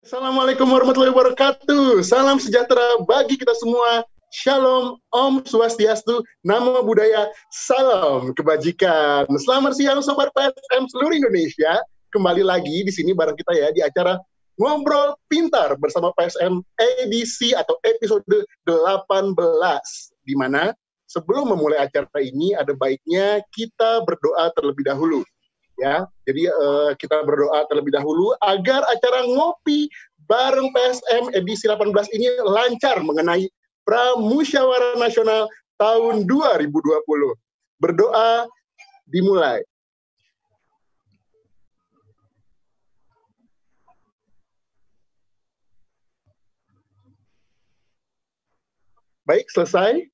Assalamualaikum warahmatullahi wabarakatuh. Salam sejahtera bagi kita semua. Shalom, Om Swastiastu, Namo Buddhaya, Salam Kebajikan. Selamat siang Sobat PSM seluruh Indonesia. Kembali lagi di sini bareng kita ya di acara Ngobrol Pintar bersama PSM edisi atau episode 18. Di mana sebelum memulai acara ini ada baiknya kita berdoa terlebih dahulu ya. Jadi uh, kita berdoa terlebih dahulu agar acara ngopi bareng PSM edisi 18 ini lancar mengenai Pramusyawarah Nasional tahun 2020. Berdoa dimulai. Baik, selesai.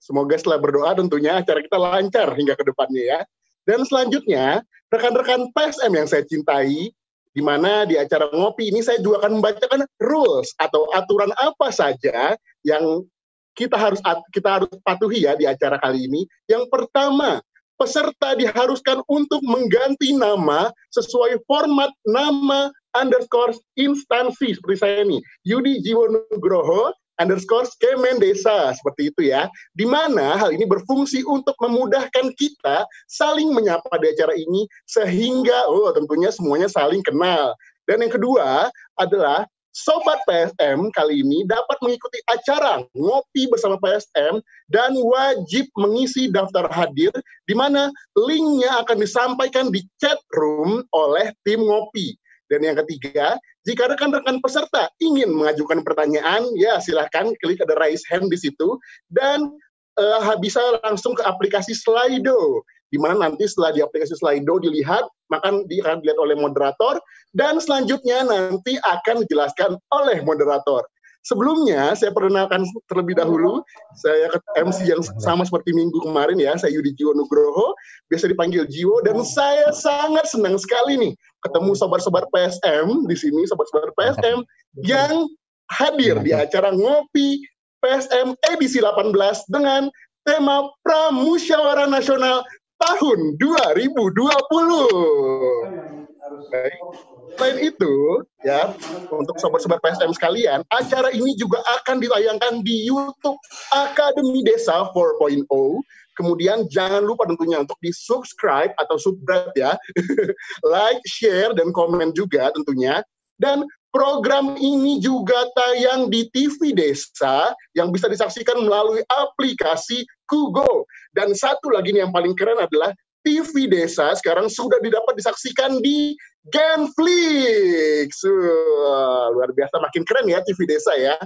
Semoga setelah berdoa tentunya acara kita lancar hingga ke depannya ya. Dan selanjutnya, rekan-rekan PSM yang saya cintai, di mana di acara ngopi ini saya juga akan membacakan rules atau aturan apa saja yang kita harus kita harus patuhi ya di acara kali ini. Yang pertama, peserta diharuskan untuk mengganti nama sesuai format nama underscore instansi seperti saya nih, Yudi Jiwonugroho underscore Kemen Desa seperti itu ya. Di mana hal ini berfungsi untuk memudahkan kita saling menyapa di acara ini sehingga oh tentunya semuanya saling kenal. Dan yang kedua adalah Sobat PSM kali ini dapat mengikuti acara ngopi bersama PSM dan wajib mengisi daftar hadir di mana linknya akan disampaikan di chat room oleh tim ngopi. Dan yang ketiga, jika rekan-rekan peserta ingin mengajukan pertanyaan, ya silahkan klik ada raise hand di situ dan uh, bisa langsung ke aplikasi Slido di mana nanti setelah di aplikasi Slido dilihat, maka akan dilihat oleh moderator dan selanjutnya nanti akan dijelaskan oleh moderator. Sebelumnya saya perkenalkan terlebih dahulu saya MC yang sama seperti minggu kemarin ya, saya Yudi Jiwo Nugroho, biasa dipanggil Jiwo dan saya sangat senang sekali nih ketemu sobat-sobat PSM di sini, sobat-sobat PSM yang hadir di acara ngopi PSM edisi 18 dengan tema Pramusyawarah Nasional tahun 2020. Baik. Selain itu, ya, untuk sobat-sobat PSM sekalian, acara ini juga akan ditayangkan di YouTube Akademi Desa 4.0. Kemudian jangan lupa tentunya untuk di subscribe atau subscribe ya, like, share, dan komen juga tentunya. Dan program ini juga tayang di TV Desa yang bisa disaksikan melalui aplikasi Kugo. Dan satu lagi nih yang paling keren adalah TV Desa sekarang sudah didapat disaksikan di Genflix. Uh, luar biasa, makin keren ya TV Desa ya.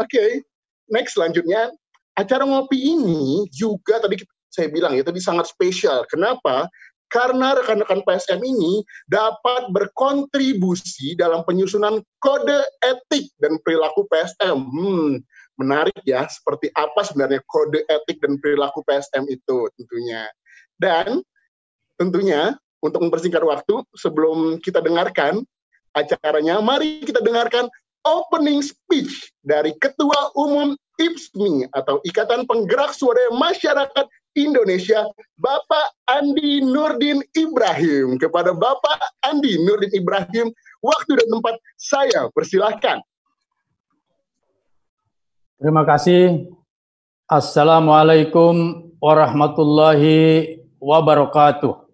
Oke, okay. next selanjutnya. Acara ngopi ini juga tadi saya bilang ya, tadi sangat spesial. Kenapa? Karena rekan-rekan PSM ini dapat berkontribusi dalam penyusunan kode etik dan perilaku PSM. Hmm, menarik ya, seperti apa sebenarnya kode etik dan perilaku PSM itu tentunya. Dan tentunya untuk mempersingkat waktu sebelum kita dengarkan acaranya, mari kita dengarkan opening speech dari Ketua Umum IPSMI atau Ikatan Penggerak Suara Masyarakat Indonesia, Bapak Andi Nurdin Ibrahim. Kepada Bapak Andi Nurdin Ibrahim, waktu dan tempat saya persilahkan. Terima kasih. Assalamualaikum warahmatullahi wabarakatuh.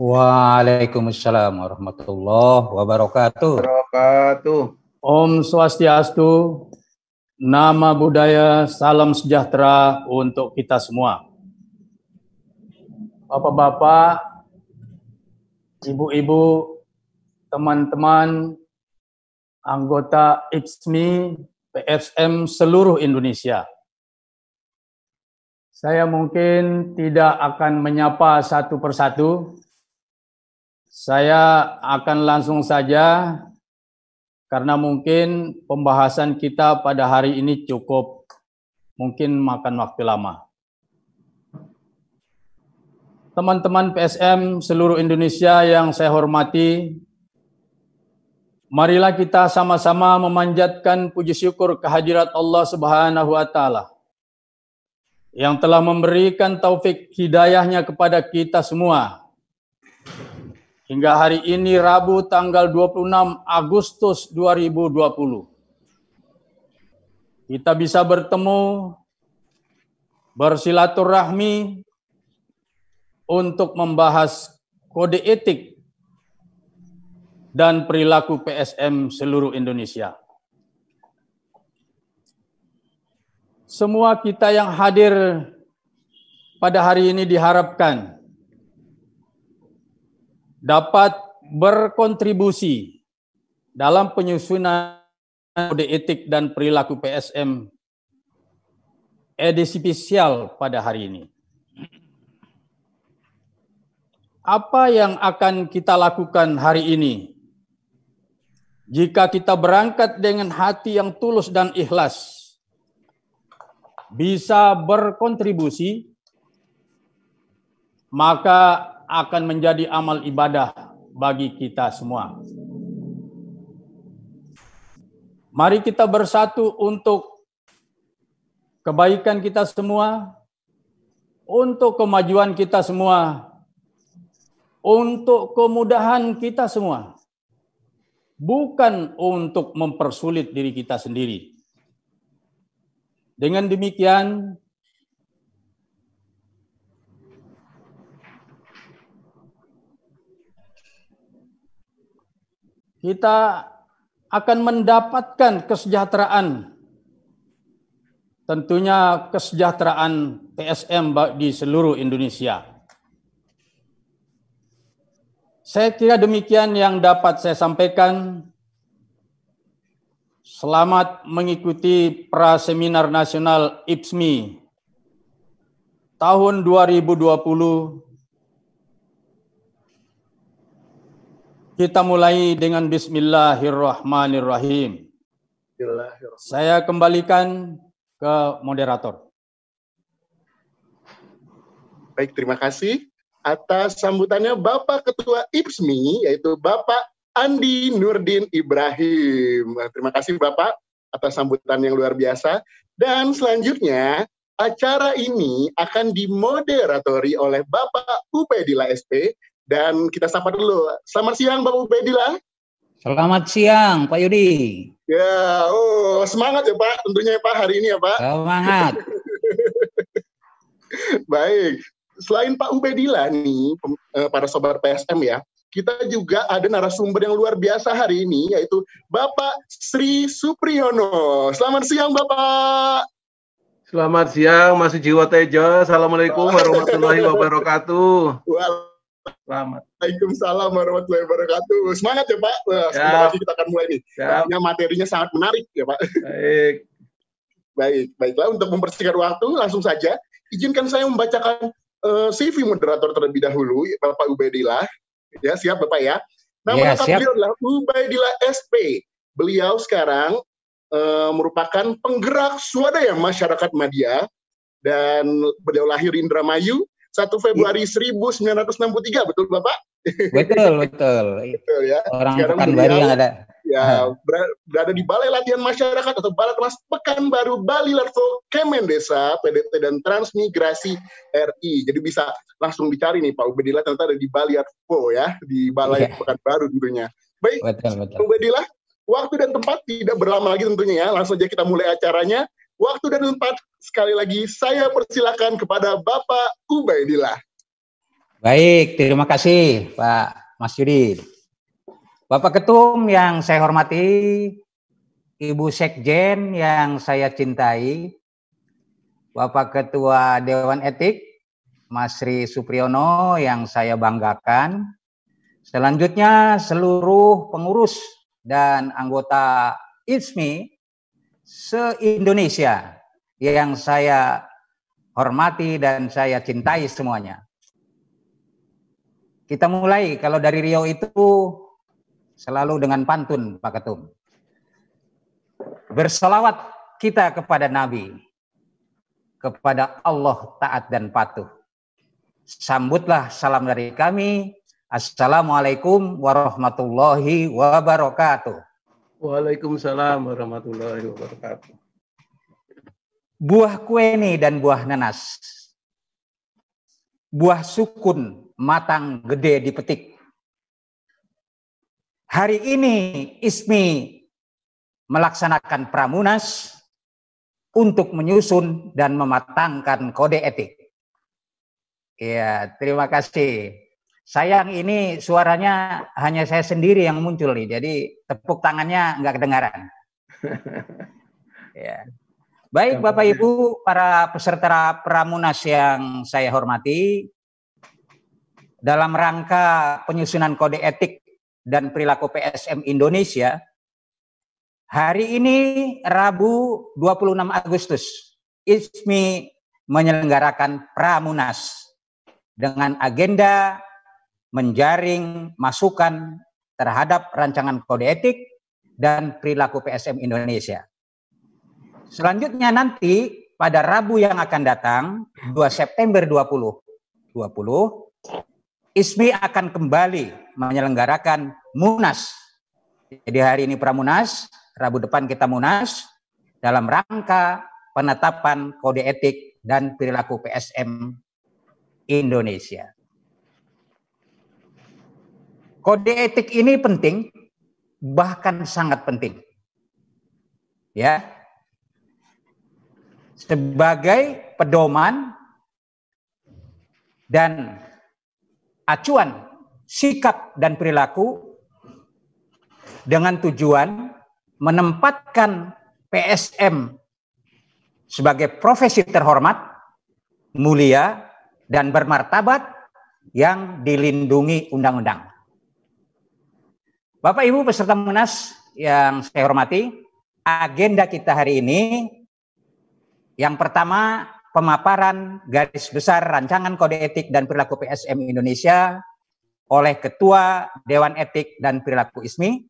Waalaikumsalam warahmatullahi wabarakatuh. Wabarakatuh. Om Swastiastu, nama budaya, salam sejahtera untuk kita semua. Bapak-bapak, ibu-ibu, teman-teman, anggota IPSMI, PSM seluruh Indonesia. Saya mungkin tidak akan menyapa satu persatu. Saya akan langsung saja karena mungkin pembahasan kita pada hari ini cukup mungkin makan waktu lama. Teman-teman PSM seluruh Indonesia yang saya hormati, marilah kita sama-sama memanjatkan puji syukur kehadirat Allah Subhanahu wa taala yang telah memberikan taufik hidayahnya kepada kita semua, hingga hari ini Rabu tanggal 26 Agustus 2020. Kita bisa bertemu, bersilaturahmi untuk membahas kode etik dan perilaku PSM seluruh Indonesia. Semua kita yang hadir pada hari ini diharapkan dapat berkontribusi dalam penyusunan kode etik dan perilaku PSM edisi spesial pada hari ini. Apa yang akan kita lakukan hari ini? Jika kita berangkat dengan hati yang tulus dan ikhlas, bisa berkontribusi, maka akan menjadi amal ibadah bagi kita semua. Mari kita bersatu untuk kebaikan kita semua, untuk kemajuan kita semua, untuk kemudahan kita semua, bukan untuk mempersulit diri kita sendiri. Dengan demikian, kita akan mendapatkan kesejahteraan. Tentunya kesejahteraan PSM di seluruh Indonesia. Saya kira demikian yang dapat saya sampaikan. Selamat mengikuti Praseminar Nasional IPSMI tahun 2020. Kita mulai dengan Bismillahirrahmanirrahim. Saya kembalikan ke moderator. Baik, terima kasih atas sambutannya Bapak Ketua IPSMI, yaitu Bapak Andi Nurdin Ibrahim. Terima kasih Bapak atas sambutan yang luar biasa. Dan selanjutnya acara ini akan dimoderatori oleh Bapak Ubedillah SP dan kita sapa dulu. Selamat siang Bapak Ubedillah. Selamat siang Pak Yudi. Ya, oh semangat ya Pak, tentunya ya Pak hari ini ya Pak. Semangat. Baik, selain Pak Ubedillah nih, eh, para sobat PSM ya, kita juga ada narasumber yang luar biasa hari ini yaitu Bapak Sri Supriyono. Selamat siang Bapak. Selamat siang Mas Jiwa Tejo. Assalamualaikum warahmatullahi wabarakatuh. Selamat. Waalaikumsalam warahmatullahi wabarakatuh. Semangat ya Pak. sebentar lagi kita akan mulai nih. Karena materinya sangat menarik ya Pak. Baik. Baik, baiklah untuk mempersingkat waktu langsung saja izinkan saya membacakan uh, eh, CV moderator terlebih dahulu Bapak Ubedillah. Ya, siap Bapak ya. Nama ya, lengkap beliau adalah Ubaidillah SP. Beliau sekarang uh, merupakan penggerak swadaya masyarakat Madia dan beliau lahir di Indramayu 1 Februari 1963, betul Bapak? Betul, betul. betul ya. Orang Pekanbaru yang ada ya berada di Balai Latihan Masyarakat atau Balai Kelas Pekanbaru Bali Lerto Kemen Desa PDT dan Transmigrasi RI. Jadi bisa langsung dicari nih Pak Ubedillah ternyata ada di Bali ya di Balai yeah. Pekanbaru tentunya. Baik, betul, betul. Pak Ubedillah, waktu dan tempat tidak berlama lagi tentunya ya. Langsung aja kita mulai acaranya. Waktu dan tempat sekali lagi saya persilakan kepada Bapak Ubedillah. Baik, terima kasih Pak Mas Yudi. Bapak Ketum yang saya hormati, Ibu Sekjen yang saya cintai, Bapak Ketua Dewan Etik, Mas Sri Supriyono yang saya banggakan. Selanjutnya seluruh pengurus dan anggota ISMI se-Indonesia yang saya hormati dan saya cintai semuanya. Kita mulai kalau dari Rio itu selalu dengan pantun Pak Ketum. Bersolawat kita kepada Nabi, kepada Allah taat dan patuh. Sambutlah salam dari kami. Assalamualaikum warahmatullahi wabarakatuh. Waalaikumsalam warahmatullahi wabarakatuh. Buah kueni dan buah nanas. Buah sukun matang gede dipetik hari ini ISMI melaksanakan pramunas untuk menyusun dan mematangkan kode etik. Ya, terima kasih. Sayang ini suaranya hanya saya sendiri yang muncul nih, jadi tepuk tangannya nggak kedengaran. ya. Baik Bapak Ibu, para peserta Pramunas yang saya hormati, dalam rangka penyusunan kode etik dan perilaku PSM Indonesia, hari ini Rabu 26 Agustus, ISMI menyelenggarakan Pramunas dengan agenda menjaring masukan terhadap rancangan kode etik dan perilaku PSM Indonesia. Selanjutnya nanti pada Rabu yang akan datang 2 September 2020 ISMI akan kembali menyelenggarakan Munas. Jadi hari ini Pramunas, Rabu depan kita Munas dalam rangka penetapan kode etik dan perilaku PSM Indonesia. Kode etik ini penting, bahkan sangat penting. Ya, sebagai pedoman dan acuan sikap dan perilaku dengan tujuan menempatkan PSM sebagai profesi terhormat, mulia, dan bermartabat yang dilindungi undang-undang. Bapak Ibu peserta Munas yang saya hormati, agenda kita hari ini yang pertama, pemaparan garis besar rancangan kode etik dan perilaku PSM Indonesia oleh Ketua Dewan Etik dan Perilaku ISMI.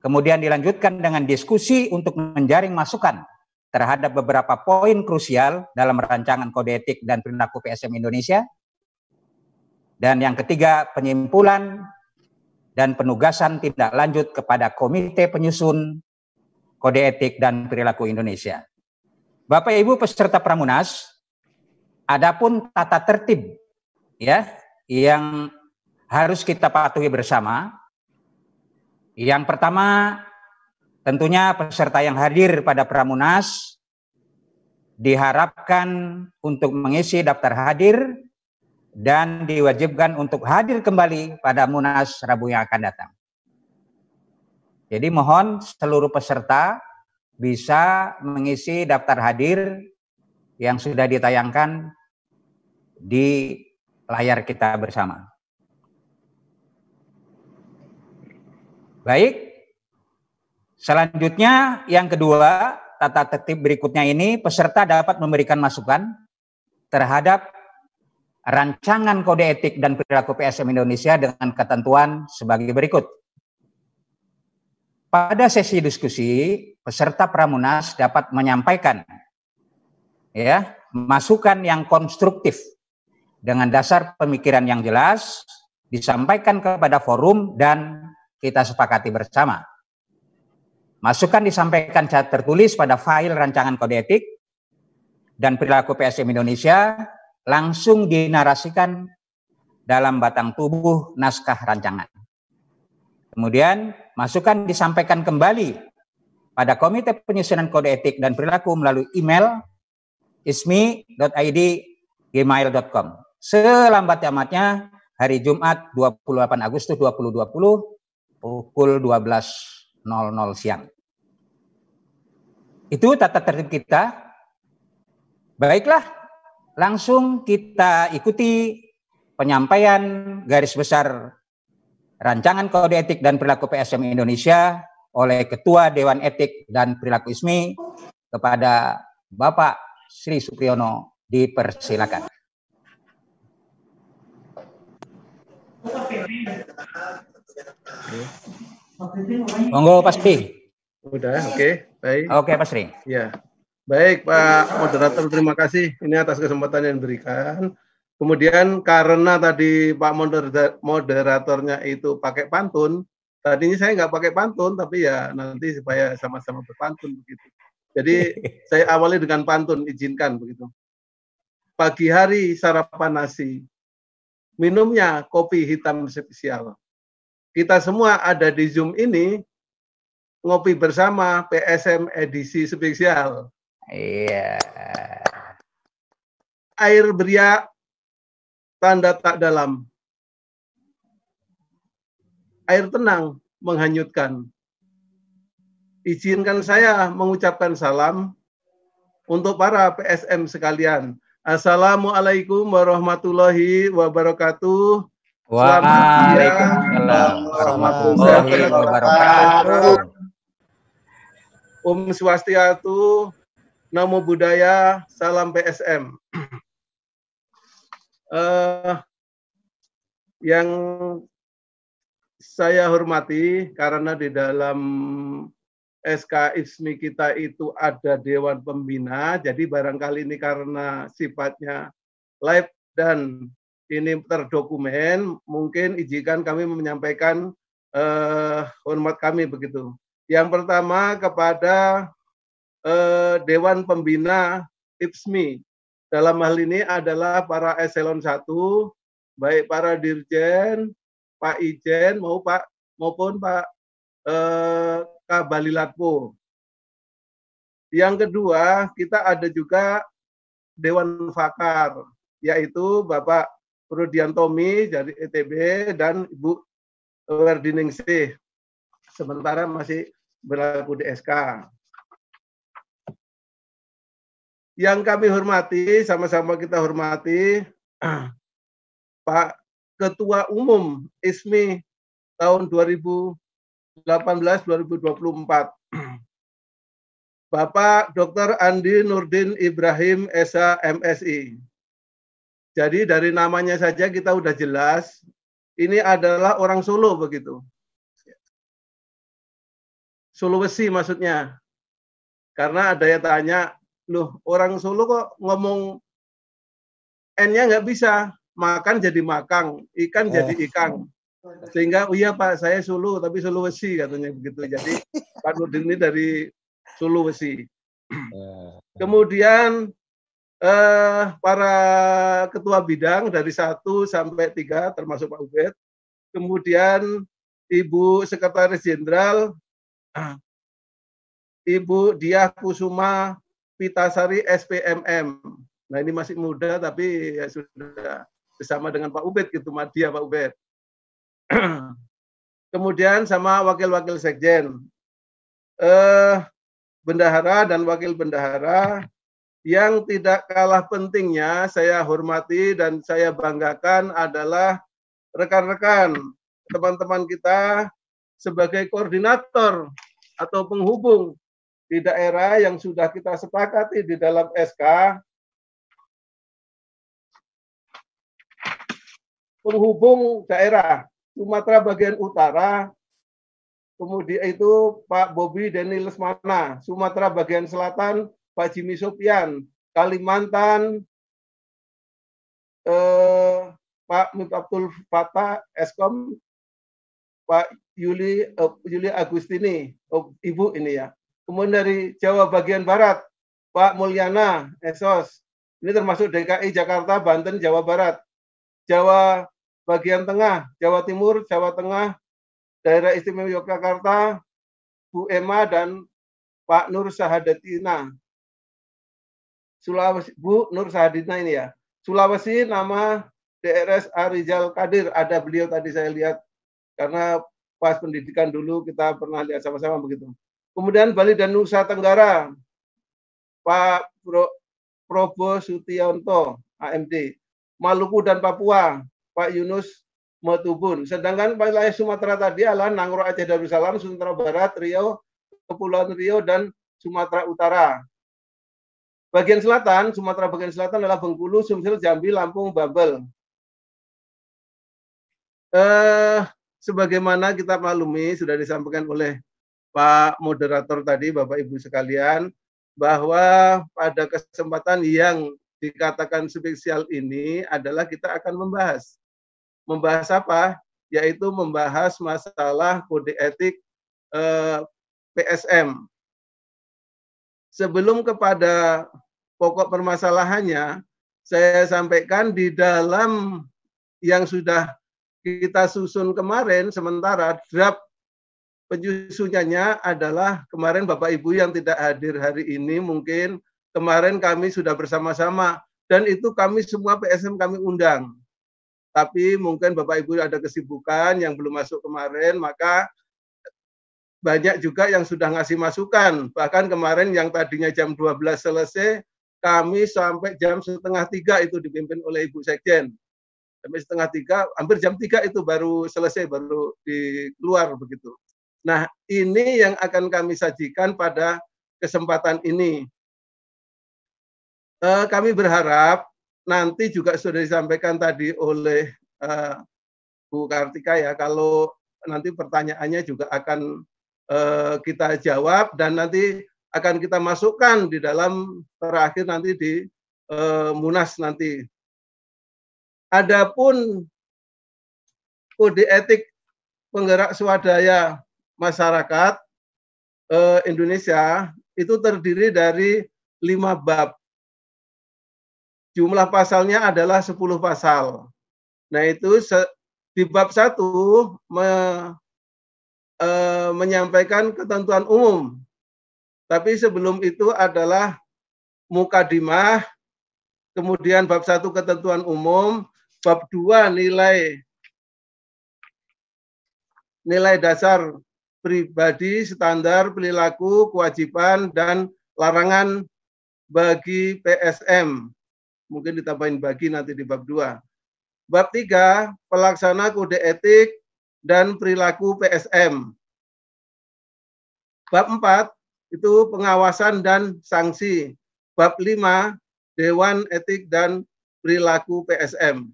Kemudian dilanjutkan dengan diskusi untuk menjaring masukan terhadap beberapa poin krusial dalam rancangan kode etik dan perilaku PSM Indonesia. Dan yang ketiga, penyimpulan dan penugasan tindak lanjut kepada Komite Penyusun Kode Etik dan Perilaku Indonesia. Bapak Ibu peserta Pramunas, adapun tata tertib ya yang harus kita patuhi bersama. Yang pertama, tentunya peserta yang hadir pada Pramunas diharapkan untuk mengisi daftar hadir dan diwajibkan untuk hadir kembali pada Munas Rabu yang akan datang. Jadi mohon seluruh peserta bisa mengisi daftar hadir yang sudah ditayangkan di layar kita bersama. Baik, selanjutnya yang kedua, tata tertib berikutnya ini peserta dapat memberikan masukan terhadap rancangan kode etik dan perilaku PSM Indonesia dengan ketentuan sebagai berikut. Pada sesi diskusi, peserta Pramunas dapat menyampaikan ya, masukan yang konstruktif dengan dasar pemikiran yang jelas disampaikan kepada forum dan kita sepakati bersama. Masukan disampaikan secara tertulis pada file rancangan kode etik dan perilaku PSM Indonesia langsung dinarasikan dalam batang tubuh naskah rancangan. Kemudian masukan disampaikan kembali pada Komite Penyusunan Kode Etik dan Perilaku melalui email ismi.id gmail.com. Selambat amatnya hari Jumat 28 Agustus 2020 pukul 12.00 siang. Itu tata tertib kita. Baiklah, langsung kita ikuti penyampaian garis besar rancangan kode etik dan perilaku PSM Indonesia oleh Ketua Dewan Etik dan Perilaku ISMI kepada Bapak Sri Supriyono dipersilakan. Monggo Pak Sri. Udah, oke, okay, baik. Oke, okay, Pak Sri. Ya. Baik, Pak Moderator, terima kasih ini atas kesempatan yang diberikan. Kemudian karena tadi Pak moderatornya itu pakai pantun, tadinya saya nggak pakai pantun, tapi ya nanti supaya sama-sama berpantun begitu. Jadi saya awali dengan pantun, izinkan begitu. Pagi hari sarapan nasi, minumnya kopi hitam spesial. kita semua ada di Zoom ini ngopi bersama PSM edisi spesial. Iya. Air beria tanda tak dalam. Air tenang menghanyutkan. Izinkan saya mengucapkan salam untuk para PSM sekalian. Assalamualaikum warahmatullahi wabarakatuh. Waalaikumsalam warahmatullahi wabarakatuh. Om Swastiatu, Namo Buddhaya, Salam PSM. uh, eh, yang saya hormati karena di dalam SK ISMI kita itu ada Dewan Pembina, jadi barangkali ini karena sifatnya live dan ini terdokumen, mungkin izinkan kami menyampaikan uh, hormat kami begitu. Yang pertama kepada eh, Dewan Pembina IPSMI. Dalam hal ini adalah para eselon 1, baik para dirjen, Pak Ijen mau Pak maupun Pak eh, Kabalilatpo. Yang kedua, kita ada juga Dewan Fakar, yaitu Bapak Rudiantomi dari ETB dan Ibu Werdiningsih. Sementara masih berlaku di SK. Yang kami hormati, sama-sama kita hormati, Pak Ketua Umum ISMI tahun 2018-2024. Bapak Dr. Andi Nurdin Ibrahim Esa MSI. Jadi dari namanya saja kita udah jelas, ini adalah orang Solo begitu. Sulawesi maksudnya. Karena ada yang tanya, loh orang Solo kok ngomong N-nya nggak bisa, makan jadi makang, ikan oh. jadi ikan. Sehingga, oh iya Pak, saya Solo, tapi Sulawesi katanya begitu. Jadi Pak Nurdin ini dari Sulawesi. Oh. Kemudian eh, para ketua bidang dari satu sampai tiga, termasuk Pak Ubed. Kemudian Ibu Sekretaris Jenderal Ibu Diah Kusuma Pitasari SPMM. Nah ini masih muda tapi ya sudah bersama dengan Pak Ubed gitu, Madia Pak Ubed. Kemudian sama wakil-wakil sekjen. Eh, bendahara dan wakil bendahara yang tidak kalah pentingnya saya hormati dan saya banggakan adalah rekan-rekan teman-teman kita sebagai koordinator atau penghubung di daerah yang sudah kita sepakati di dalam SK penghubung daerah Sumatera bagian utara kemudian itu Pak Bobi Deni Lesmana Sumatera bagian selatan Pak Jimmy Sopian Kalimantan eh, Pak Mifabtul Fatah Eskom Pak Yuli uh, Yuli Agustini, oh, Ibu ini ya. Kemudian dari Jawa bagian barat, Pak Mulyana Esos. Ini termasuk DKI Jakarta, Banten, Jawa Barat. Jawa bagian tengah, Jawa Timur, Jawa Tengah, Daerah Istimewa Yogyakarta, Bu Emma dan Pak Nur Sahadatina. Sulawesi, Bu Nur Sahadatina ini ya. Sulawesi nama DRS Arizal Kadir, ada beliau tadi saya lihat karena pas pendidikan dulu kita pernah lihat sama-sama begitu. Kemudian Bali dan Nusa Tenggara, Pak Pro, Probo Sutionto, AMD. Maluku dan Papua, Pak Yunus Motubun. Sedangkan wilayah Sumatera tadi adalah Nangro Aceh Darussalam, Sumatera Barat, Riau, Kepulauan Riau, dan Sumatera Utara. Bagian selatan, Sumatera bagian selatan adalah Bengkulu, Sumsel, Jambi, Lampung, Babel. Eh, sebagaimana kita maklumi sudah disampaikan oleh Pak moderator tadi, Bapak Ibu sekalian, bahwa pada kesempatan yang dikatakan spesial ini adalah kita akan membahas. Membahas apa? Yaitu membahas masalah kode etik eh, PSM. Sebelum kepada pokok permasalahannya, saya sampaikan di dalam yang sudah kita susun kemarin sementara draft penyusunannya adalah kemarin Bapak Ibu yang tidak hadir hari ini mungkin kemarin kami sudah bersama-sama dan itu kami semua PSM kami undang. Tapi mungkin Bapak Ibu ada kesibukan yang belum masuk kemarin maka banyak juga yang sudah ngasih masukan. Bahkan kemarin yang tadinya jam 12 selesai, kami sampai jam setengah tiga itu dipimpin oleh Ibu Sekjen. Sampai setengah tiga, hampir jam tiga itu baru selesai, baru di keluar begitu. Nah, ini yang akan kami sajikan pada kesempatan ini. Uh, kami berharap nanti juga sudah disampaikan tadi oleh uh, Bu Kartika ya, kalau nanti pertanyaannya juga akan uh, kita jawab dan nanti akan kita masukkan di dalam terakhir nanti di uh, Munas nanti. Adapun kode etik penggerak swadaya masyarakat eh, Indonesia itu terdiri dari lima bab. Jumlah pasalnya adalah 10 pasal. Nah itu di bab satu me, e, menyampaikan ketentuan umum. Tapi sebelum itu adalah mukadimah, kemudian bab satu ketentuan umum, bab dua nilai nilai dasar pribadi, standar, perilaku, kewajiban, dan larangan bagi PSM. Mungkin ditambahin bagi nanti di bab 2. Bab 3, pelaksana kode etik dan perilaku PSM. Bab 4, itu pengawasan dan sanksi. Bab 5, Dewan Etik dan Perilaku PSM.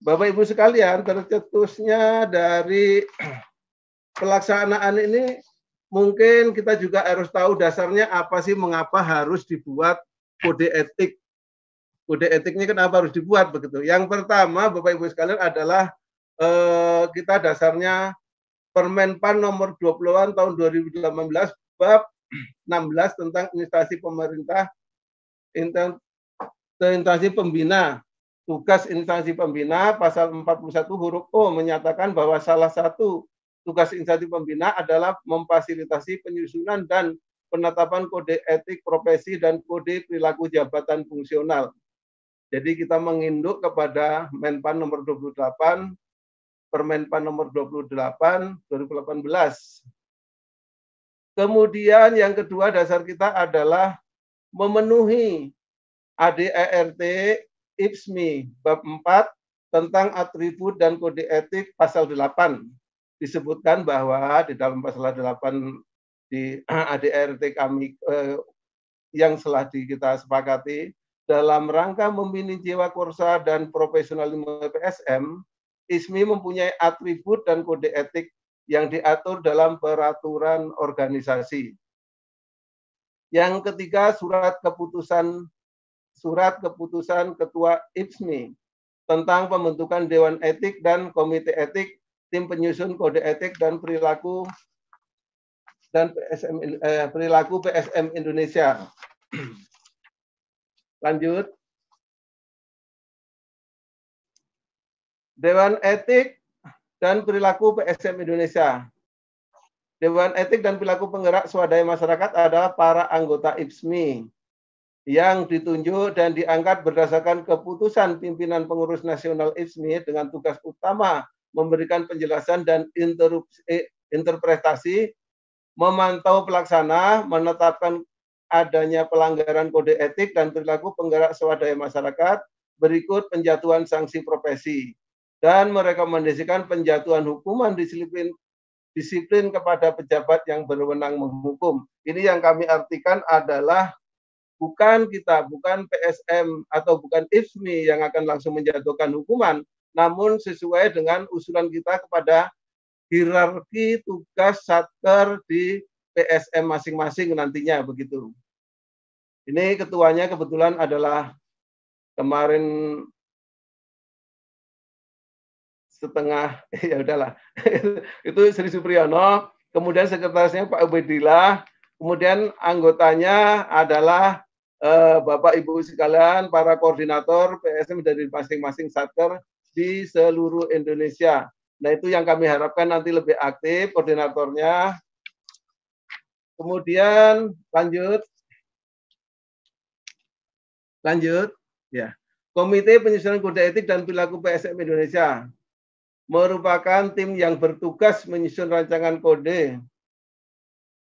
Bapak Ibu sekalian, tercetusnya dari pelaksanaan ini mungkin kita juga harus tahu dasarnya apa sih mengapa harus dibuat kode etik. Kode etiknya kenapa harus dibuat begitu. Yang pertama Bapak Ibu sekalian adalah eh, kita dasarnya Permenpan nomor 20-an tahun 2018 bab 16 tentang instansi pemerintah instansi pembina tugas instansi pembina pasal 41 huruf O menyatakan bahwa salah satu tugas instansi pembina adalah memfasilitasi penyusunan dan penetapan kode etik profesi dan kode perilaku jabatan fungsional. Jadi kita menginduk kepada Menpan nomor 28, Permenpan nomor 28 2018. Kemudian yang kedua dasar kita adalah memenuhi ADERT IPSMI bab 4 tentang atribut dan kode etik pasal 8 disebutkan bahwa di dalam pasal 8 di ADRT kami eh, yang telah kita sepakati dalam rangka membina jiwa korsa dan profesionalisme PSM, ISMI mempunyai atribut dan kode etik yang diatur dalam peraturan organisasi. Yang ketiga, surat keputusan surat keputusan Ketua IPSMI tentang pembentukan Dewan Etik dan Komite Etik tim penyusun kode etik dan perilaku dan PSM eh, perilaku PSM Indonesia. Lanjut. Dewan Etik dan Perilaku PSM Indonesia. Dewan Etik dan Perilaku Penggerak Swadaya Masyarakat adalah para anggota IPSMI yang ditunjuk dan diangkat berdasarkan keputusan pimpinan pengurus nasional IPSMI dengan tugas utama memberikan penjelasan dan eh, interpretasi, memantau pelaksana, menetapkan adanya pelanggaran kode etik dan perilaku penggerak swadaya masyarakat, berikut penjatuhan sanksi profesi, dan merekomendasikan penjatuhan hukuman disiplin disiplin kepada pejabat yang berwenang menghukum. Ini yang kami artikan adalah bukan kita, bukan PSM atau bukan IFMI yang akan langsung menjatuhkan hukuman, namun sesuai dengan usulan kita kepada hierarki tugas satker di PSM masing-masing nantinya begitu. Ini ketuanya kebetulan adalah kemarin setengah ya udahlah itu Sri Supriyono kemudian sekretarisnya Pak Ubedillah kemudian anggotanya adalah eh, Bapak Ibu sekalian para koordinator PSM dari masing-masing satker di seluruh Indonesia. Nah, itu yang kami harapkan nanti lebih aktif koordinatornya. Kemudian lanjut. Lanjut, ya. Komite Penyusunan Kode Etik dan Perilaku PSM Indonesia merupakan tim yang bertugas menyusun rancangan kode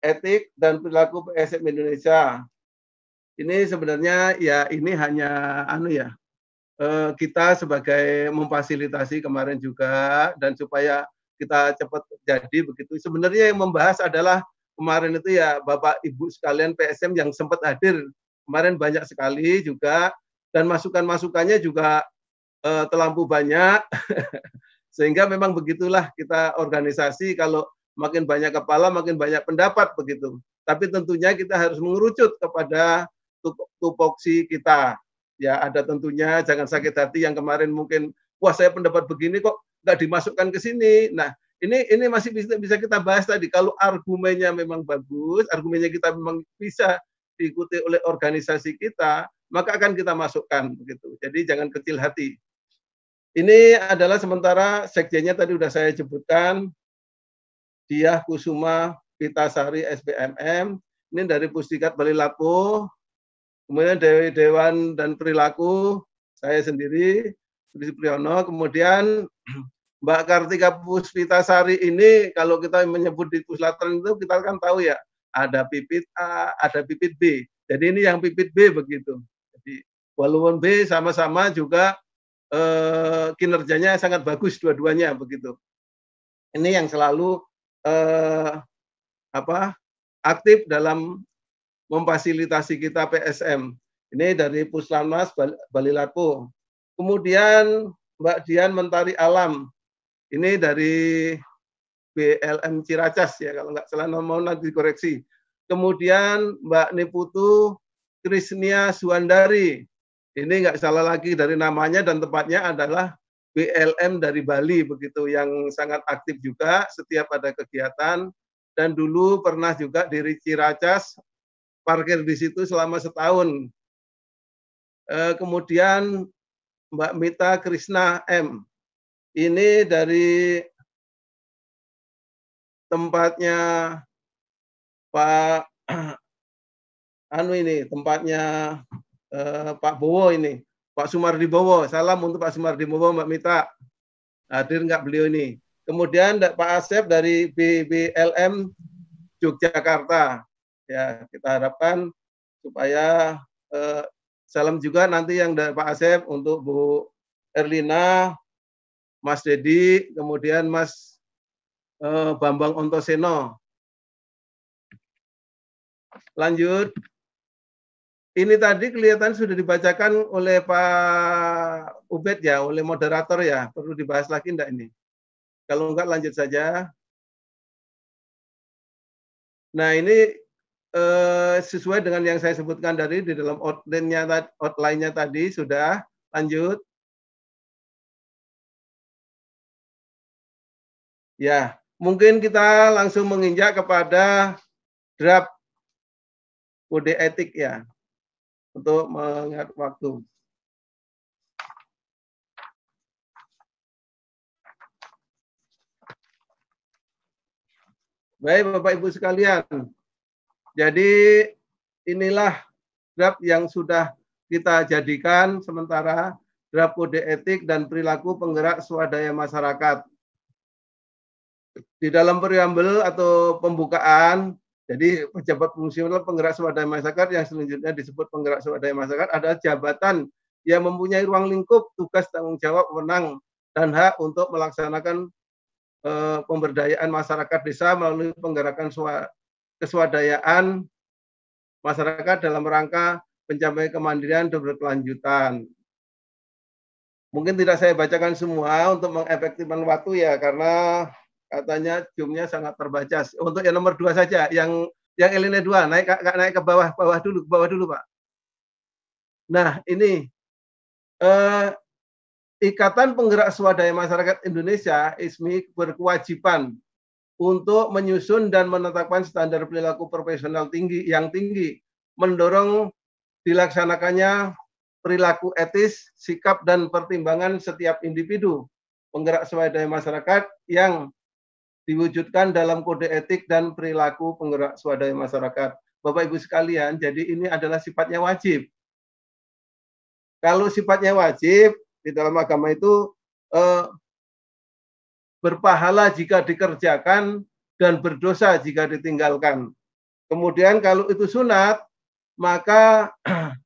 etik dan perilaku PSM Indonesia. Ini sebenarnya ya ini hanya anu ya kita sebagai memfasilitasi kemarin juga dan supaya kita cepat jadi begitu. Sebenarnya yang membahas adalah kemarin itu ya Bapak Ibu sekalian PSM yang sempat hadir kemarin banyak sekali juga dan masukan-masukannya juga eh, terlampau banyak Sehingga memang begitulah kita organisasi kalau makin banyak kepala makin banyak pendapat begitu. Tapi tentunya kita harus mengerucut kepada tupoksi kita. Ya ada tentunya jangan sakit hati yang kemarin mungkin wah saya pendapat begini kok nggak dimasukkan ke sini. Nah ini ini masih bisa bisa kita bahas tadi kalau argumennya memang bagus, argumennya kita memang bisa diikuti oleh organisasi kita, maka akan kita masukkan begitu. Jadi jangan kecil hati. Ini adalah sementara sekjennya tadi sudah saya sebutkan, Diah Kusuma Pitasari SBMM, ini dari Pustikat Bali Lapo, kemudian Dewi Dewan dan Perilaku, saya sendiri, Budi Priyono, kemudian Mbak Kartika Puspitasari ini kalau kita menyebut di Puslatan itu kita kan tahu ya, ada pipit A, ada pipit B. Jadi ini yang pipit B begitu. Jadi walaupun B sama-sama juga eh, kinerjanya sangat bagus dua-duanya begitu. Ini yang selalu eh, apa aktif dalam memfasilitasi kita PSM. Ini dari Puslanmas Bali Lapo. Kemudian Mbak Dian Mentari Alam. Ini dari BLM Ciracas ya kalau nggak salah mau nanti dikoreksi. Kemudian Mbak Niputu Krisnia Suandari ini nggak salah lagi dari namanya dan tempatnya adalah BLM dari Bali begitu yang sangat aktif juga setiap ada kegiatan dan dulu pernah juga di Ciracas parkir di situ selama setahun. E, kemudian Mbak Mita Krisna M. Ini dari tempatnya Pak anu ini tempatnya eh, Pak Bowo ini, Pak Sumardi Bowo. Salam untuk Pak Sumardi Bowo, Mbak Mita. Hadir nggak beliau ini? Kemudian Pak Asep dari BBLM Yogyakarta. Ya, kita harapkan supaya eh, salam juga nanti yang dari Pak Asep untuk Bu Erlina, Mas Dedi, kemudian Mas eh, Bambang Ontoseno. Lanjut ini tadi kelihatan sudah dibacakan oleh Pak Ubed ya, oleh moderator ya. Perlu dibahas lagi enggak ini? Kalau enggak lanjut saja. Nah ini eh, sesuai dengan yang saya sebutkan tadi di dalam outline-nya outline tadi sudah lanjut. Ya, mungkin kita langsung menginjak kepada draft kode etik ya untuk mengingat waktu. Baik Bapak Ibu sekalian, jadi inilah draft yang sudah kita jadikan sementara draft kode etik dan perilaku penggerak swadaya masyarakat. Di dalam preambel atau pembukaan jadi pejabat fungsional penggerak swadaya masyarakat yang selanjutnya disebut penggerak swadaya masyarakat adalah jabatan yang mempunyai ruang lingkup, tugas, tanggung jawab, wewenang, dan hak untuk melaksanakan eh, pemberdayaan masyarakat desa melalui penggerakan keswadayaan masyarakat dalam rangka pencapaian kemandirian dan berkelanjutan. Mungkin tidak saya bacakan semua untuk mengefektifkan waktu ya, karena katanya jumnya sangat terbatas. Untuk yang nomor dua saja, yang yang Elina dua naik naik ke bawah bawah dulu ke bawah dulu pak. Nah ini eh, Ikatan Penggerak Swadaya Masyarakat Indonesia ISMI berkewajiban untuk menyusun dan menetapkan standar perilaku profesional tinggi yang tinggi, mendorong dilaksanakannya perilaku etis, sikap dan pertimbangan setiap individu penggerak swadaya masyarakat yang diwujudkan dalam kode etik dan perilaku penggerak swadaya masyarakat. Bapak Ibu sekalian, jadi ini adalah sifatnya wajib. Kalau sifatnya wajib di dalam agama itu eh, berpahala jika dikerjakan dan berdosa jika ditinggalkan. Kemudian kalau itu sunat, maka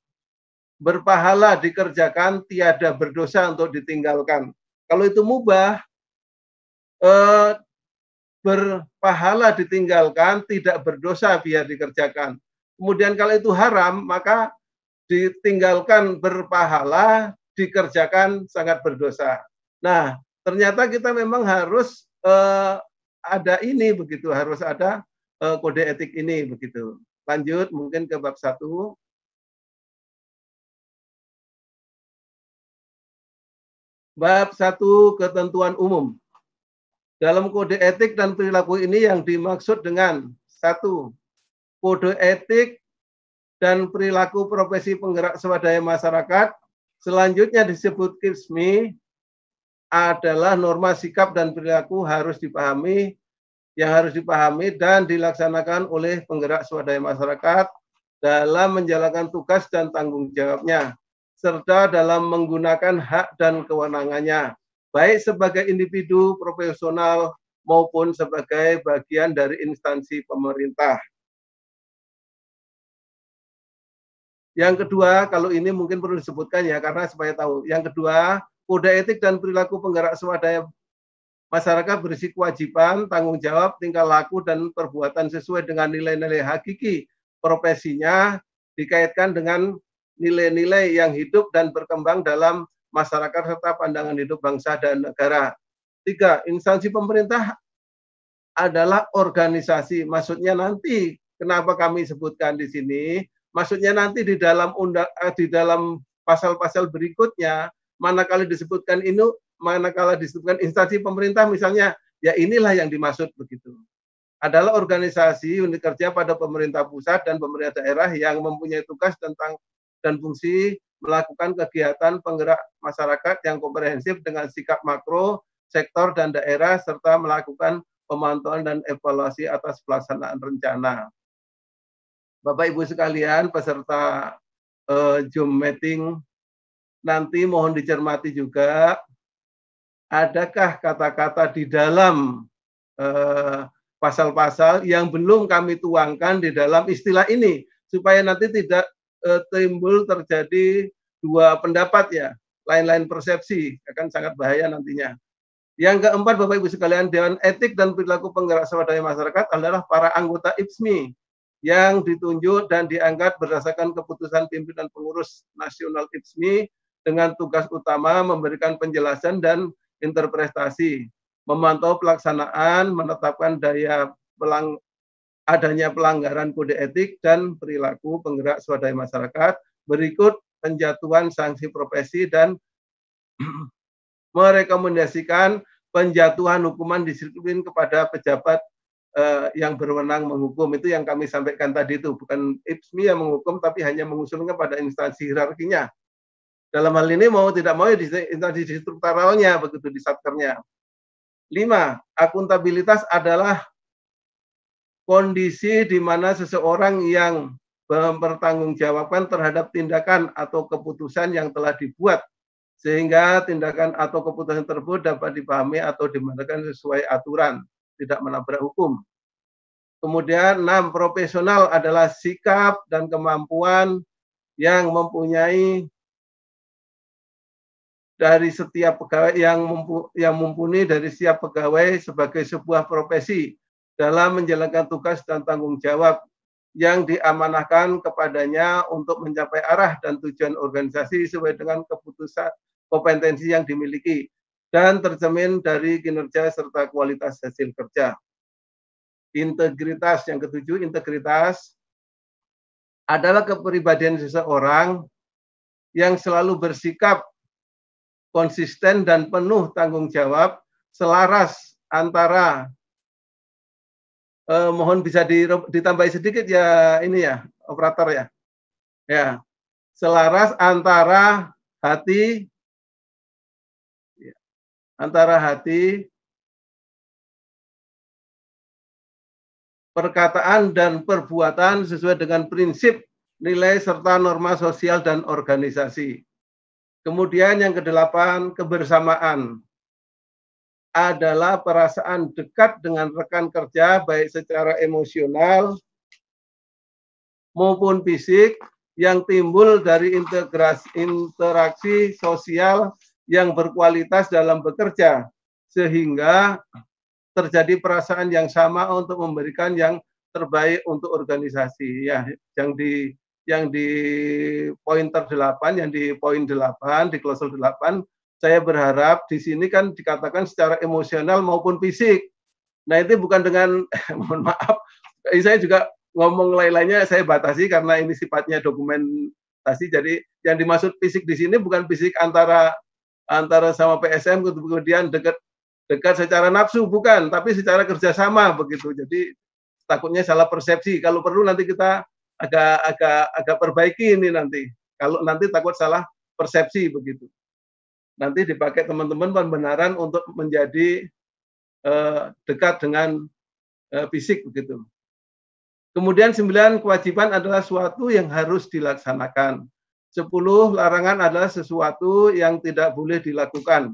berpahala dikerjakan, tiada berdosa untuk ditinggalkan. Kalau itu mubah, eh, berpahala ditinggalkan, tidak berdosa biar dikerjakan. Kemudian kalau itu haram, maka ditinggalkan berpahala, dikerjakan sangat berdosa. Nah, ternyata kita memang harus eh, ada ini begitu, harus ada eh, kode etik ini begitu. Lanjut mungkin ke bab satu. Bab satu ketentuan umum. Dalam kode etik dan perilaku ini yang dimaksud dengan satu kode etik dan perilaku profesi penggerak swadaya masyarakat. Selanjutnya disebut KISMI adalah norma sikap dan perilaku harus dipahami yang harus dipahami dan dilaksanakan oleh penggerak swadaya masyarakat dalam menjalankan tugas dan tanggung jawabnya serta dalam menggunakan hak dan kewenangannya, baik sebagai individu profesional maupun sebagai bagian dari instansi pemerintah. Yang kedua, kalau ini mungkin perlu disebutkan ya, karena supaya tahu. Yang kedua, kode etik dan perilaku penggerak swadaya masyarakat berisi kewajiban, tanggung jawab, tingkah laku, dan perbuatan sesuai dengan nilai-nilai hakiki profesinya dikaitkan dengan nilai-nilai yang hidup dan berkembang dalam masyarakat serta pandangan hidup bangsa dan negara. Tiga, instansi pemerintah adalah organisasi. Maksudnya nanti kenapa kami sebutkan di sini? Maksudnya nanti di dalam eh, di dalam pasal-pasal berikutnya manakala disebutkan ini manakala disebutkan instansi pemerintah misalnya ya inilah yang dimaksud begitu adalah organisasi unit kerja pada pemerintah pusat dan pemerintah daerah yang mempunyai tugas tentang dan fungsi melakukan kegiatan penggerak masyarakat yang komprehensif dengan sikap makro, sektor, dan daerah, serta melakukan pemantauan dan evaluasi atas pelaksanaan rencana. Bapak Ibu sekalian, peserta uh, Zoom meeting, nanti mohon dicermati juga, adakah kata-kata di dalam eh, pasal-pasal yang belum kami tuangkan di dalam istilah ini, supaya nanti tidak eh, timbul terjadi dua pendapat ya, lain-lain persepsi akan sangat bahaya nantinya. Yang keempat Bapak Ibu sekalian, Dewan Etik dan Perilaku Penggerak Swadaya Masyarakat adalah para anggota IPSMI yang ditunjuk dan diangkat berdasarkan keputusan pimpinan pengurus nasional IPSMI dengan tugas utama memberikan penjelasan dan interpretasi, memantau pelaksanaan, menetapkan daya pelang, adanya pelanggaran kode etik dan perilaku penggerak swadaya masyarakat, berikut penjatuhan sanksi profesi dan merekomendasikan penjatuhan hukuman disiplin kepada pejabat eh, yang berwenang menghukum. Itu yang kami sampaikan tadi itu. Bukan IPSMI yang menghukum tapi hanya mengusulkan pada instansi hierarkinya dalam hal ini mau tidak mau ya di instansi strukturalnya begitu di satkernya lima akuntabilitas adalah kondisi di mana seseorang yang mempertanggungjawabkan terhadap tindakan atau keputusan yang telah dibuat sehingga tindakan atau keputusan tersebut dapat dipahami atau dimanakan sesuai aturan, tidak menabrak hukum. Kemudian enam profesional adalah sikap dan kemampuan yang mempunyai dari setiap pegawai yang yang mumpuni dari setiap pegawai sebagai sebuah profesi dalam menjalankan tugas dan tanggung jawab yang diamanahkan kepadanya untuk mencapai arah dan tujuan organisasi sesuai dengan keputusan kompetensi yang dimiliki dan tercermin dari kinerja serta kualitas hasil kerja. Integritas yang ketujuh, integritas adalah kepribadian seseorang yang selalu bersikap konsisten dan penuh tanggung jawab selaras antara eh, mohon bisa ditambahi sedikit ya ini ya operator ya. Ya. selaras antara hati antara hati perkataan dan perbuatan sesuai dengan prinsip nilai serta norma sosial dan organisasi. Kemudian yang kedelapan, kebersamaan adalah perasaan dekat dengan rekan kerja baik secara emosional maupun fisik yang timbul dari integrasi interaksi sosial yang berkualitas dalam bekerja sehingga terjadi perasaan yang sama untuk memberikan yang terbaik untuk organisasi. Ya yang di yang di pointer 8 yang di poin 8 di klausul 8 saya berharap di sini kan dikatakan secara emosional maupun fisik. Nah itu bukan dengan mohon maaf, saya juga ngomong lain-lainnya saya batasi karena ini sifatnya dokumentasi. Jadi yang dimaksud fisik di sini bukan fisik antara antara sama PSM kemudian dekat dekat secara nafsu bukan, tapi secara kerjasama begitu. Jadi takutnya salah persepsi. Kalau perlu nanti kita agak agak agak perbaiki ini nanti. Kalau nanti takut salah persepsi begitu nanti dipakai teman-teman pembenaran untuk menjadi uh, dekat dengan uh, fisik begitu. Kemudian sembilan kewajiban adalah suatu yang harus dilaksanakan. Sepuluh larangan adalah sesuatu yang tidak boleh dilakukan.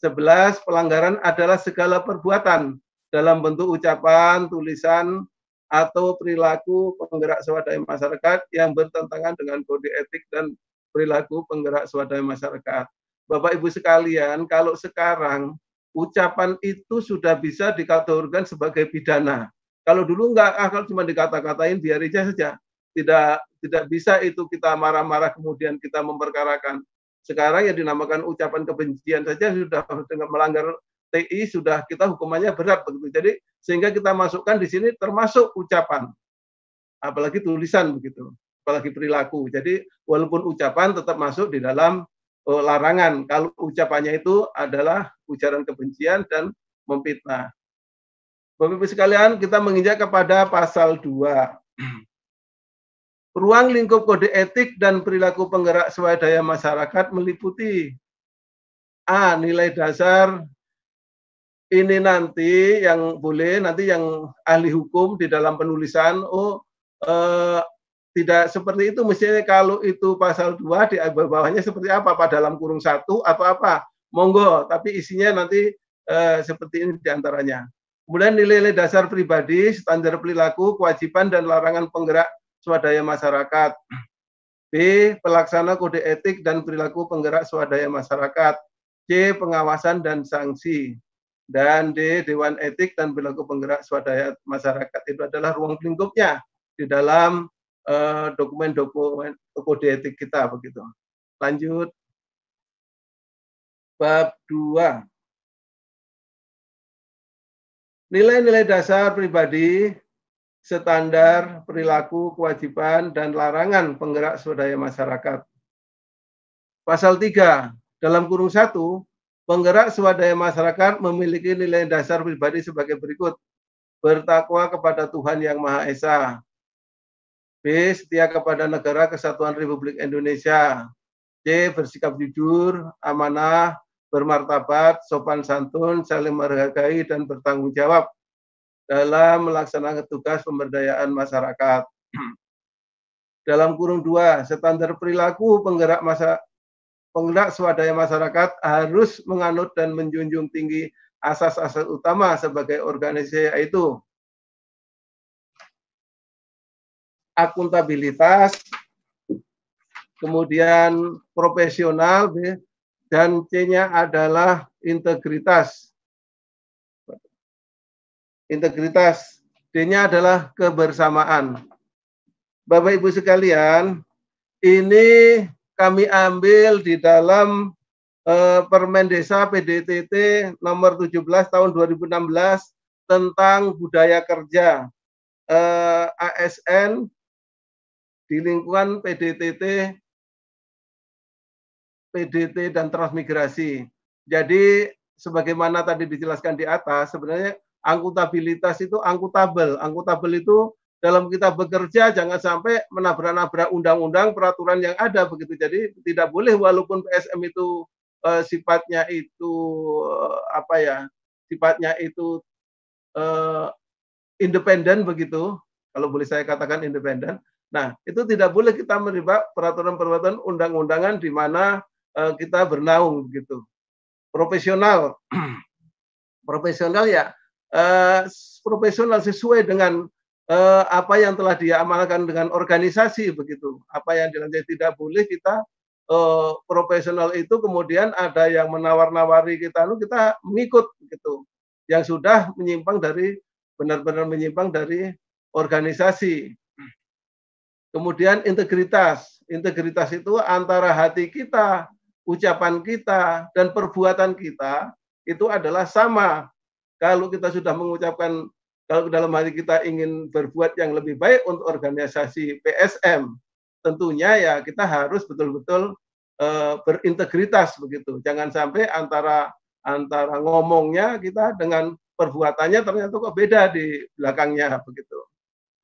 Sebelas pelanggaran adalah segala perbuatan dalam bentuk ucapan, tulisan, atau perilaku penggerak swadaya masyarakat yang bertentangan dengan kode etik dan perilaku penggerak swadaya masyarakat. Bapak Ibu sekalian, kalau sekarang ucapan itu sudah bisa dikategorikan sebagai pidana. Kalau dulu enggak, ah, kalau cuma dikata-katain biar aja saja. Tidak tidak bisa itu kita marah-marah kemudian kita memperkarakan. Sekarang yang dinamakan ucapan kebencian saja sudah melanggar TI sudah kita hukumannya berat begitu. Jadi sehingga kita masukkan di sini termasuk ucapan. Apalagi tulisan begitu, apalagi perilaku. Jadi walaupun ucapan tetap masuk di dalam oh, larangan kalau ucapannya itu adalah ujaran kebencian dan memfitnah. Bapak Ibu sekalian, kita menginjak kepada pasal 2. Ruang lingkup kode etik dan perilaku penggerak swadaya masyarakat meliputi A. Nilai dasar ini nanti yang boleh nanti yang ahli hukum di dalam penulisan oh eh, tidak seperti itu. Mestinya kalau itu pasal 2 di bawahnya seperti apa? Pak dalam kurung satu atau apa? Monggo tapi isinya nanti eh, seperti ini di antaranya kemudian nilai-nilai dasar pribadi standar perilaku kewajiban dan larangan penggerak swadaya masyarakat. B pelaksana kode etik dan perilaku penggerak swadaya masyarakat. C pengawasan dan sanksi dan D dewan etik dan perilaku penggerak swadaya masyarakat itu adalah ruang lingkupnya di dalam Eh, dokumen-dokumen uh, kode etik kita begitu. Lanjut bab 2. Nilai-nilai dasar pribadi, standar, perilaku, kewajiban, dan larangan penggerak swadaya masyarakat. Pasal 3, dalam kurung 1, penggerak swadaya masyarakat memiliki nilai dasar pribadi sebagai berikut. Bertakwa kepada Tuhan Yang Maha Esa, B. Setia kepada negara kesatuan Republik Indonesia. C. Bersikap jujur, amanah, bermartabat, sopan santun, saling menghargai, dan bertanggung jawab dalam melaksanakan tugas pemberdayaan masyarakat. dalam kurung dua, standar perilaku penggerak masa penggerak swadaya masyarakat harus menganut dan menjunjung tinggi asas-asas utama sebagai organisasi yaitu akuntabilitas, kemudian profesional, dan C-nya adalah integritas. Integritas. D-nya adalah kebersamaan. Bapak Ibu sekalian, ini kami ambil di dalam eh, Permen Desa PDTT nomor 17 tahun 2016 tentang budaya kerja. Eh, ASN di lingkungan PDTT, PDT dan transmigrasi. Jadi sebagaimana tadi dijelaskan di atas, sebenarnya angkutabilitas itu angkutabel. Angkutabel itu dalam kita bekerja jangan sampai menabrak-nabrak undang-undang peraturan yang ada begitu. Jadi tidak boleh walaupun PSM itu uh, sifatnya itu uh, apa ya? Sifatnya itu uh, independen begitu. Kalau boleh saya katakan independen. Nah, itu tidak boleh kita menerima peraturan-peraturan undang-undangan di mana uh, kita bernaung begitu. Profesional. profesional ya uh, profesional sesuai dengan uh, apa yang telah dia amalkan dengan organisasi begitu. Apa yang dilakukan tidak boleh kita uh, profesional itu kemudian ada yang menawar-nawari kita lalu kita mengikut begitu. Yang sudah menyimpang dari benar-benar menyimpang dari organisasi. Kemudian integritas. Integritas itu antara hati kita, ucapan kita, dan perbuatan kita itu adalah sama. Kalau kita sudah mengucapkan, kalau dalam hati kita ingin berbuat yang lebih baik untuk organisasi PSM, tentunya ya kita harus betul-betul uh, berintegritas begitu. Jangan sampai antara antara ngomongnya kita dengan perbuatannya ternyata kok beda di belakangnya begitu.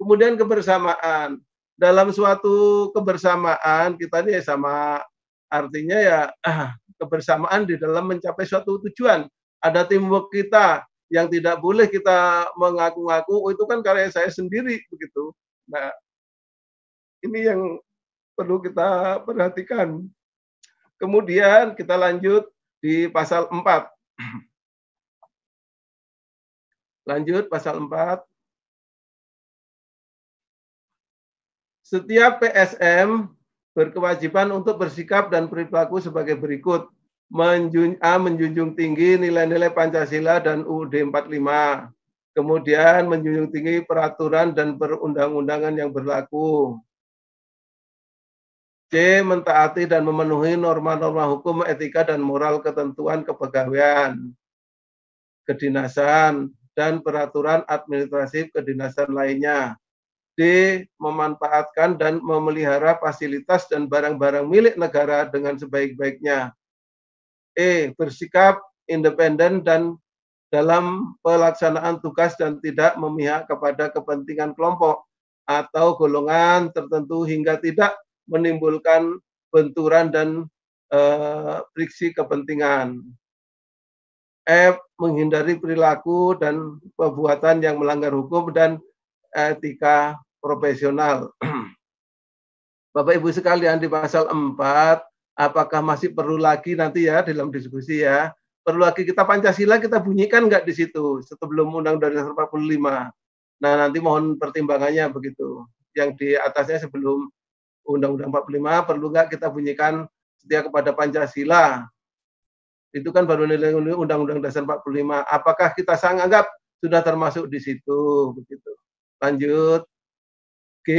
Kemudian kebersamaan dalam suatu kebersamaan kita ini sama artinya ya ah, kebersamaan di dalam mencapai suatu tujuan. Ada teamwork kita yang tidak boleh kita mengaku-ngaku oh itu kan karya saya sendiri begitu. Nah, ini yang perlu kita perhatikan. Kemudian kita lanjut di pasal 4. Lanjut pasal 4. Setiap PSM berkewajiban untuk bersikap dan berperilaku sebagai berikut. Menjun, A. Menjunjung tinggi nilai-nilai Pancasila dan UUD 45. Kemudian menjunjung tinggi peraturan dan perundang-undangan yang berlaku. C. Mentaati dan memenuhi norma-norma hukum, etika, dan moral ketentuan kepegawaian, kedinasan, dan peraturan administratif kedinasan lainnya. D. Memanfaatkan dan memelihara fasilitas dan barang-barang milik negara dengan sebaik-baiknya. E. Bersikap independen dan dalam pelaksanaan tugas dan tidak memihak kepada kepentingan kelompok atau golongan tertentu hingga tidak menimbulkan benturan dan e, friksi kepentingan. F. Menghindari perilaku dan perbuatan yang melanggar hukum dan etika profesional. Bapak Ibu sekalian di pasal 4, apakah masih perlu lagi nanti ya dalam diskusi ya, perlu lagi kita Pancasila kita bunyikan nggak di situ sebelum Undang-Undang Dasar 45. Nah nanti mohon pertimbangannya begitu. Yang di atasnya sebelum Undang-Undang 45 perlu nggak kita bunyikan setia kepada Pancasila. Itu kan baru nilai Undang-Undang Dasar 45. Apakah kita sangat sudah termasuk di situ begitu. Lanjut. G.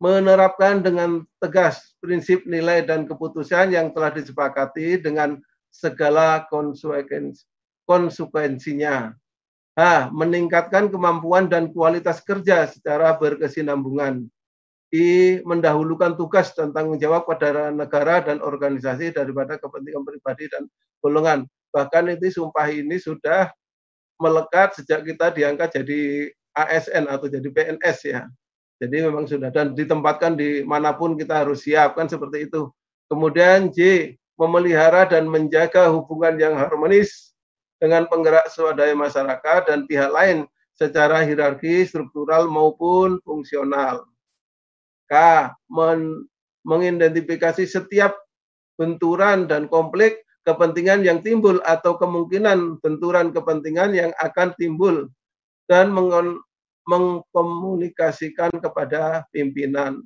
Menerapkan dengan tegas prinsip nilai dan keputusan yang telah disepakati dengan segala konsekuensinya. H. Meningkatkan kemampuan dan kualitas kerja secara berkesinambungan. I. Mendahulukan tugas dan tanggung jawab pada negara dan organisasi daripada kepentingan pribadi dan golongan. Bahkan itu sumpah ini sudah melekat sejak kita diangkat jadi ASN atau jadi PNS ya. Jadi memang sudah dan ditempatkan di mana pun kita harus siap kan seperti itu. Kemudian J memelihara dan menjaga hubungan yang harmonis dengan penggerak swadaya masyarakat dan pihak lain secara hierarki, struktural maupun fungsional. K. Men mengidentifikasi setiap benturan dan konflik kepentingan yang timbul atau kemungkinan benturan kepentingan yang akan timbul dan mengkomunikasikan kepada pimpinan.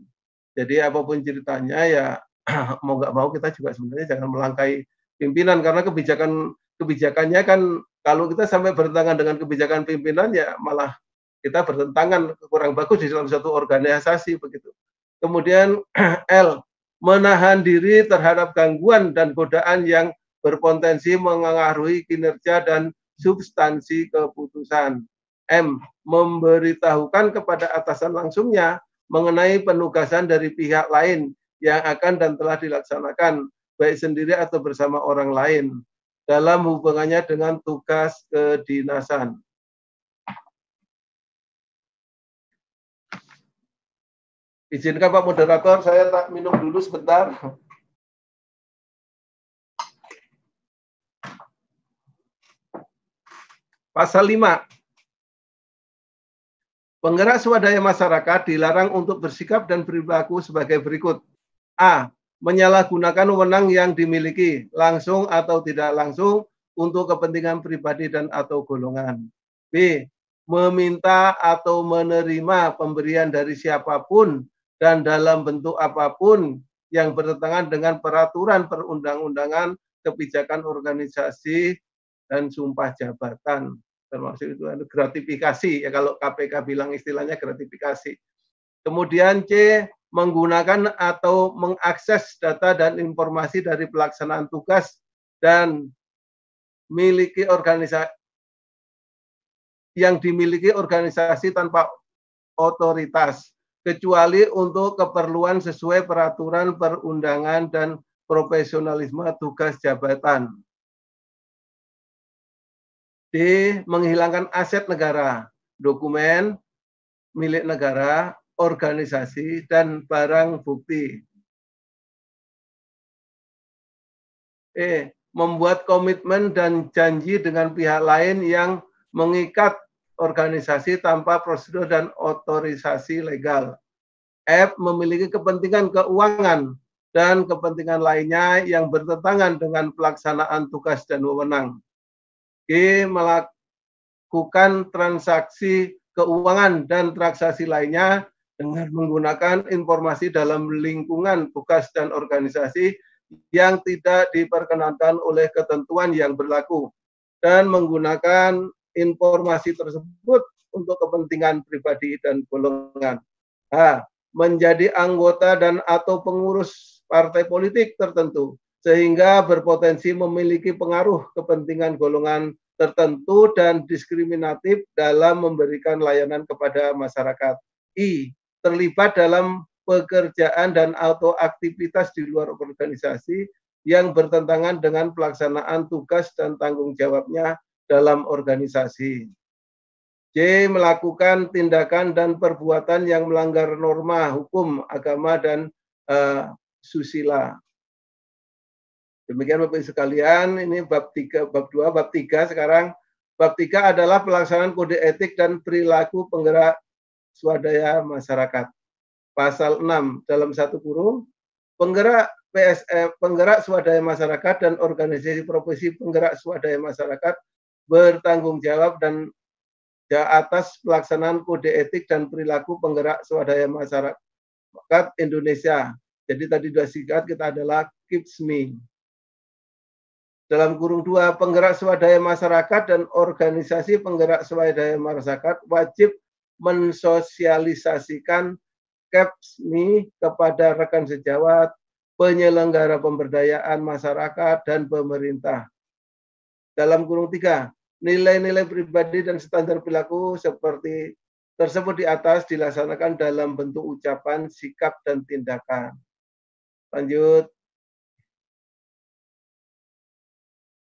Jadi apa pun ceritanya ya mau nggak mau kita juga sebenarnya jangan melangkai pimpinan karena kebijakan kebijakannya kan kalau kita sampai bertentangan dengan kebijakan pimpinan ya malah kita bertentangan kurang bagus di dalam satu organisasi begitu. Kemudian L menahan diri terhadap gangguan dan godaan yang berpotensi mengaruhi kinerja dan substansi keputusan. M. Memberitahukan kepada atasan langsungnya mengenai penugasan dari pihak lain yang akan dan telah dilaksanakan, baik sendiri atau bersama orang lain, dalam hubungannya dengan tugas kedinasan. Izinkan Pak Moderator, saya tak minum dulu sebentar. Pasal 5. Penggerak swadaya masyarakat dilarang untuk bersikap dan berperilaku sebagai berikut. A. Menyalahgunakan wewenang yang dimiliki langsung atau tidak langsung untuk kepentingan pribadi dan atau golongan. B. Meminta atau menerima pemberian dari siapa pun dan dalam bentuk apa pun yang bertentangan dengan peraturan perundang-undangan, kebijakan organisasi, dan sumpah jabatan termasuk itu ada gratifikasi ya kalau KPK bilang istilahnya gratifikasi. Kemudian C menggunakan atau mengakses data dan informasi dari pelaksanaan tugas dan miliki organisasi yang dimiliki organisasi tanpa otoritas kecuali untuk keperluan sesuai peraturan perundangan dan profesionalisme tugas jabatan. D. Menghilangkan aset negara, dokumen milik negara, organisasi, dan barang bukti. E. Membuat komitmen dan janji dengan pihak lain yang mengikat organisasi tanpa prosedur dan otorisasi legal. F. Memiliki kepentingan keuangan dan kepentingan lainnya yang bertentangan dengan pelaksanaan tugas dan wewenang. G melakukan transaksi keuangan dan transaksi lainnya dengan menggunakan informasi dalam lingkungan tugas dan organisasi yang tidak diperkenankan oleh ketentuan yang berlaku dan menggunakan informasi tersebut untuk kepentingan pribadi dan golongan. H. Menjadi anggota dan atau pengurus partai politik tertentu sehingga berpotensi memiliki pengaruh kepentingan golongan tertentu dan diskriminatif dalam memberikan layanan kepada masyarakat. I. Terlibat dalam pekerjaan dan atau aktivitas di luar organisasi yang bertentangan dengan pelaksanaan tugas dan tanggung jawabnya dalam organisasi. J. Melakukan tindakan dan perbuatan yang melanggar norma hukum, agama, dan uh, susila. Demikian Bapak Ibu sekalian, ini bab 3, bab 2, bab 3 sekarang. Bab 3 adalah pelaksanaan kode etik dan perilaku penggerak swadaya masyarakat. Pasal 6 dalam satu kurung, penggerak PSF, penggerak swadaya masyarakat dan organisasi profesi penggerak swadaya masyarakat bertanggung jawab dan atas pelaksanaan kode etik dan perilaku penggerak swadaya masyarakat Indonesia. Jadi tadi dua singkat kita adalah KIPSMI dalam kurung dua penggerak swadaya masyarakat dan organisasi penggerak swadaya masyarakat wajib mensosialisasikan KEPSMI kepada rekan sejawat, penyelenggara pemberdayaan masyarakat, dan pemerintah. Dalam kurung tiga, nilai-nilai pribadi dan standar perilaku seperti tersebut di atas dilaksanakan dalam bentuk ucapan, sikap, dan tindakan. Lanjut.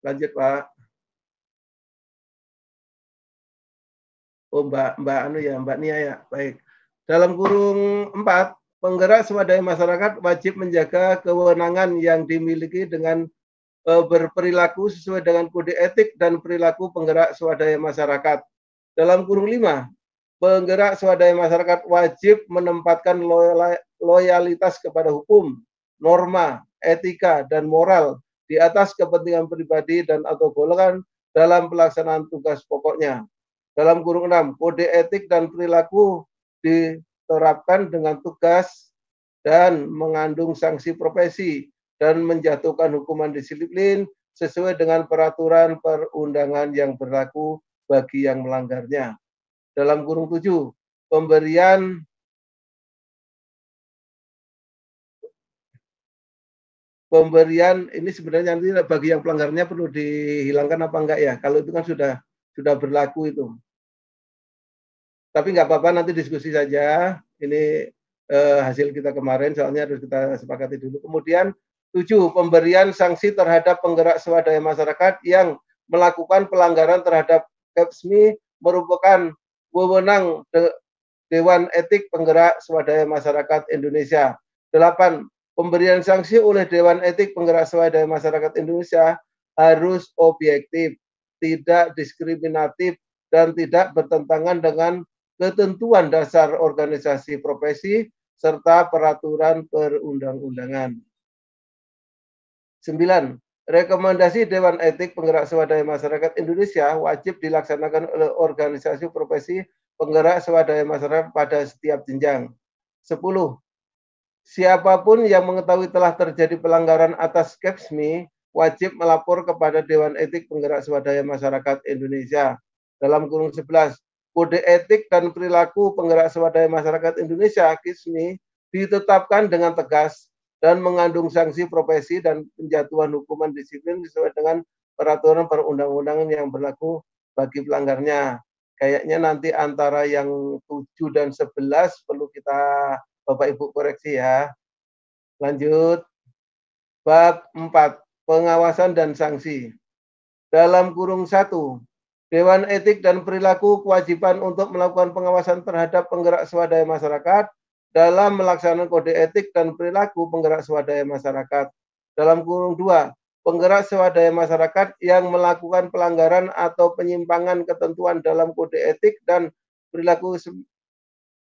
Lanjut Pak. Oh Mbak Mbak Anu ya Mbak Nia ya. Baik. Dalam kurung 4, penggerak swadaya masyarakat wajib menjaga kewenangan yang dimiliki dengan e, berperilaku sesuai dengan kode etik dan perilaku penggerak swadaya masyarakat. Dalam kurung 5, penggerak swadaya masyarakat wajib menempatkan loyalitas kepada hukum, norma, etika, dan moral di atas kepentingan pribadi dan atau golongan dalam pelaksanaan tugas pokoknya. Dalam kurung 6, kode etik dan perilaku diterapkan dengan tugas dan mengandung sanksi profesi dan menjatuhkan hukuman disiplin sesuai dengan peraturan perundangan yang berlaku bagi yang melanggarnya. Dalam kurung 7, pemberian pemberian ini sebenarnya nanti bagi yang pelanggarnya perlu dihilangkan apa enggak ya? Kalau itu kan sudah sudah berlaku itu. Tapi nggak apa-apa nanti diskusi saja. Ini eh, hasil kita kemarin soalnya harus kita sepakati dulu. Kemudian tujuh pemberian sanksi terhadap penggerak swadaya masyarakat yang melakukan pelanggaran terhadap KEPSMI merupakan wewenang Dewan Etik Penggerak Swadaya Masyarakat Indonesia. Delapan, pemberian sanksi oleh Dewan Etik Penggerak Swadaya Masyarakat Indonesia harus objektif, tidak diskriminatif, dan tidak bertentangan dengan ketentuan dasar organisasi profesi serta peraturan perundang-undangan. Sembilan, rekomendasi Dewan Etik Penggerak Swadaya Masyarakat Indonesia wajib dilaksanakan oleh organisasi profesi penggerak swadaya masyarakat pada setiap jenjang. Sepuluh, Siapa pun yang mengetahui telah terjadi pelanggaran atas KEPSMI wajib melapor kepada Dewan Etik Penggerak Swadaya Masyarakat Indonesia. Dalam kurung 11, Kode Etik dan Perilaku Penggerak Swadaya Masyarakat Indonesia KISMI ditetapkan dengan tegas dan mengandung sanksi profesi dan penjatuhan hukuman disiplin sesuai dengan peraturan perundang-undangan yang berlaku bagi pelanggarnya. Kayaknya nanti antara yang 7 dan 11 perlu kita Bapak Ibu koreksi ya. Lanjut. Bab 4. Pengawasan dan sanksi. Dalam kurung 1. Dewan Etik dan Perilaku kewajiban untuk melakukan pengawasan terhadap penggerak swadaya masyarakat dalam melaksanakan kode etik dan perilaku penggerak swadaya masyarakat. Dalam kurung 2. Penggerak swadaya masyarakat yang melakukan pelanggaran atau penyimpangan ketentuan dalam kode etik dan perilaku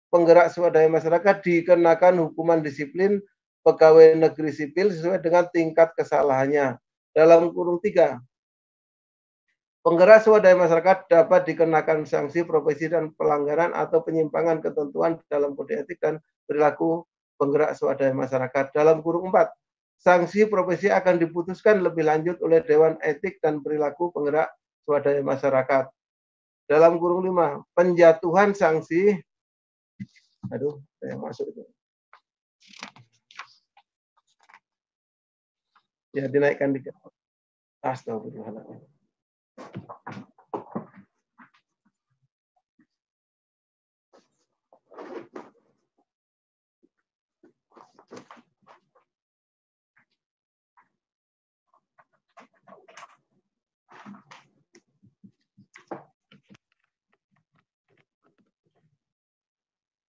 penggerak swadaya masyarakat dikenakan hukuman disiplin pegawai negeri sipil sesuai dengan tingkat kesalahannya. Dalam kurung tiga, penggerak swadaya masyarakat dapat dikenakan sanksi profesi dan pelanggaran atau penyimpangan ketentuan dalam kode etik dan perilaku penggerak swadaya masyarakat. Dalam kurung empat, sanksi profesi akan diputuskan lebih lanjut oleh Dewan Etik dan Perilaku Penggerak Swadaya Masyarakat. Dalam kurung lima, penjatuhan sanksi Aduh, saya masuk itu. Ya, dinaikkan dikit. Astagfirullahaladzim.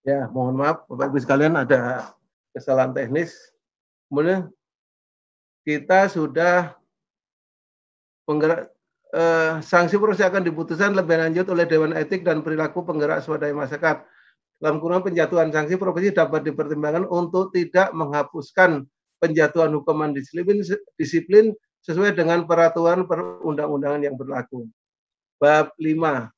Ya, mohon maaf Bapak Ibu sekalian ada kesalahan teknis. Kemudian kita sudah penggerak eh, sanksi proses akan diputuskan lebih lanjut oleh Dewan Etik dan Perilaku Penggerak Swadaya Masyarakat. Dalam kurungan penjatuhan sanksi profesi dapat dipertimbangkan untuk tidak menghapuskan penjatuhan hukuman disiplin, disiplin sesuai dengan peraturan perundang-undangan yang berlaku. Bab 5.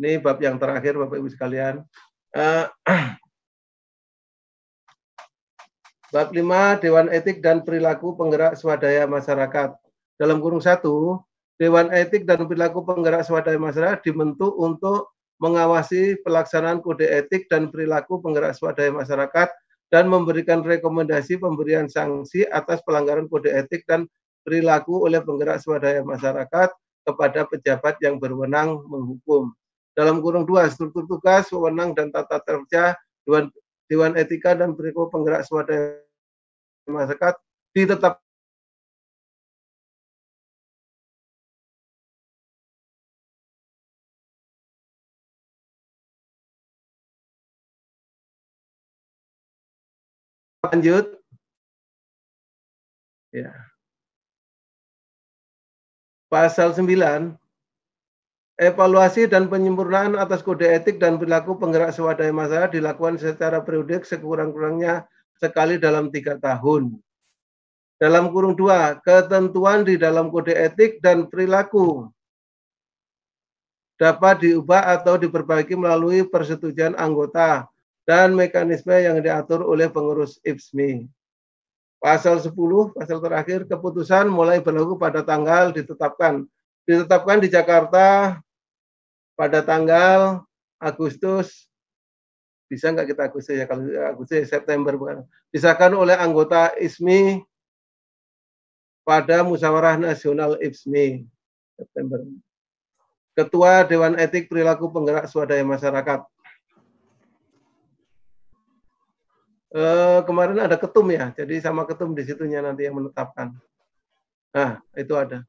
Ini bab yang terakhir Bapak Ibu sekalian. Uh, Bab 5 Dewan Etik dan Perilaku Penggerak Swadaya Masyarakat. Dalam kurung satu, Dewan Etik dan Perilaku Penggerak Swadaya Masyarakat dibentuk untuk mengawasi pelaksanaan kode etik dan perilaku penggerak swadaya masyarakat dan memberikan rekomendasi pemberian sanksi atas pelanggaran kode etik dan perilaku oleh penggerak swadaya masyarakat kepada pejabat yang berwenang menghukum dalam kurung dua struktur tugas, wewenang dan tata kerja Dewan, Dewan Etika dan Perilaku Penggerak Swadaya Masyarakat ditetap lanjut. Ya. Pasal 9 Evaluasi dan penyempurnaan atas kode etik dan perilaku penggerak swadaya masyarakat dilakukan secara periodik sekurang-kurangnya sekali dalam tiga tahun. Dalam kurung dua, ketentuan di dalam kode etik dan perilaku dapat diubah atau diperbaiki melalui persetujuan anggota dan mekanisme yang diatur oleh pengurus IPSMI. Pasal 10, pasal terakhir, keputusan mulai berlaku pada tanggal ditetapkan ditetapkan di Jakarta pada tanggal Agustus bisa nggak kita Agustus ya? Kalau Agustus September bukan. Disahkan oleh anggota ISMI pada musyawarah nasional ISMI September. Ketua Dewan Etik Perilaku Penggerak Swadaya Masyarakat. Eh, kemarin ada ketum ya jadi sama ketum di situnya nanti yang menetapkan. Nah itu ada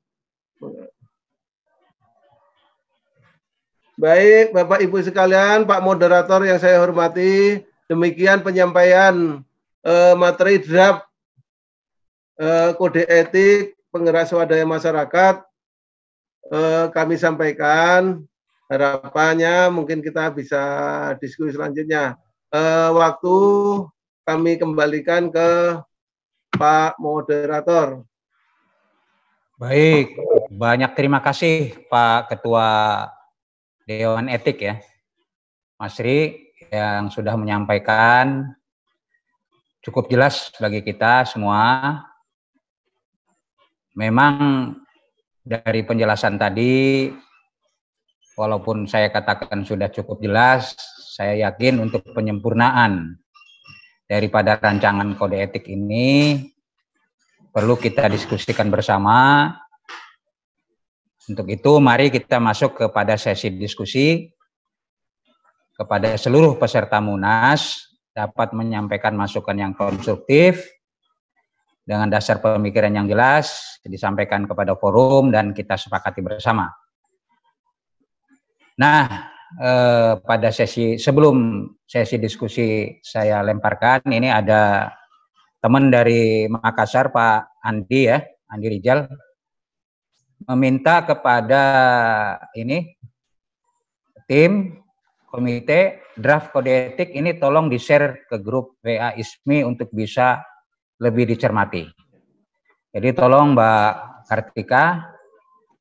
Baik, Bapak Ibu sekalian, Pak Moderator yang saya hormati, demikian penyampaian eh, materi draft eh, kode etik penggerak swadaya masyarakat eh, kami sampaikan harapannya mungkin kita bisa diskusi selanjutnya. Eh, waktu kami kembalikan ke Pak Moderator. Baik, banyak terima kasih Pak Ketua Dewan Etik ya, Mas Ri yang sudah menyampaikan cukup jelas bagi kita semua. Memang dari penjelasan tadi, walaupun saya katakan sudah cukup jelas, saya yakin untuk penyempurnaan daripada rancangan kode etik ini perlu kita diskusikan bersama. Untuk itu, mari kita masuk kepada sesi diskusi. Kepada seluruh peserta Munas dapat menyampaikan masukan yang konstruktif. Dengan dasar pemikiran yang jelas disampaikan kepada forum dan kita sepakati bersama. Nah, eh, pada sesi sebelum sesi diskusi saya lemparkan ini ada teman dari Makassar Pak Andi ya, Andi Rijal meminta kepada ini tim komite draft kode etik ini tolong di-share ke grup WA ISMI untuk bisa lebih dicermati. Jadi tolong Mbak Kartika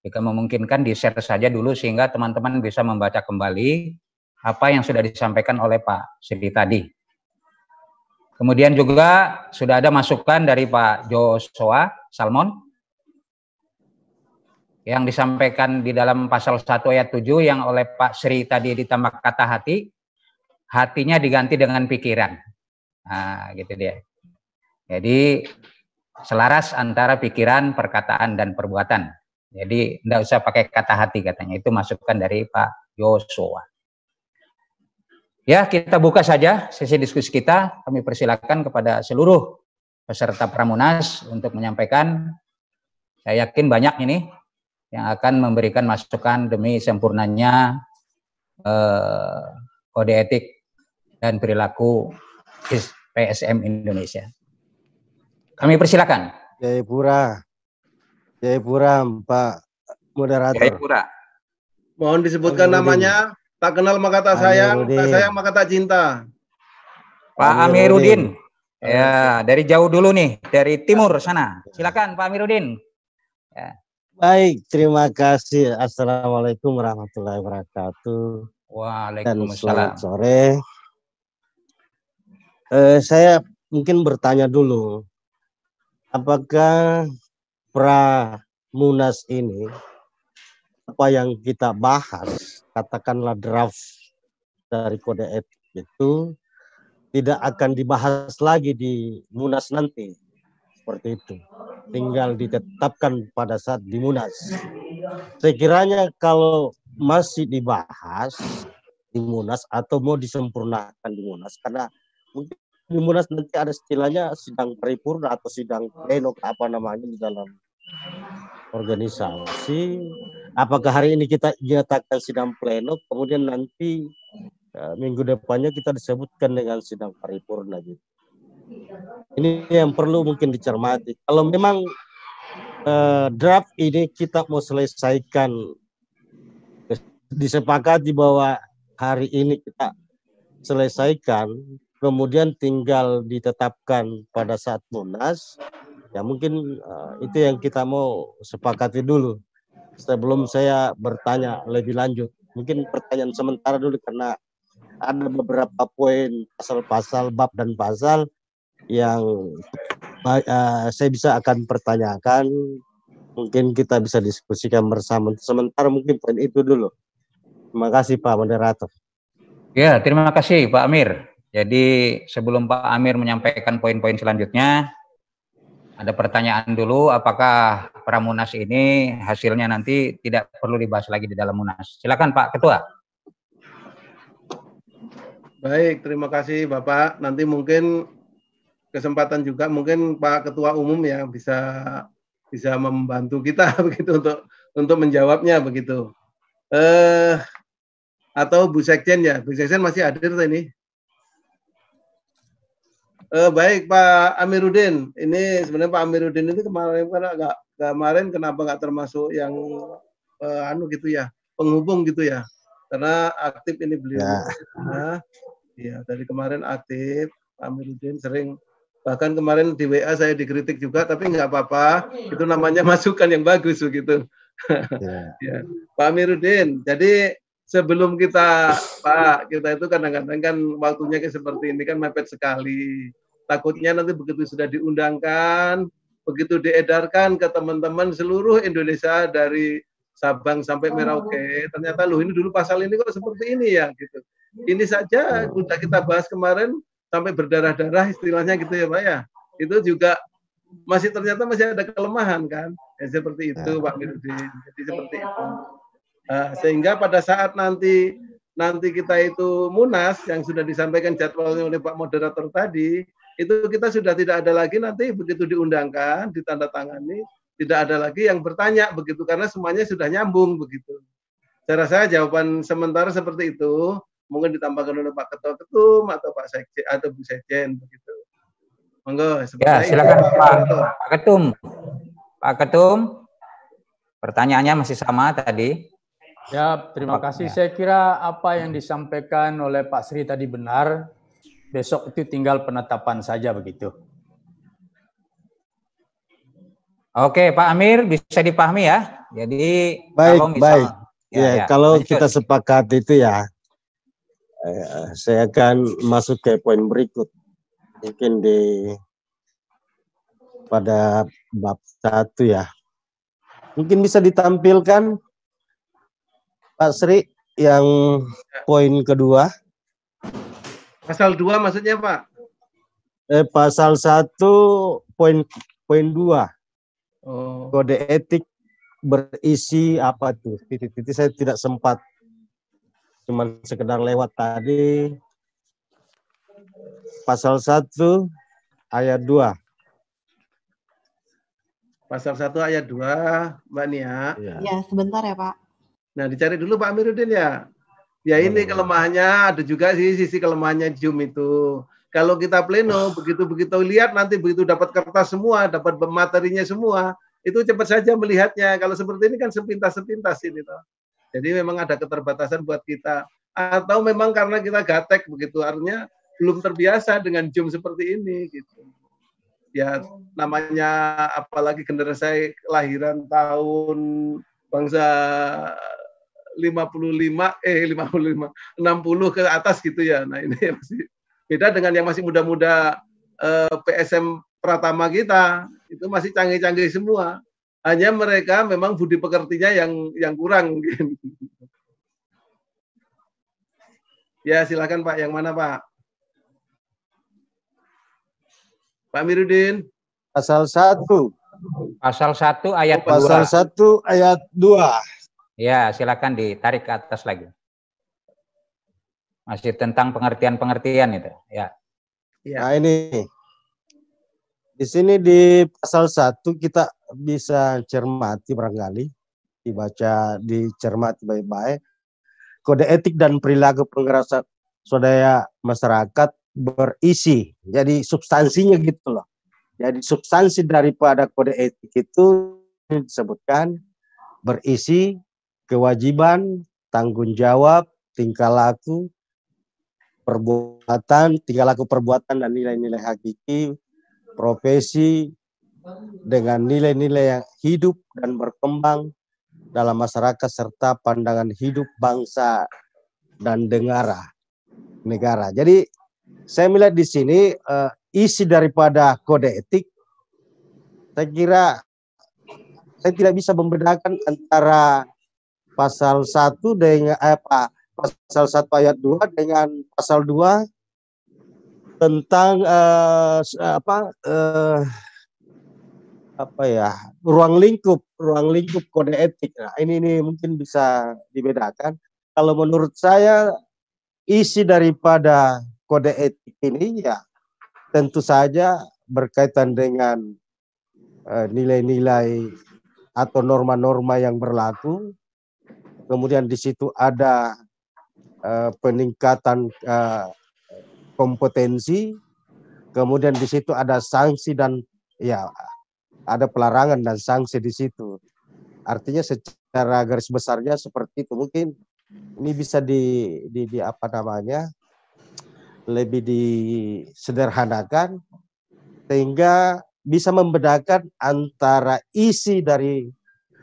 jika memungkinkan di-share saja dulu sehingga teman-teman bisa membaca kembali apa yang sudah disampaikan oleh Pak Sidi tadi. Kemudian juga sudah ada masukan dari Pak Joshua Salmon yang disampaikan di dalam pasal 1 ayat 7 yang oleh Pak Sri tadi ditambah kata hati, hatinya diganti dengan pikiran. Nah, gitu dia. Jadi selaras antara pikiran, perkataan, dan perbuatan. Jadi tidak usah pakai kata hati katanya. Itu masukan dari Pak Joshua. Ya, kita buka saja sesi diskusi kita. Kami persilakan kepada seluruh peserta Pramunas untuk menyampaikan. Saya yakin banyak ini yang akan memberikan masukan demi sempurnanya eh, kode etik dan perilaku PSM Indonesia. Kami persilakan. Jayapura. Jayapura, Pak Moderator. Jayapura. Mohon disebutkan namanya. Tak kenal maka tak sayang, tak sayang maka tak cinta. Pak Amiruddin. Ya, dari jauh dulu nih, dari timur sana. Silakan Pak Amiruddin. Ya. Baik, terima kasih. Assalamualaikum warahmatullahi wabarakatuh. Waalaikumsalam. Dan sore. Eh, saya mungkin bertanya dulu, apakah pra munas ini apa yang kita bahas katakanlah draft dari kode etik itu tidak akan dibahas lagi di Munas nanti. Seperti itu. Tinggal ditetapkan pada saat di Munas. Sekiranya kalau masih dibahas di Munas atau mau disempurnakan di Munas karena mungkin di Munas nanti ada istilahnya sidang paripurna atau sidang pleno apa namanya di dalam organisasi apakah hari ini kita nyatakan sidang pleno, kemudian nanti uh, minggu depannya kita disebutkan dengan sidang paripurna gitu. Ini yang perlu mungkin dicermati. Kalau memang uh, draft ini kita mau selesaikan disepakati bahwa hari ini kita selesaikan, kemudian tinggal ditetapkan pada saat munas, ya mungkin uh, itu yang kita mau sepakati dulu sebelum saya bertanya lebih lanjut. Mungkin pertanyaan sementara dulu karena ada beberapa poin pasal-pasal bab dan pasal yang uh, saya bisa akan pertanyakan. Mungkin kita bisa diskusikan bersama. Sementara mungkin poin itu dulu. Terima kasih Pak Moderator. Ya, terima kasih Pak Amir. Jadi sebelum Pak Amir menyampaikan poin-poin selanjutnya, ada pertanyaan dulu, apakah Pramunas ini hasilnya nanti tidak perlu dibahas lagi di dalam Munas? Silakan Pak Ketua. Baik, terima kasih Bapak. Nanti mungkin kesempatan juga mungkin Pak Ketua Umum ya bisa bisa membantu kita begitu untuk untuk menjawabnya begitu. Eh atau Bu Sekjen ya. Bu Sekjen masih hadir ini. Eh, baik Pak Amiruddin, ini sebenarnya Pak Amiruddin ini kemarin kan agak kemarin kenapa nggak termasuk yang eh, anu gitu ya penghubung gitu ya karena aktif ini beliau. Ya. Nah, ya dari kemarin aktif Pak Amiruddin sering bahkan kemarin di WA saya dikritik juga tapi nggak apa-apa itu namanya masukan yang bagus begitu. Ya. ya. Pak Amiruddin, jadi sebelum kita Pak kita itu kadang-kadang kan waktunya kayak seperti ini kan mepet sekali Takutnya nanti begitu sudah diundangkan, begitu diedarkan ke teman-teman seluruh Indonesia dari Sabang sampai Merauke, ternyata loh ini dulu pasal ini kok seperti ini ya gitu. Ini saja sudah kita bahas kemarin sampai berdarah-darah istilahnya gitu ya Pak ya. Itu juga masih ternyata masih ada kelemahan kan. Ya, seperti itu Pak Mirudin. Jadi seperti itu. Nah, sehingga pada saat nanti nanti kita itu munas yang sudah disampaikan jadwalnya oleh Pak moderator tadi, itu kita sudah tidak ada lagi nanti begitu diundangkan, ditandatangani, tidak ada lagi yang bertanya begitu karena semuanya sudah nyambung begitu. Saya rasa jawaban sementara seperti itu mungkin ditambahkan oleh Pak Ketua Ketum atau Pak Sekjen atau Bu Sekjen begitu. Monggo. Ya, silakan itu, Pak, Pak Ketum. Pak Ketum, pertanyaannya masih sama tadi. Ya, terima kasih. Ya. Saya kira apa yang disampaikan oleh Pak Sri tadi benar besok itu tinggal penetapan saja begitu. Oke, Pak Amir bisa dipahami ya. Jadi baik, kalau misal, baik. Ya, ya, ya kalau lanjut. kita sepakat itu ya, saya akan masuk ke poin berikut. Mungkin di pada bab satu ya. Mungkin bisa ditampilkan Pak Sri yang poin kedua. Pasal 2 maksudnya Pak? Eh, pasal 1 poin poin 2. Oh. Kode etik berisi apa tuh? Titik-titik saya tidak sempat cuman sekedar lewat tadi. Pasal 1 ayat 2. Pasal 1 ayat 2, Mbak Nia. Ya. ya, sebentar ya, Pak. Nah, dicari dulu Pak Amiruddin ya. Ya ini kelemahannya, ada juga sih sisi kelemahannya Zoom itu. Kalau kita pleno, begitu-begitu lihat nanti begitu dapat kertas semua, dapat materinya semua, itu cepat saja melihatnya. Kalau seperti ini kan sepintas-sepintas ini toh. Jadi memang ada keterbatasan buat kita. Atau memang karena kita gatek begitu, artinya belum terbiasa dengan Zoom seperti ini gitu. Ya namanya apalagi generasi kelahiran tahun bangsa 55 eh 55 60 ke atas gitu ya. Nah, ini masih beda dengan yang masih muda-muda eh, PSM Pratama kita. Itu masih canggih-canggih semua. Hanya mereka memang budi pekertinya yang yang kurang mungkin. ya, silakan Pak. Yang mana, Pak? Pak Mirudin. Pasal 1. Pasal 1 ayat oh, Pasal 1 ayat 2. Ya, silakan ditarik ke atas lagi. Masih tentang pengertian-pengertian itu, ya. ya. Nah, ini di sini di pasal 1 kita bisa cermati barangkali dibaca dicermati baik-baik. Kode etik dan perilaku pengerasa swadaya masyarakat berisi jadi substansinya gitu loh. Jadi substansi daripada kode etik itu disebutkan berisi kewajiban, tanggung jawab, tingkah laku, perbuatan, tingkah laku perbuatan dan nilai-nilai hakiki, profesi dengan nilai-nilai yang hidup dan berkembang dalam masyarakat serta pandangan hidup bangsa dan negara. Negara. Jadi saya melihat di sini uh, isi daripada kode etik saya kira saya tidak bisa membedakan antara pasal 1 dengan eh, pasal 1 ayat 2 dengan pasal 2 tentang eh, apa eh, apa ya ruang lingkup ruang lingkup kode etik. Nah, ini ini mungkin bisa dibedakan. Kalau menurut saya isi daripada kode etik ini ya tentu saja berkaitan dengan eh, nilai-nilai uh, atau norma-norma yang berlaku. Kemudian di situ ada uh, peningkatan uh, kompetensi, kemudian di situ ada sanksi dan ya ada pelarangan dan sanksi di situ. Artinya secara garis besarnya seperti itu. Mungkin ini bisa di, di, di apa namanya lebih disederhanakan sehingga bisa membedakan antara isi dari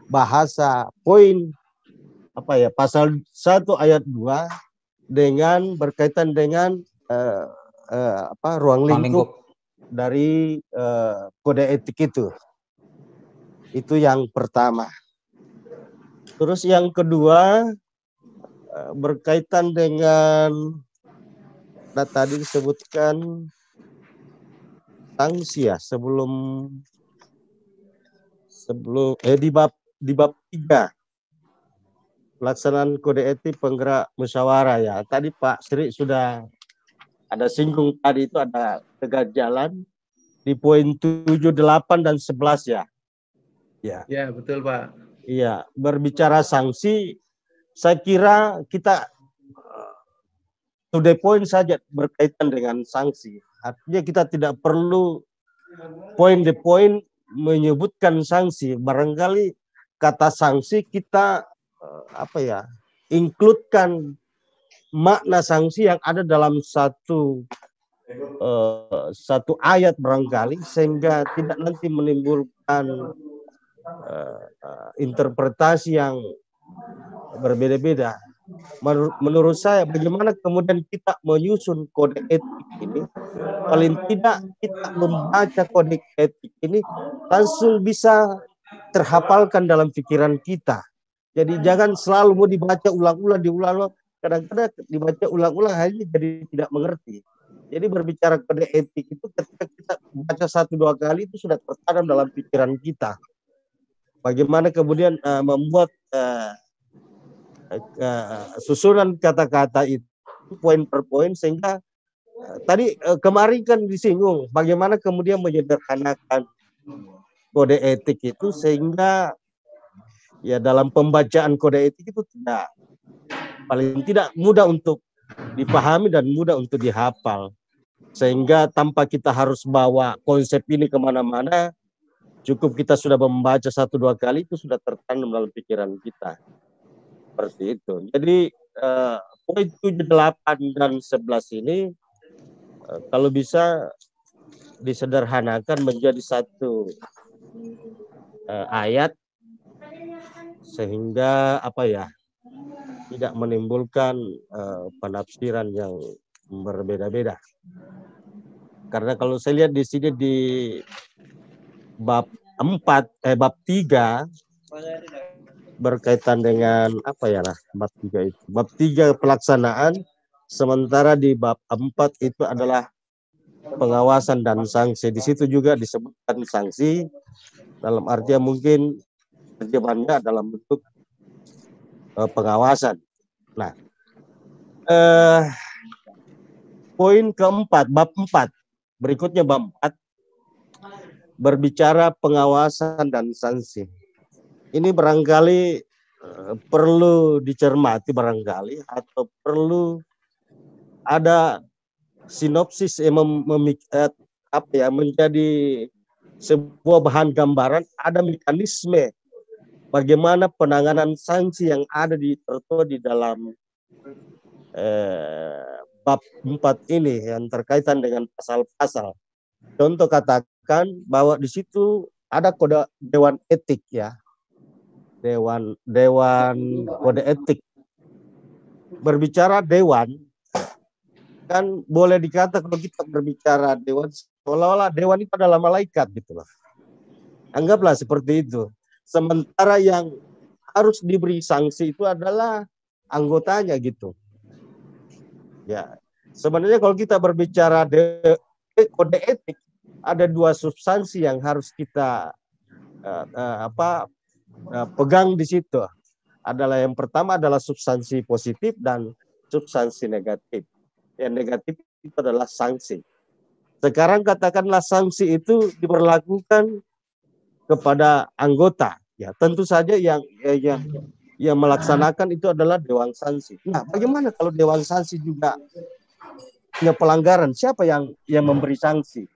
bahasa poin apa ya pasal 1 ayat 2 dengan berkaitan dengan uh, uh, apa ruang lingkup, lingkup. dari uh, kode etik itu. Itu yang pertama. Terus yang kedua berkaitan dengan nah, tadi disebutkan sanksi ya sebelum sebelum eh di bab di bab tiga pelaksanaan kode etik penggerak musyawarah ya. Tadi Pak Sri sudah ada singgung tadi itu ada tegak jalan di poin 7, 8 dan 11 ya. Ya. Ya, betul Pak. Iya, berbicara sanksi saya kira kita uh, to the point saja berkaitan dengan sanksi. Artinya kita tidak perlu poin the point menyebutkan sanksi. Barangkali kata sanksi kita Eh, apa ya includekan makna sanksi yang ada dalam satu uh, satu ayat barangkali sehingga tidak nanti menimbulkan uh, interpretasi yang berbeda-beda. Menur menurut saya bagaimana kemudian kita menyusun kode etik ini paling tidak kita membaca kode etik ini langsung bisa terhafalkan dalam pikiran kita jadi jangan selalu mau dibaca ulang-ulang, diulang-ulang. Kadang-kadang dibaca ulang-ulang hanya jadi tidak mengerti. Jadi berbicara kode etik itu ketika kita baca satu dua kali itu sudah tertanam dalam pikiran kita. Bagaimana kemudian uh, membuat uh, uh, susunan kata-kata itu poin per poin sehingga uh, tadi uh, kemarin kan disinggung bagaimana kemudian menyederhanakan kode etik itu sehingga ya dalam pembacaan kode etik itu tidak paling tidak mudah untuk dipahami dan mudah untuk dihafal. Sehingga tanpa kita harus bawa konsep ini ke mana-mana cukup kita sudah membaca satu dua kali itu sudah tertanam dalam pikiran kita seperti itu jadi eh, poin tujuh delapan dan sebelas ini eh, kalau bisa disederhanakan menjadi satu eh, ayat sehingga apa ya tidak menimbulkan uh, penafsiran yang berbeda-beda. Karena kalau saya lihat di sini di bab 4 eh bab 3 berkaitan dengan apa ya lah bab 3 itu. Bab 3 pelaksanaan sementara di bab 4 itu adalah pengawasan dan sanksi. Di situ juga disebutkan sanksi dalam artian mungkin terjemahannya dalam bentuk uh, pengawasan. Nah, uh, poin keempat, bab empat, berikutnya bab empat, berbicara pengawasan dan sanksi. Ini barangkali uh, perlu dicermati barangkali atau perlu ada sinopsis yang mem, mem, apa ya menjadi sebuah bahan gambaran ada mekanisme bagaimana penanganan sanksi yang ada di tertua di dalam eh, bab 4 ini yang terkaitan dengan pasal-pasal. Contoh katakan bahwa di situ ada kode dewan etik ya. Dewan dewan kode etik. Berbicara dewan kan boleh dikata kalau kita berbicara dewan seolah-olah dewan itu adalah malaikat gitu loh. Anggaplah seperti itu. Sementara yang harus diberi sanksi itu adalah anggotanya gitu. Ya, sebenarnya kalau kita berbicara de, kode etik, ada dua substansi yang harus kita uh, uh, apa uh, pegang di situ. Adalah yang pertama adalah substansi positif dan substansi negatif. Yang negatif itu adalah sanksi. Sekarang katakanlah sanksi itu diberlakukan kepada anggota. Ya, tentu saja yang yang yang melaksanakan itu adalah Dewan Sanksi. Nah, bagaimana kalau Dewan Sanksi juga punya pelanggaran? Siapa yang yang memberi sanksi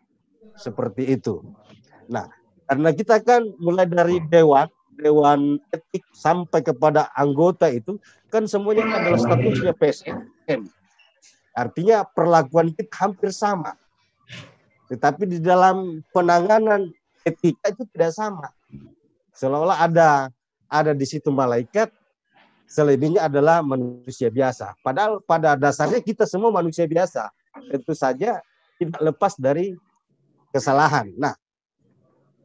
seperti itu? Nah, karena kita kan mulai dari Dewan, Dewan Etik sampai kepada anggota itu kan semuanya adalah statusnya PSM. Artinya perlakuan kita hampir sama. Tetapi di dalam penanganan etika itu tidak sama. Seolah-olah ada ada di situ malaikat, selebihnya adalah manusia biasa. Padahal pada dasarnya kita semua manusia biasa. Tentu saja tidak lepas dari kesalahan. Nah,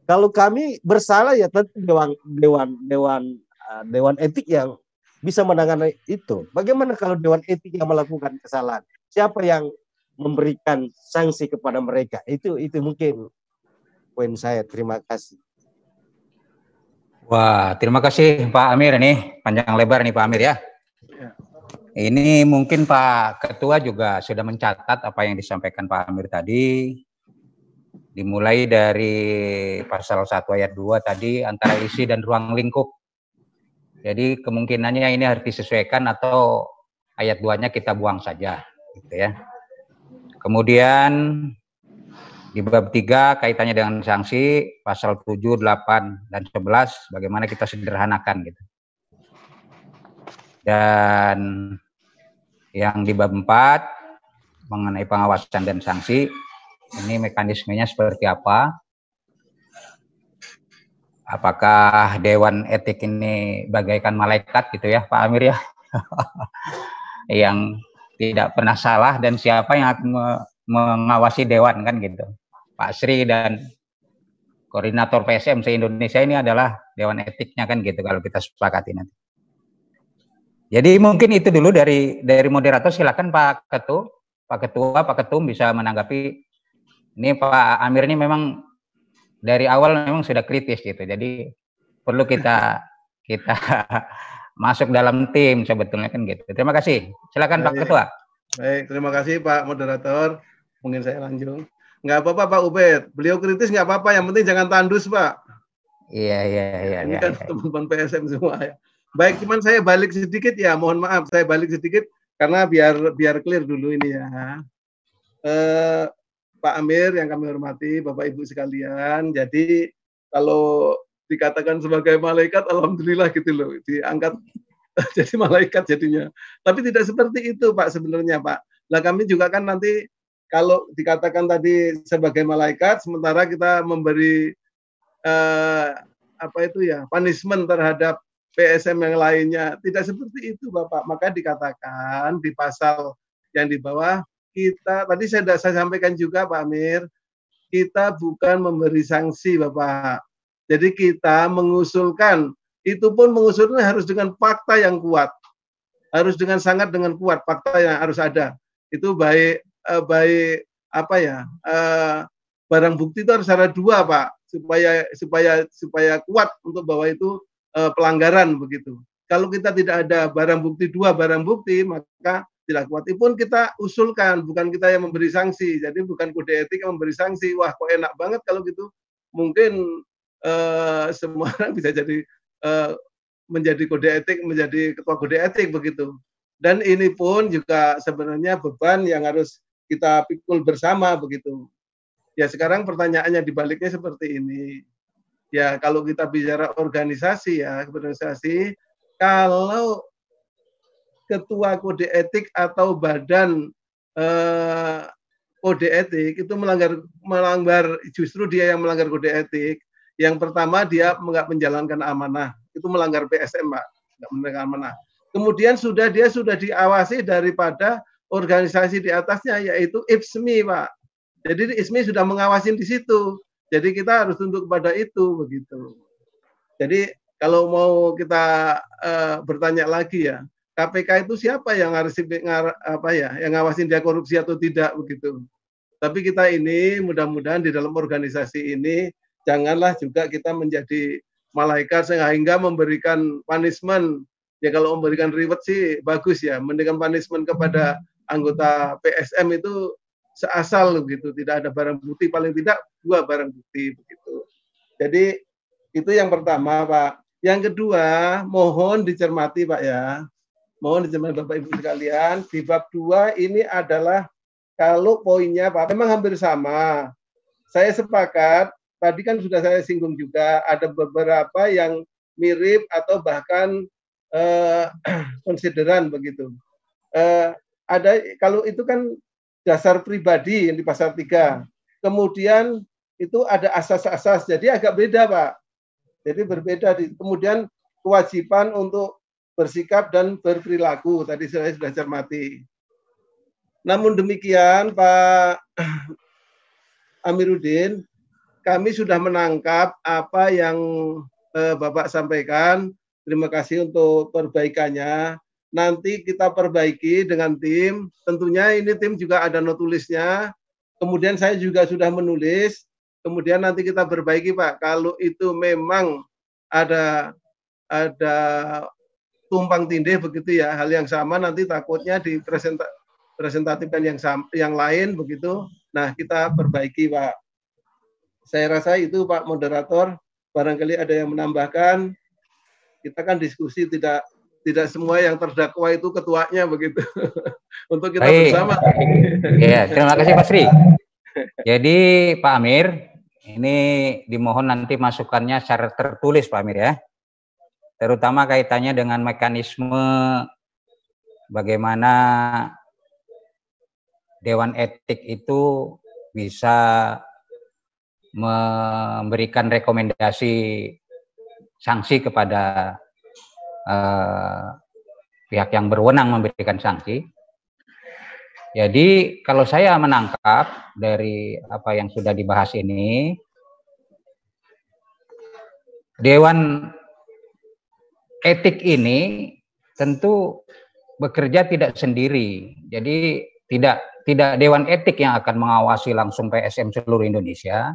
kalau kami bersalah ya tentu dewan dewan dewan uh, dewan etik yang bisa menangani itu. Bagaimana kalau dewan etik yang melakukan kesalahan? Siapa yang memberikan sanksi kepada mereka. Itu itu mungkin poin saya. Terima kasih. Wah, terima kasih Pak Amir ini panjang lebar nih Pak Amir ya. ya. Ini mungkin Pak Ketua juga sudah mencatat apa yang disampaikan Pak Amir tadi. Dimulai dari pasal 1 ayat 2 tadi antara isi dan ruang lingkup. Jadi kemungkinannya ini harus disesuaikan atau ayat 2-nya kita buang saja gitu ya. Kemudian di bab 3 kaitannya dengan sanksi pasal 7, 8 dan 11 bagaimana kita sederhanakan gitu. Dan yang di bab 4 mengenai pengawasan dan sanksi ini mekanismenya seperti apa? Apakah dewan etik ini bagaikan malaikat gitu ya Pak Amir ya? yang tidak pernah salah dan siapa yang akan mengawasi dewan kan gitu. Pak Sri dan koordinator PSM se Indonesia ini adalah dewan etiknya kan gitu kalau kita sepakati nanti. Jadi mungkin itu dulu dari dari moderator silakan Pak Ketua, Pak Ketua, Pak Ketum bisa menanggapi. Ini Pak Amir ini memang dari awal memang sudah kritis gitu. Jadi perlu kita kita masuk dalam tim sebetulnya kan gitu. Terima kasih. Silakan Pak Ketua. Baik, terima kasih Pak Moderator. Mungkin saya lanjut. Nggak apa-apa Pak Ubed. Beliau kritis nggak apa-apa. Yang penting jangan tandus Pak. Iya, iya, iya. Ini iya, kan iya. teman-teman PSM semua ya. Baik, cuman saya balik sedikit ya. Mohon maaf, saya balik sedikit karena biar biar clear dulu ini ya. Eh, Pak Amir yang kami hormati, Bapak Ibu sekalian. Jadi kalau dikatakan sebagai malaikat, alhamdulillah gitu loh, diangkat jadi malaikat jadinya. Tapi tidak seperti itu Pak sebenarnya Pak. Nah kami juga kan nanti kalau dikatakan tadi sebagai malaikat, sementara kita memberi eh, apa itu ya punishment terhadap PSM yang lainnya, tidak seperti itu Bapak. Maka dikatakan di pasal yang di bawah kita tadi saya sudah saya sampaikan juga Pak Amir, kita bukan memberi sanksi Bapak jadi kita mengusulkan, itu pun mengusulkan harus dengan fakta yang kuat. Harus dengan sangat dengan kuat fakta yang harus ada. Itu baik eh, baik apa ya? Eh, barang bukti itu harus ada dua, Pak, supaya supaya supaya kuat untuk bahwa itu eh, pelanggaran begitu. Kalau kita tidak ada barang bukti dua barang bukti, maka tidak kuat. Itu pun kita usulkan, bukan kita yang memberi sanksi. Jadi bukan kode etik yang memberi sanksi. Wah, kok enak banget kalau gitu. Mungkin uh, semua orang bisa jadi uh, menjadi kode etik, menjadi ketua kode etik begitu. Dan ini pun juga sebenarnya beban yang harus kita pikul bersama begitu. Ya sekarang pertanyaannya dibaliknya seperti ini. Ya kalau kita bicara organisasi ya, organisasi kalau ketua kode etik atau badan eh, kode etik itu melanggar melanggar justru dia yang melanggar kode etik yang pertama dia nggak menjalankan amanah, itu melanggar PSM, Pak, nggak menjalankan amanah. Kemudian sudah dia sudah diawasi daripada organisasi di atasnya yaitu IPSMI, Pak. Jadi IPSMI sudah mengawasi di situ. Jadi kita harus tunduk kepada itu begitu. Jadi kalau mau kita uh, bertanya lagi ya, KPK itu siapa yang harus apa ya, yang ngawasin dia korupsi atau tidak begitu. Tapi kita ini mudah-mudahan di dalam organisasi ini janganlah juga kita menjadi malaikat sehingga memberikan punishment ya kalau memberikan reward sih bagus ya mendingan punishment kepada anggota PSM itu seasal gitu tidak ada barang bukti paling tidak dua barang bukti begitu jadi itu yang pertama Pak Yang kedua, mohon dicermati Pak ya. Mohon dicermati Bapak Ibu sekalian, di bab 2 ini adalah kalau poinnya Pak memang hampir sama. Saya sepakat, tadi kan sudah saya singgung juga ada beberapa yang mirip atau bahkan eh, konsideran begitu. Eh, ada kalau itu kan dasar pribadi yang di pasal 3. Kemudian itu ada asas-asas, jadi agak beda Pak. Jadi berbeda. Di, kemudian kewajiban untuk bersikap dan berperilaku, tadi saya sudah cermati. Namun demikian Pak Amiruddin, kami sudah menangkap apa yang eh, Bapak sampaikan. Terima kasih untuk perbaikannya. Nanti kita perbaiki dengan tim. Tentunya ini tim juga ada notulisnya. Kemudian saya juga sudah menulis kemudian nanti kita perbaiki Pak. Kalau itu memang ada ada tumpang tindih begitu ya, hal yang sama nanti takutnya di presenta, presentatifkan yang yang lain begitu. Nah, kita perbaiki Pak. Saya rasa itu Pak moderator, barangkali ada yang menambahkan. Kita kan diskusi tidak tidak semua yang terdakwa itu ketuanya begitu. Untuk kita Baik. bersama. Iya, terima kasih Pak Sri. Jadi Pak Amir, ini dimohon nanti masukannya secara tertulis Pak Amir ya. Terutama kaitannya dengan mekanisme bagaimana Dewan Etik itu bisa memberikan rekomendasi sanksi kepada uh, pihak yang berwenang memberikan sanksi. Jadi kalau saya menangkap dari apa yang sudah dibahas ini, Dewan Etik ini tentu bekerja tidak sendiri. Jadi tidak tidak Dewan Etik yang akan mengawasi langsung PSM seluruh Indonesia,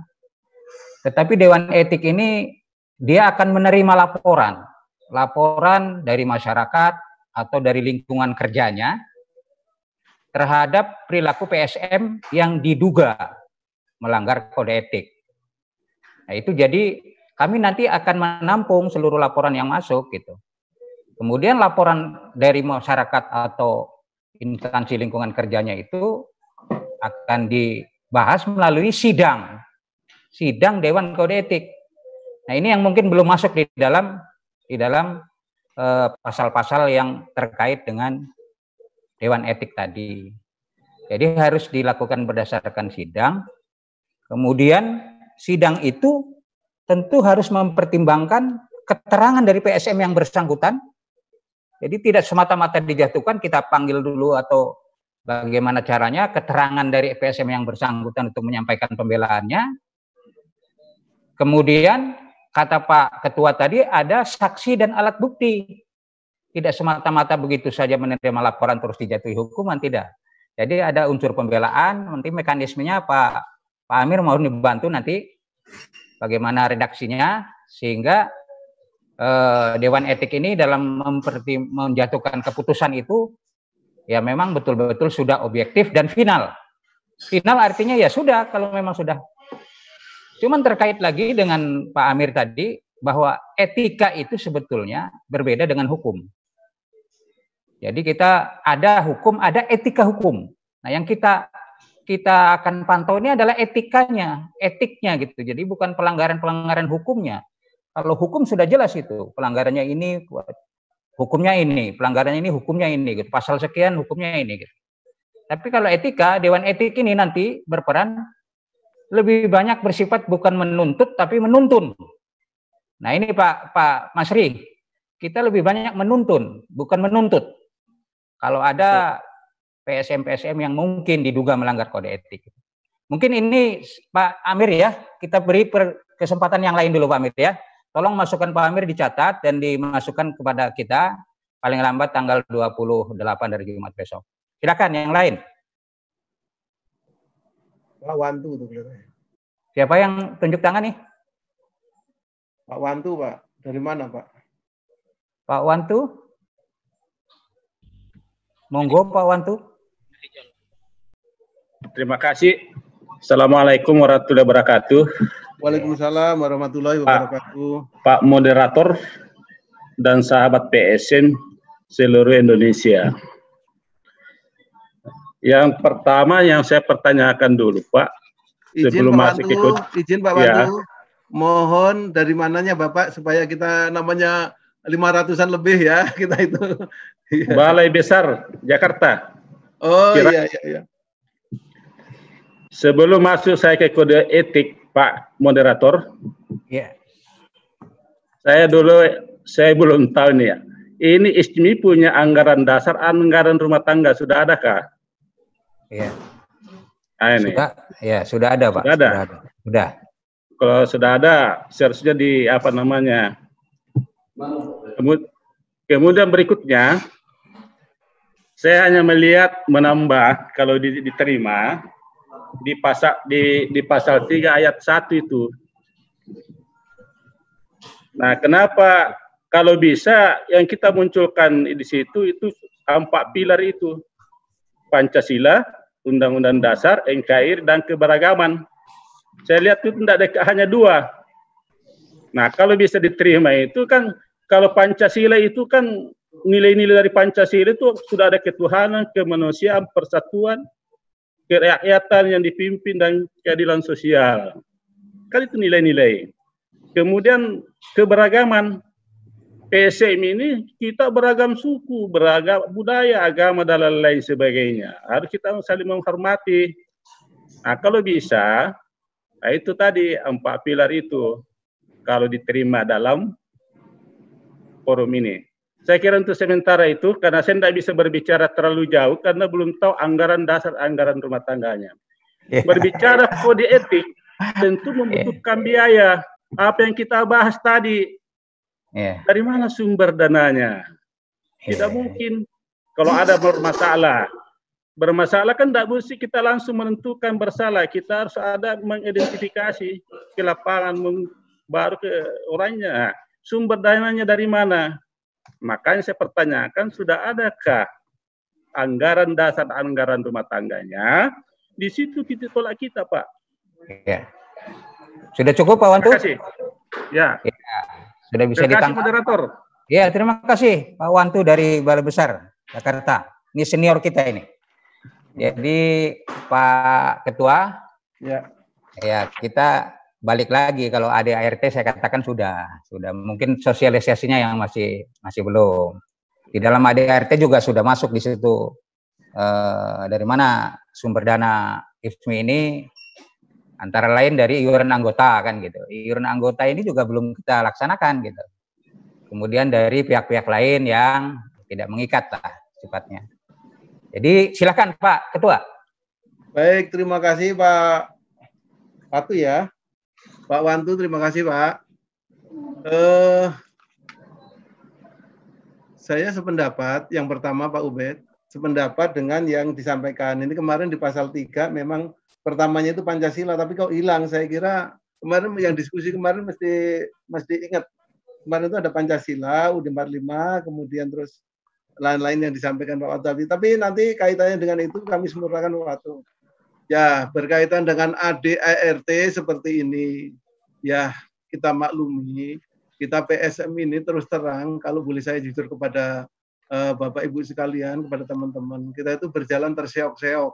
tetapi Dewan Etik ini dia akan menerima laporan, laporan dari masyarakat atau dari lingkungan kerjanya terhadap perilaku PSM yang diduga melanggar kode etik. Nah, itu jadi kami nanti akan menampung seluruh laporan yang masuk gitu. Kemudian laporan dari masyarakat atau instansi lingkungan kerjanya itu akan dibahas melalui sidang. Sidang Dewan Kode Etik. Nah, ini yang mungkin belum masuk di dalam di dalam eh, pasal-pasal uh, yang terkait dengan Dewan Etik tadi. Jadi harus dilakukan berdasarkan sidang. Kemudian sidang itu tentu harus mempertimbangkan keterangan dari PSM yang bersangkutan. Jadi tidak semata-mata dijatuhkan kita panggil dulu atau bagaimana caranya keterangan dari PSM yang bersangkutan untuk menyampaikan pembelaannya. Kemudian kata Pak Ketua tadi ada saksi dan alat bukti. Tidak semata-mata begitu saja menerima laporan terus dijatuhi hukuman, tidak. Jadi ada unsur pembelaan, nanti mekanismenya Pak Pak Amir mau dibantu nanti bagaimana redaksinya sehingga eh, Dewan Etik ini dalam memperti, menjatuhkan keputusan itu ya memang betul-betul sudah objektif dan final. Final artinya ya sudah kalau memang sudah. Cuman terkait lagi dengan Pak Amir tadi bahwa etika itu sebetulnya berbeda dengan hukum. Jadi kita ada hukum, ada etika hukum. Nah, yang kita kita akan pantau ini adalah etikanya, etiknya gitu. Jadi bukan pelanggaran-pelanggaran hukumnya. Kalau hukum sudah jelas itu, pelanggarannya ini hukumnya ini, pelanggarannya ini hukumnya ini gitu. Pasal sekian hukumnya ini gitu. Tapi kalau etika, dewan etik ini nanti berperan lebih banyak bersifat bukan menuntut tapi menuntun. Nah, ini Pak Pak Masri, kita lebih banyak menuntun, bukan menuntut. Kalau ada PSM-PSM yang mungkin diduga melanggar kode etik. Mungkin ini Pak Amir ya, kita beri kesempatan yang lain dulu Pak Amir ya. Tolong masukkan Pak Amir dicatat dan dimasukkan kepada kita paling lambat tanggal 28 dari Jumat besok. Silakan yang lain. Pak Wantu tuh Siapa yang tunjuk tangan nih? Pak Wantu, Pak. Dari mana, Pak? Pak Wantu? Monggo Pak Wantu. Terima kasih. Assalamualaikum warahmatullahi wabarakatuh. Waalaikumsalam warahmatullahi wabarakatuh. Pak, Pak moderator, dan sahabat PSM seluruh Indonesia. Yang pertama yang saya pertanyakan dulu, Pak, izin sebelum Pak masuk Wantu, ikut. izin Pak Ya. Wantu, mohon dari mananya Bapak supaya kita namanya lima ratusan lebih ya kita itu. Balai Besar Jakarta. Oh Kira- iya iya iya. Sebelum masuk saya ke kode etik, Pak moderator, Ya. saya dulu saya belum tahu nih ya. Ini ISMI punya anggaran dasar, anggaran rumah tangga sudah adakah? Ya. Nah, ini. Sudah, ya sudah ada Pak. Sudah ada. Sudah. Kalau sudah ada, seharusnya di apa namanya? Kemu- Kemudian berikutnya, saya hanya melihat menambah kalau di- diterima di pasal di, di pasal 3 ayat 1 itu. Nah, kenapa kalau bisa yang kita munculkan di situ itu empat pilar itu. Pancasila, Undang-Undang Dasar, NKRI dan keberagaman. Saya lihat itu tidak ada hanya dua. Nah, kalau bisa diterima itu kan kalau Pancasila itu kan nilai-nilai dari Pancasila itu sudah ada ketuhanan, kemanusiaan, persatuan, kerakyatan yang dipimpin dan keadilan sosial. Kan itu nilai-nilai. Kemudian keberagaman. PSM ini kita beragam suku, beragam budaya, agama dan lain-lain sebagainya. Harus kita saling menghormati. Nah, kalau bisa, nah itu tadi empat pilar itu kalau diterima dalam forum ini. Saya kira untuk sementara itu, karena saya tidak bisa berbicara terlalu jauh, karena belum tahu anggaran dasar anggaran rumah tangganya. Ya. Berbicara kode etik, tentu membutuhkan biaya. Apa yang kita bahas tadi, Ya. dari mana sumber dananya? Tidak mungkin. Kalau ada bermasalah, bermasalah kan tidak mesti kita langsung menentukan bersalah. Kita harus ada mengidentifikasi ke lapangan, baru ke orangnya. Sumber dananya dari mana? Makanya saya pertanyakan, sudah adakah anggaran dasar anggaran rumah tangganya? Di situ titik tolak kita, Pak. Ya. Sudah cukup Pak Wantu? Terima kasih. Ya, Sudah bisa terima kasih ditangkap. moderator. Ya, terima kasih Pak Wantu dari Balai Besar Jakarta. Ini senior kita ini. Jadi Pak Ketua, Ya. ya kita balik lagi kalau ada ART saya katakan sudah, sudah mungkin sosialisasinya yang masih masih belum. Di dalam ADART juga sudah masuk di situ eh, dari mana sumber dana IFMI ini antara lain dari iuran anggota kan gitu. Iuran anggota ini juga belum kita laksanakan gitu. Kemudian dari pihak-pihak lain yang tidak mengikat lah sifatnya. Jadi silakan Pak Ketua. Baik, terima kasih Pak Patu ya. Pak Wantu, terima kasih Pak. Eh, saya sependapat, yang pertama Pak Ubed, sependapat dengan yang disampaikan. Ini kemarin di pasal 3 memang pertamanya itu Pancasila, tapi kok hilang. Saya kira kemarin yang diskusi kemarin mesti mesti ingat. Kemarin itu ada Pancasila, UUD 45, kemudian terus lain-lain yang disampaikan Pak Watabi. Tapi nanti kaitannya dengan itu kami semurnakan waktu. Ya, berkaitan dengan ADART seperti ini, ya kita maklumi, kita PSM ini terus terang, kalau boleh saya jujur kepada eh, Bapak Ibu sekalian, kepada teman-teman, kita itu berjalan terseok-seok.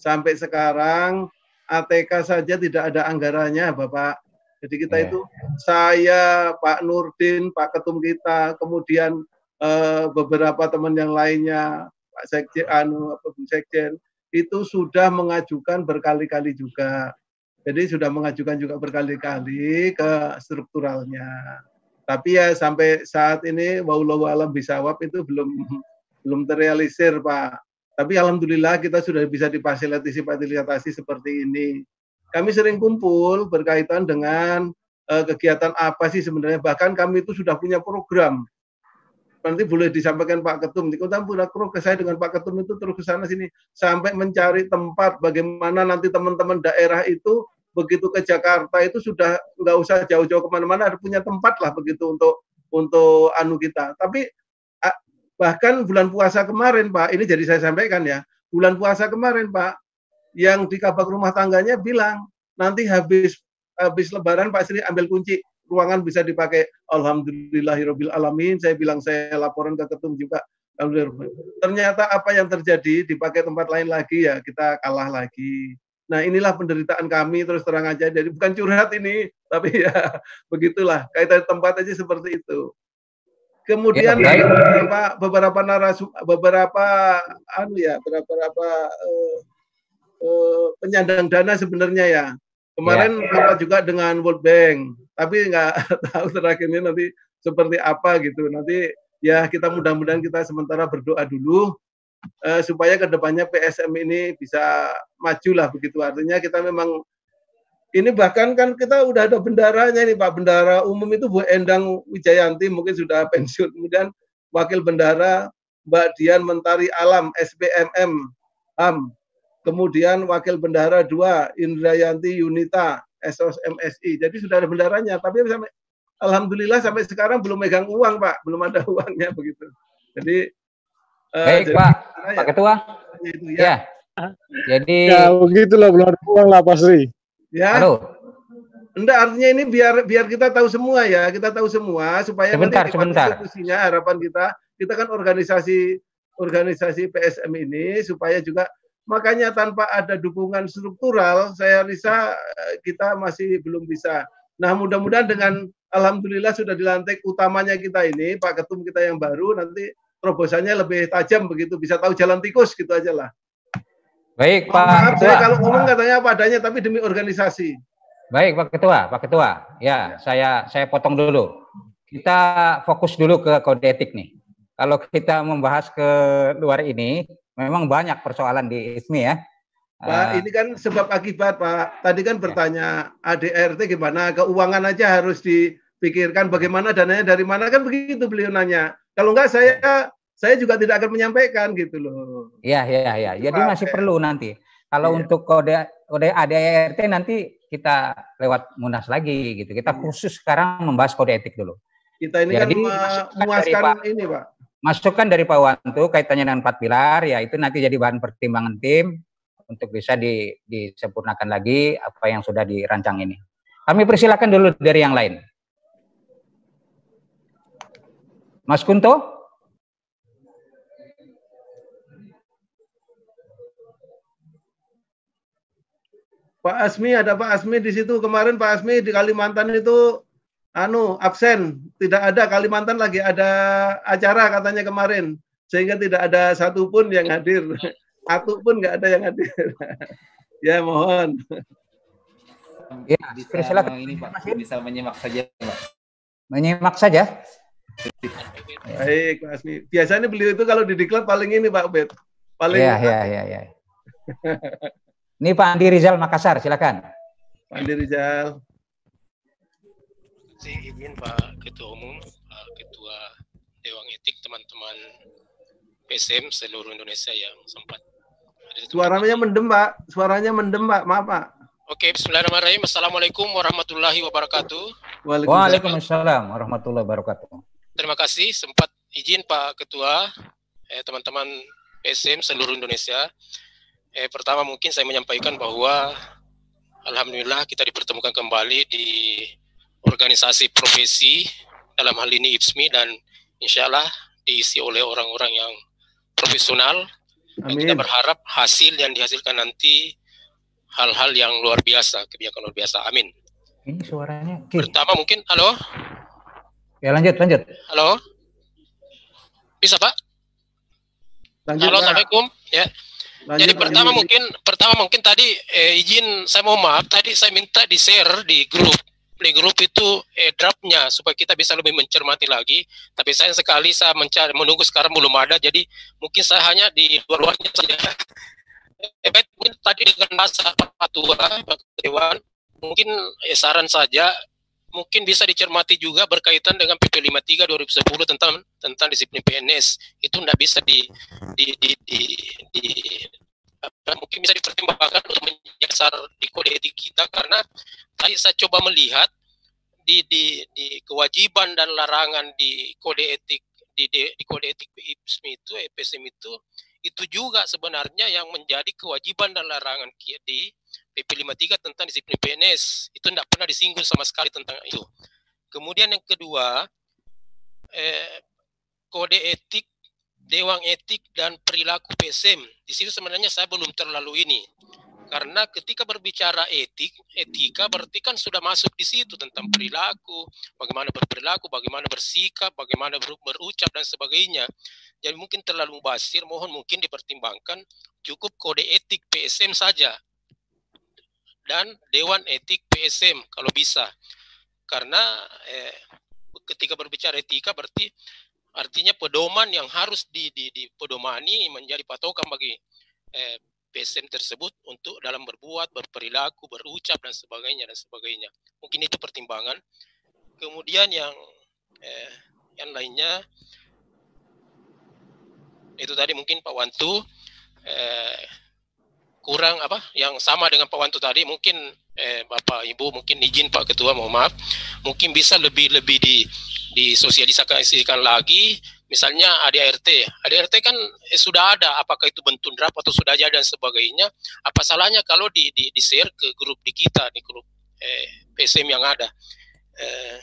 Sampai sekarang ATK saja tidak ada anggarannya, Bapak. Jadi kita Ya. itu saya, Pak Nurdin, Pak Ketum kita, kemudian eh, beberapa teman yang lainnya, Pak Sekjen, anu, apa, Bu Sekjen, itu sudah mengajukan berkali-kali juga. Jadi sudah mengajukan juga berkali-kali ke strukturalnya. Tapi ya sampai saat ini wallahu alam bisawab itu belum belum terrealisir, Pak. Tapi alhamdulillah kita sudah bisa difasilitasi fasilitasi seperti ini. Kami sering kumpul berkaitan dengan eh, kegiatan apa sih sebenarnya. Bahkan kami itu sudah punya program nanti boleh disampaikan Pak Ketum. Di Kota Purwokro ke saya dengan Pak Ketum itu terus ke sana sini sampai mencari tempat bagaimana nanti teman-teman daerah itu begitu ke Jakarta itu sudah nggak usah jauh-jauh ke mana-mana, ada punya tempat lah begitu untuk untuk anu kita. Tapi bahkan bulan puasa kemarin Pak, ini jadi saya sampaikan ya, bulan puasa kemarin Pak, yang di kabak rumah tangganya bilang nanti habis habis Lebaran Pak Sri ambil kunci ruangan bisa dipakai alhamdulillahirabbil alamin. Saya bilang saya laporan ke ketum juga Ternyata apa yang terjadi dipakai tempat lain lagi ya kita kalah lagi. Nah inilah penderitaan kami terus terang aja. Jadi bukan curhat ini, tapi ya begitulah. Kaitan tempat aja seperti itu. Kemudian ya, beberapa beberapa narasum beberapa anu ya beberapa uh, uh, penyandang dana sebenarnya ya. Kemarin ya. apa juga dengan World Bank, tapi nggak tahu terakhir ini nanti seperti apa gitu. Nanti ya kita mudah-mudahan kita sementara berdoa dulu uh, supaya ke depannya PSM ini bisa maju lah begitu. Artinya kita memang ini bahkan kan kita udah ada bendaranya nih Pak. Bendara umum itu Bu Endang Wijayanti mungkin sudah pensiun. Kemudian Wakil Bendara Mbak Dian Mentari Alam SPMM HAM kemudian Wakil Bendara 2 Indrayanti Yunita SOS MSI jadi sudah ada bendaranya tapi sampai alhamdulillah sampai sekarang belum megang uang pak, belum ada uangnya begitu. Jadi uh, baik jadi, pak, ya, pak ketua. Itu, ya. ya. Jadi ya begitulah belum ada uang lah Pak Sri. Ya. Halo. Enggak artinya ini biar biar kita tahu semua ya, kita tahu semua supaya sebentar, nanti sebentar. harapan kita kita kan organisasi organisasi PSM ini supaya juga makanya tanpa ada dukungan struktural saya rasa eh, kita masih belum bisa. Nah, mudah-mudahan dengan alhamdulillah sudah dilantik utamanya kita ini, Pak Ketum kita yang baru, nanti terobosannya lebih tajam begitu, bisa tahu jalan tikus gitu aja lah. Baik, Pak Maaf, Ketua. saya kalau ngomong katanya apa adanya, tapi demi organisasi. Baik, Pak Ketua, Pak Ketua. Ya, ya. saya saya potong dulu. Kita fokus dulu ke kode etik nih. Kalau kita membahas ke luar ini, memang banyak persoalan di ISMI ya. Pak, uh, ini kan sebab akibat, Pak. Tadi kan ya. bertanya ADRT gimana, keuangan aja harus dipikirkan bagaimana dananya dari mana kan begitu beliau nanya. Kalau enggak saya saya juga tidak akan menyampaikan gitu loh. Iya, iya, iya. Jadi Pak, masih perlu nanti. Kalau iya. untuk kode kode ADRT nanti kita lewat munas lagi gitu. Kita iya. khusus sekarang membahas kode etik dulu. Kita ini Jadi, kan memuaskan Pak, ini, Pak. Masukan dari Pak Wantu kaitannya dengan empat pilar, ya itu nanti jadi bahan pertimbangan tim untuk bisa di, disempurnakan lagi apa yang sudah dirancang ini. Kami persilakan dulu dari yang lain. Mas Kunto? Pak Asmi ada Pak Asmi di situ kemarin Pak Asmi di Kalimantan itu anu absen tidak ada Kalimantan lagi ada acara katanya kemarin sehingga tidak ada satupun yang hadir satu pun nggak ada yang hadir. ya mohon. Ya, bisa silakan. ini Pak, bisa menyimak saja Pak. Menyimak saja. Baik, Pak Asmi. Biasanya beliau itu kalau di diklat paling ini Pak Ubed. Paling Iya, iya, iya, ya. ini Pak Andi Rizal Makassar, silakan. Pak Andi Rizal. Saya izin Pak Ketua Umum, Pak Ketua Dewan Etik, teman-teman PSM seluruh Indonesia yang sempat Suaranya mendem, Pak. Suaranya mendem, Pak. Maaf, Pak. Oke, bismillahirrahmanirrahim. Assalamualaikum warahmatullahi wabarakatuh. Waalaikumsalam warahmatullahi wabarakatuh. Terima kasih sempat izin Pak Ketua, eh, teman-teman PSM seluruh Indonesia. Eh, pertama mungkin saya menyampaikan bahwa Alhamdulillah kita dipertemukan kembali di organisasi profesi dalam hal ini IPSMI dan insya Allah diisi oleh orang-orang yang profesional Amin. kita berharap hasil yang dihasilkan nanti hal-hal yang luar biasa, kebijakan luar biasa. Amin. Ini suaranya. Pertama mungkin, halo. Ya lanjut, lanjut. Halo. Bisa Pak? Lanjut, halo, Assalamualaikum. Ya. Lanjut, Jadi pertama lanjut. mungkin, pertama mungkin tadi eh, izin saya mau maaf tadi saya minta di share di grup play group itu eh, draftnya supaya kita bisa lebih mencermati lagi. Tapi saya sekali saya mencari menunggu sekarang belum ada, jadi mungkin saya hanya di luar-luarnya saja. Eh, mungkin tadi dengan Pak Tua, Dewan, mungkin eh, saran saja mungkin bisa dicermati juga berkaitan dengan PP 53 2010 tentang tentang disiplin PNS itu tidak bisa di di di, di, di mungkin bisa dipertimbangkan untuk menyasar di kode etik kita karena tadi saya coba melihat di, di, di kewajiban dan larangan di kode etik di, di, di kode etik IPSMI itu EPSM itu itu juga sebenarnya yang menjadi kewajiban dan larangan di PP 53 tentang disiplin PNS itu tidak pernah disinggung sama sekali tentang itu. Kemudian yang kedua, eh, kode etik, dewan etik dan perilaku PSM. Di situ sebenarnya saya belum terlalu ini. Karena ketika berbicara etik, etika berarti kan sudah masuk di situ tentang perilaku, bagaimana berperilaku, bagaimana bersikap, bagaimana ber berucap dan sebagainya. Jadi mungkin terlalu basir, mohon mungkin dipertimbangkan cukup kode etik PSM saja dan Dewan Etik PSM kalau bisa. Karena eh, ketika berbicara etika berarti artinya pedoman yang harus di, di, dipedomani menjadi patokan bagi eh, PSM tersebut untuk dalam berbuat, berperilaku, berucap dan sebagainya dan sebagainya. Mungkin itu pertimbangan. Kemudian yang eh, yang lainnya itu tadi mungkin Pak Wantu eh, kurang apa yang sama dengan Pak Wantu tadi mungkin eh, Bapak Ibu mungkin izin Pak Ketua mohon maaf mungkin bisa lebih lebih di disosialisasikan lagi misalnya ADRT. ADRT kan eh, sudah ada, apakah itu bentuk draft atau sudah ada dan sebagainya. Apa salahnya kalau di, di, di share ke grup di kita, di grup eh, PSM yang ada. Eh,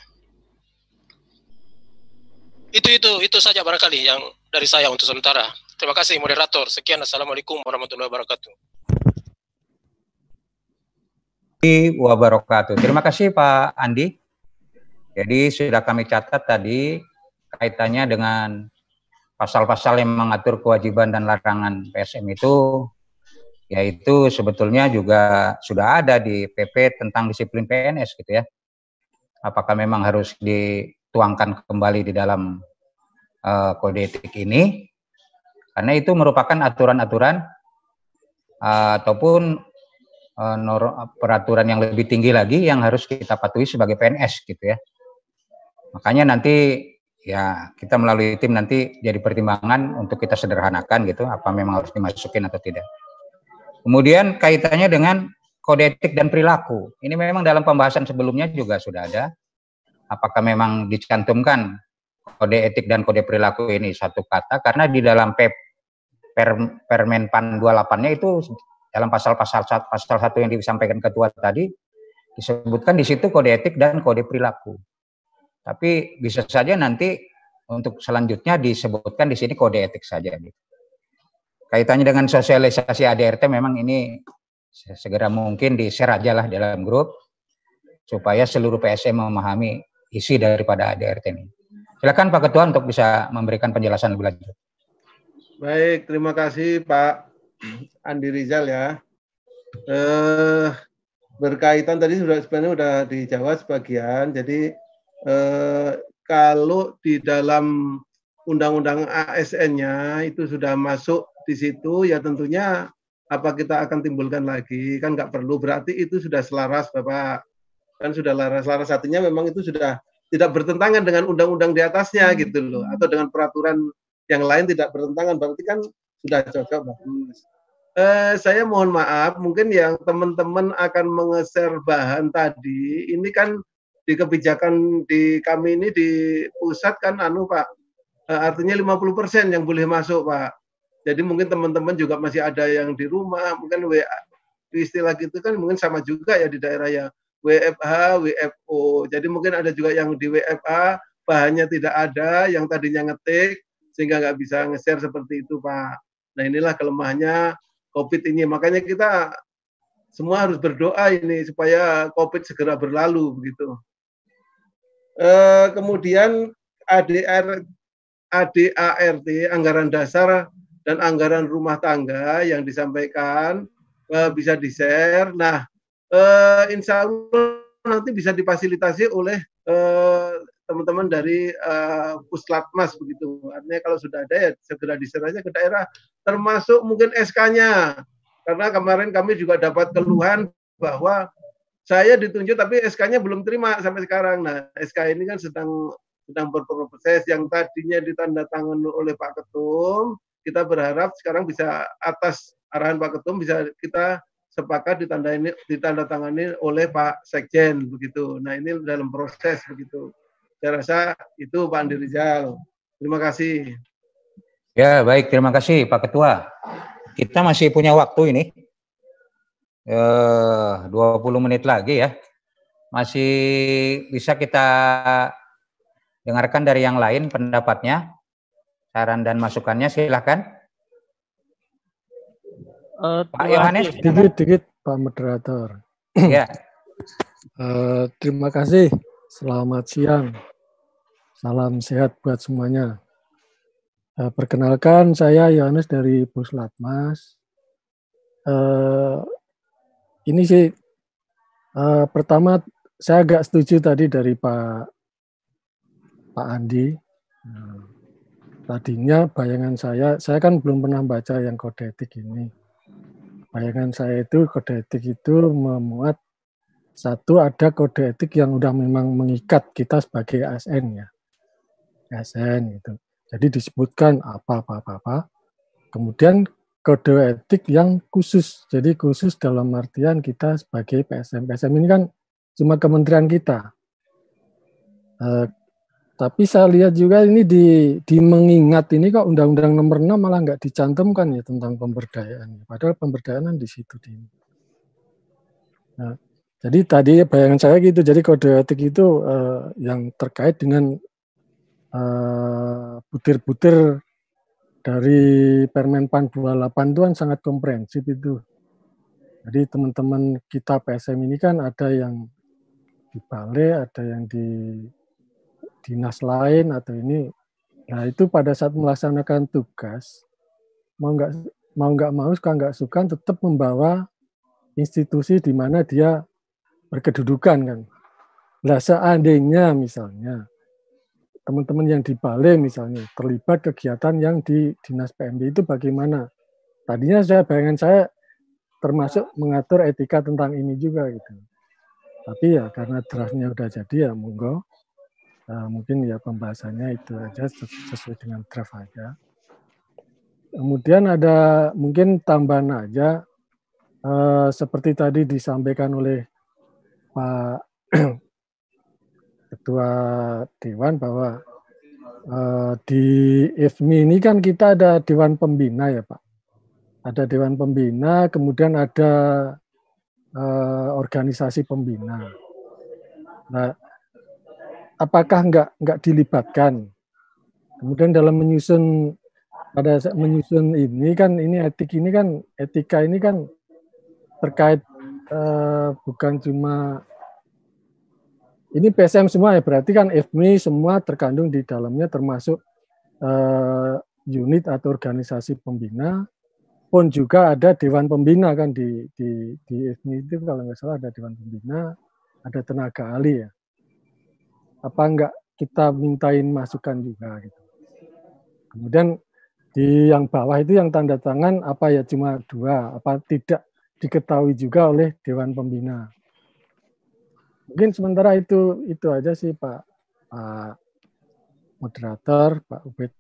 itu itu itu saja barangkali yang dari saya untuk sementara. Terima kasih moderator. Sekian. Assalamualaikum warahmatullahi wabarakatuh. wabarakatuh. Terima kasih Pak Andi. Jadi sudah kami catat tadi kaitannya dengan pasal-pasal yang mengatur kewajiban dan larangan PSM itu yaitu sebetulnya juga sudah ada di PP tentang disiplin PNS gitu ya. Apakah memang harus dituangkan kembali di dalam uh, kode etik ini? Karena itu merupakan aturan-aturan uh, ataupun uh, peraturan yang lebih tinggi lagi yang harus kita patuhi sebagai PNS gitu ya. Makanya nanti ya kita melalui tim nanti jadi pertimbangan untuk kita sederhanakan gitu apa memang harus dimasukin atau tidak. Kemudian kaitannya dengan kode etik dan perilaku. Ini memang dalam pembahasan sebelumnya juga sudah ada. Apakah memang dicantumkan kode etik dan kode perilaku ini satu kata karena di dalam PEP per, Permenpan 28-nya itu dalam pasal-pasal pasal satu yang disampaikan ketua tadi disebutkan di situ kode etik dan kode perilaku. Tapi bisa saja nanti untuk selanjutnya disebutkan di sini kode etik saja. Gitu. Kaitannya dengan sosialisasi ADRT memang ini segera mungkin di-share aja lah dalam grup supaya seluruh PSM memahami isi daripada ADRT ini. Silakan Pak Ketua untuk bisa memberikan penjelasan lebih lanjut. Baik, terima kasih Pak Andi Rizal ya. Eh, berkaitan tadi sudah sebenarnya sudah dijawab sebagian. Jadi eh, kalau di dalam undang-undang ASN-nya itu sudah masuk di situ, ya tentunya apa kita akan timbulkan lagi? Kan nggak perlu. Berarti itu sudah selaras bapak. Kan sudah laras. Laras satunya memang itu sudah tidak bertentangan dengan undang-undang di atasnya gitu loh. Atau dengan peraturan yang lain tidak bertentangan. Berarti kan sudah cocok bagus eh, saya mohon maaf. Mungkin yang teman-teman akan mengeser bahan tadi ini kan di kebijakan di kami ini di pusat kan anu Pak uh, artinya 50% yang boleh masuk Pak. Jadi mungkin teman-teman juga masih ada yang di rumah, mungkin WA istilah gitu kan mungkin sama juga ya di daerah ya WFH, WFO. Jadi mungkin ada juga yang di WFA bahannya tidak ada, yang tadinya ngetik sehingga nggak bisa nge-share seperti itu Pak. Nah inilah kelemahannya COVID ini. Makanya kita semua harus berdoa ini supaya COVID segera berlalu begitu. Eh, kemudian ADR ADART anggaran dasar dan anggaran rumah tangga yang disampaikan uh, bisa di-share. Nah, uh, insya Allah nanti bisa difasilitasi oleh teman-teman dari Puslatmas begitu. Artinya kalau sudah ada ya segera di-share aja ke daerah, termasuk mungkin SK-nya. Karena kemarin kami juga dapat keluhan bahwa saya ditunjuk tapi SK-nya belum terima sampai sekarang. Nah, SK ini kan sedang sedang berproses yang tadinya ditandatangani oleh Pak Ketum, kita berharap sekarang bisa atas arahan Pak Ketum bisa kita sepakat ditandai ditandatangani oleh Pak Sekjen begitu. Nah, ini dalam proses begitu. Saya rasa itu Pak Andi Rizal. Terima kasih. Ya, baik. Terima kasih Pak Ketua. Kita masih punya waktu ini eh, 20 menit lagi ya. Masih bisa kita dengarkan dari yang lain pendapatnya, saran dan masukannya silahkan. Uh, Pak Yohanes. Dikit, dikit Pak Moderator. Ya. uh, terima kasih. Selamat siang. Salam sehat buat semuanya. Uh, perkenalkan saya Yohanes dari Puslatmas. Uh, ini sih uh, pertama saya agak setuju tadi dari Pak Pak Andi. Tadinya bayangan saya, saya kan belum pernah baca yang kode etik ini. Bayangan saya itu kode etik itu memuat satu ada kode etik yang udah memang mengikat kita sebagai ASN ya. ASN itu. Jadi disebutkan apa apa apa. Kemudian kode etik yang khusus. Jadi khusus dalam artian kita sebagai PSM. PSM ini kan cuma kementerian kita. Uh, tapi saya lihat juga ini di, di mengingat ini kok Undang-Undang Nomor 6 malah nggak dicantumkan ya tentang pemberdayaan. Padahal pemberdayaan di situ di. Nah, jadi tadi bayangan saya gitu. Jadi kode etik itu uh, yang terkait dengan butir butir-butir dari Permenpan 28 itu kan sangat komprehensif itu. Jadi teman-teman kita PSM ini kan ada yang di balai, ada yang di dinas lain atau ini. Nah itu pada saat melaksanakan tugas mau nggak mau nggak mau suka nggak suka tetap membawa institusi di mana dia berkedudukan kan. Nah seandainya misalnya teman-teman yang di balai misalnya terlibat kegiatan yang di dinas PMD itu bagaimana? Tadinya saya bayangan saya termasuk mengatur etika tentang ini juga gitu. Tapi ya karena draftnya udah jadi ya monggo. Nah, mungkin ya pembahasannya itu aja sesuai dengan draft aja. Kemudian ada mungkin tambahan aja eh, seperti tadi disampaikan oleh Pak Ketua Dewan bahwa eh, di IFMI ini kan kita ada Dewan Pembina ya Pak. Ada Dewan Pembina, kemudian ada uh, organisasi pembina. Nah, apakah nggak nggak dilibatkan? Kemudian dalam menyusun pada menyusun ini kan ini etik ini kan etika ini kan terkait uh, bukan cuma ini PSM semua ya berarti kan FMI semua terkandung di dalamnya termasuk uh, unit atau organisasi pembina pun juga ada dewan pembina kan di di di FMI itu kalau nggak salah ada dewan pembina, ada tenaga ahli ya. Apa enggak kita mintain masukan juga gitu. Kemudian di yang bawah itu yang tanda tangan apa ya cuma dua, apa tidak diketahui juga oleh dewan pembina. Mungkin sementara itu itu aja sih Pak Pak moderator, Pak Ubed.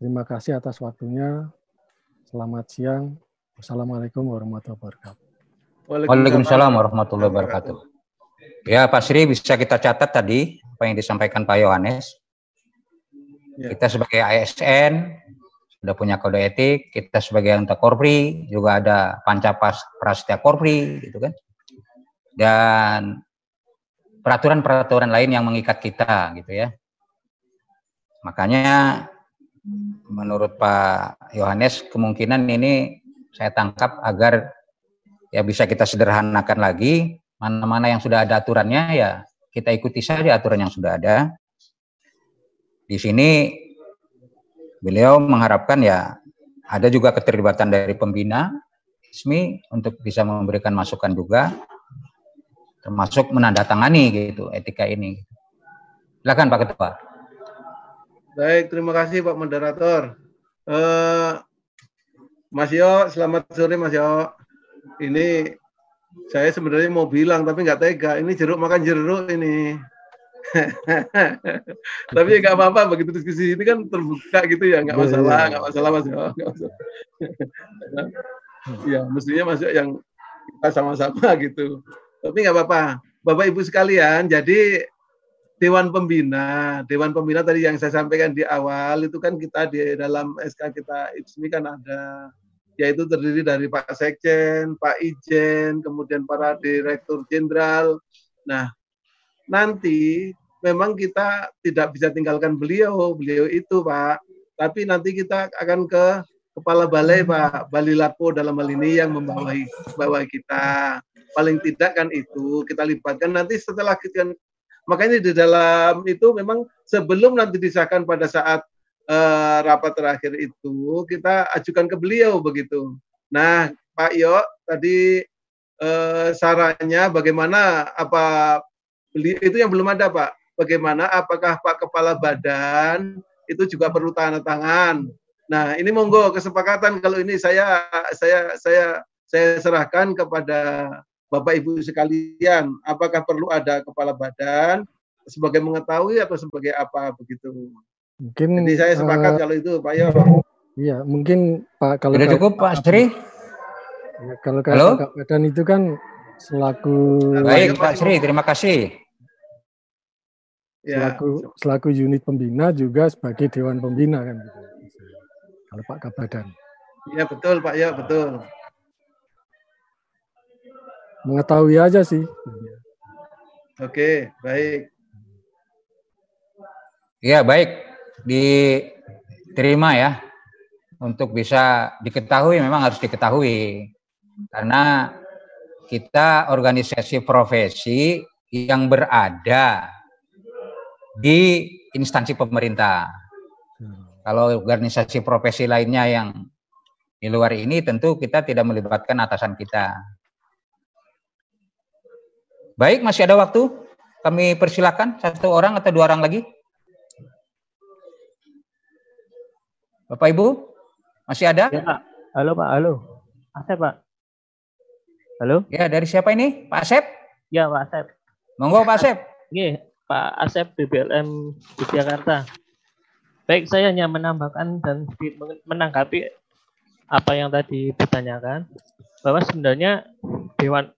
Terima kasih atas waktunya. Selamat siang. Wassalamualaikum warahmatullahi wabarakatuh. Waalaikumsalam warahmatullahi wabarakatuh. Ya, Pak Sri bisa kita catat tadi apa yang disampaikan Pak Yohanes. Ya. Kita sebagai ASN sudah punya kode etik, kita sebagai anggota Korpri juga ada Pancapas Prasetya Korpri gitu kan. Dan peraturan-peraturan lain yang mengikat kita gitu ya. Makanya menurut Pak Yohanes kemungkinan ini saya tangkap agar ya bisa kita sederhanakan lagi mana-mana yang sudah ada aturannya ya kita ikuti saja aturan yang sudah ada. Di sini beliau mengharapkan ya ada juga keterlibatan dari pembina resmi untuk bisa memberikan masukan juga termasuk menandatangani gitu etika ini. Silakan Pak Ketua. Baik, terima kasih Pak Moderator. Uh, Mas Yo, selamat sore Mas Yo. Ini saya sebenarnya mau bilang tapi nggak tega. Ini jeruk makan jeruk ini. tapi ya nggak apa-apa begitu diskusi ini kan terbuka gitu ya nggak iya, masalah iya. nggak masalah mas Yo. ya mestinya masuk yang kita sama-sama gitu tapi nggak apa-apa bapak ibu sekalian jadi Dewan Pembina. Dewan Pembina tadi yang saya sampaikan di awal itu kan kita di dalam SK kita IPSMI kan ada yaitu terdiri dari Pak Sekjen, Pak Ijen, kemudian para Direktur Jenderal, Nah, nanti memang kita tidak bisa tinggalkan beliau, beliau itu Pak. Tapi nanti kita akan ke kepala balai Pak, Bali Lapo dalam hal ini yang membawahi bawa kita. Paling tidak kan itu kita libatkan nanti setelah kita makanya di dalam itu memang sebelum nanti disahkan pada saat uh, rapat terakhir itu kita ajukan ke beliau begitu. Nah, Pak Yo tadi uh, sarannya bagaimana apa beli itu yang belum ada Pak bagaimana apakah Pak Kepala Badan itu juga perlu tanda tangan. Nah, ini monggo kesepakatan kalau ini saya saya saya saya serahkan kepada Bapak Ibu sekalian, apakah perlu ada kepala badan sebagai mengetahui atau sebagai apa begitu. Mungkin Jadi saya sepakat uh, kalau itu Pak Yo. Iya, mungkin Pak kalau Sudah cukup Pak Sri. Ya, kalau kakak badan itu kan selaku Baik Pak Sri, terima kasih ya. selaku selaku unit pembina juga sebagai dewan pembina kan gitu. Kalau Pak Kabadan. Iya betul Pak ya betul. Mengetahui aja sih. Oke baik. Iya baik diterima ya untuk bisa diketahui memang harus diketahui karena kita organisasi profesi yang berada di instansi pemerintah. Kalau organisasi profesi lainnya yang di luar ini tentu kita tidak melibatkan atasan kita. Baik, masih ada waktu. Kami persilakan satu orang atau dua orang lagi. Bapak Ibu, masih ada? Ya, Pak. Halo, Pak. Halo. Asep, Pak. Halo? Ya, dari siapa ini? Pak Asep? Ya, Pak Asep. Monggo, Pak Asep. Iya, Pak Asep BBLM Yogyakarta. Baik, saya hanya menambahkan dan menanggapi apa yang tadi ditanyakan bahwa sebenarnya Dewan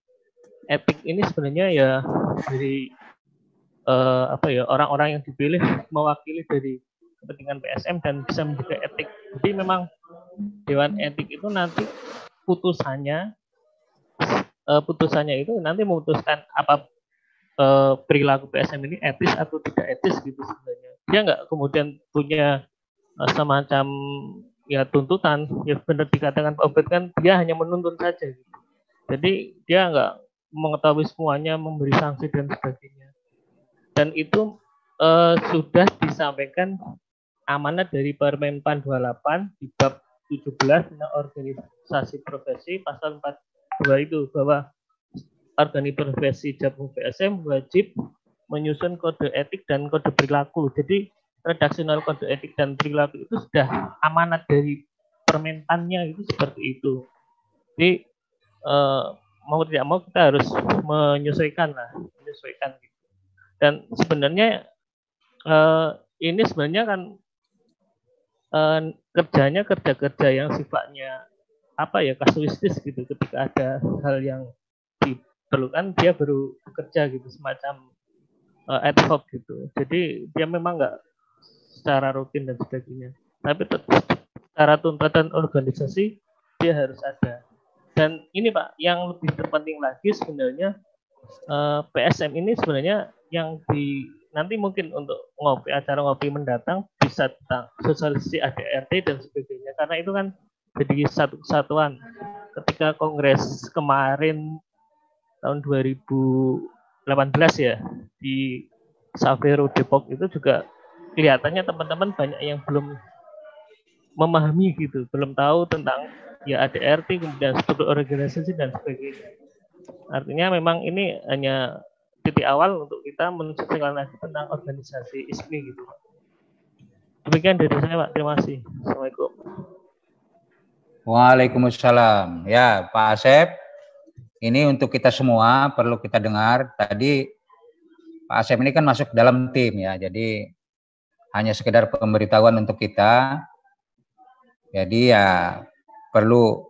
Etik ini sebenarnya ya dari uh, apa ya orang-orang yang dipilih mewakili dari kepentingan PSM dan bisa menjaga etik. Jadi memang Dewan Etik itu nanti putusannya uh, putusannya itu nanti memutuskan apa uh, perilaku PSM ini etis atau tidak etis gitu sebenarnya. Dia nggak kemudian punya uh, semacam ya tuntutan, ya benar dikatakan Pak Obed kan dia hanya menuntun saja gitu. Jadi dia nggak mengetahui semuanya, memberi sanksi dan sebagainya. Dan itu uh, sudah disampaikan amanat dari Permenpan 28 di bab 17 tentang organisasi profesi pasal 42 itu bahwa organisasi profesi Jabung PSM wajib menyusun kode etik dan kode perilaku. Jadi redaksional kode etik dan perilaku itu sudah amanat dari permentannya itu seperti itu. Jadi eh, mau tidak mau kita harus menyesuaikan lah, menyesuaikan gitu. Dan sebenarnya eh, ini sebenarnya kan eh, kerjanya kerja-kerja yang sifatnya apa ya kasuistis gitu. Ketika ada hal yang di kan dia baru bekerja gitu semacam uh, ad hoc gitu. Jadi dia memang nggak secara rutin dan sebagainya. Tapi secara tuntutan organisasi dia harus ada dan ini pak yang lebih terpenting lagi sebenarnya eh, PSM ini sebenarnya yang di nanti mungkin untuk ngopi acara ngopi mendatang bisa tentang sosialisasi ADRT dan sebagainya. Karena itu kan jadi satu kesatuan ketika kongres kemarin tahun 2018 ya di Savero Depok itu juga kelihatannya teman-teman banyak yang belum memahami gitu, belum tahu tentang ya ADRT kemudian struktur organisasi dan sebagainya. Artinya memang ini hanya titik awal untuk kita lagi tentang organisasi ISMI gitu. Demikian dari saya Pak, terima kasih. Assalamualaikum. Waalaikumsalam. Ya Pak Asep, ini untuk kita semua perlu kita dengar. Tadi Pak Asep ini kan masuk dalam tim ya, jadi hanya sekedar pemberitahuan untuk kita. Jadi ya perlu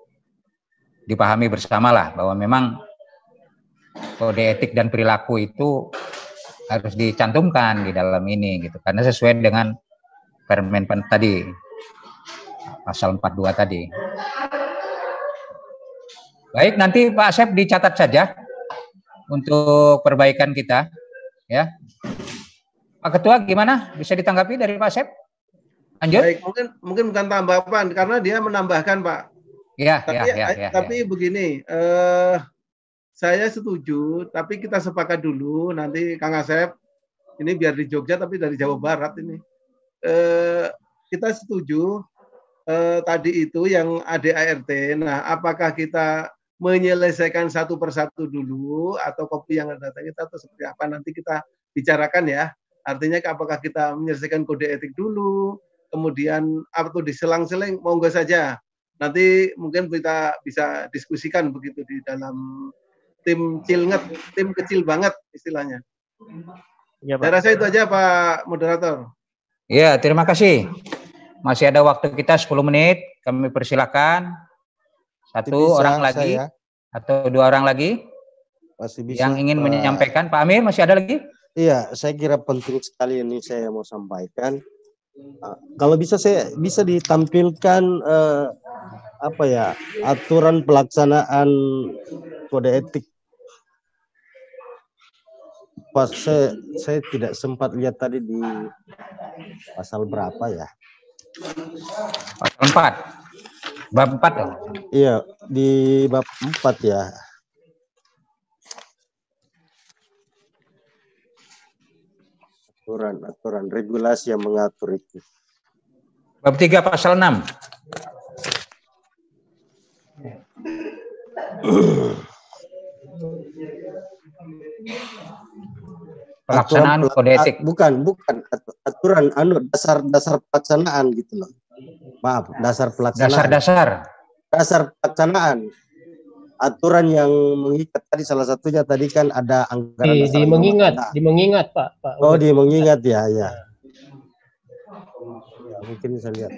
dipahami bersama lah bahwa memang kode etik dan perilaku itu harus dicantumkan di dalam ini gitu karena sesuai dengan permen tadi pasal 42 tadi. Baik, nanti Pak Asep dicatat saja. untuk perbaikan kita. Ya. Pak Ketua gimana? Bisa ditanggapi dari Pak Sep? Lanjut. Baik, mungkin mungkin bukan tambahan karena dia menambahkan Pak. Ya, tapi, ya, ya, ya, tapi ya. begini, eh, saya setuju, tapi kita sepakat dulu nanti Kang Asep ini biar di Jogja tapi dari Jawa Barat ini. Eh, kita setuju eh, tadi itu yang ADART. Nah, apakah kita menyelesaikan satu persatu dulu atau kopi yang ada kita atau seperti apa nanti kita bicarakan ya. Artinya apakah kita menyelesaikan kode etik dulu, kemudian atau diselang-seling monggo saja. Nanti mungkin kita bisa diskusikan begitu di dalam tim cilnget, tim kecil banget istilahnya. Ya, Pak. Saya rasa itu aja Pak Moderator. Iya, terima kasih. Masih ada waktu kita 10 menit. Kami persilakan. Satu bisa, orang lagi saya. atau dua orang lagi masih bisa, yang ingin Pak. menyampaikan. Pak Amir masih ada lagi? Iya, saya kira penting sekali ini saya mau sampaikan. Uh, kalau bisa saya bisa ditampilkan uh, apa ya aturan pelaksanaan kode etik. Pas saya, saya tidak sempat lihat tadi di pasal berapa ya? Pasal 4. Bab 4 dong. Iya, di bab 4 ya. Aturan aturan regulasi yang mengatur itu. Bab 3 pasal 6. pelaksanaan kode etik. Bukan, bukan aturan anu dasar dasar pelaksanaan gitu loh. Maaf, dasar pelaksanaan. Dasar-dasar. Dasar pelaksanaan aturan yang mengikat. Tadi salah satunya tadi kan ada anggaran di, di mengingat di mengingat Pak. Pak Oh di mengingat ya ya, ya mungkin saya lihat.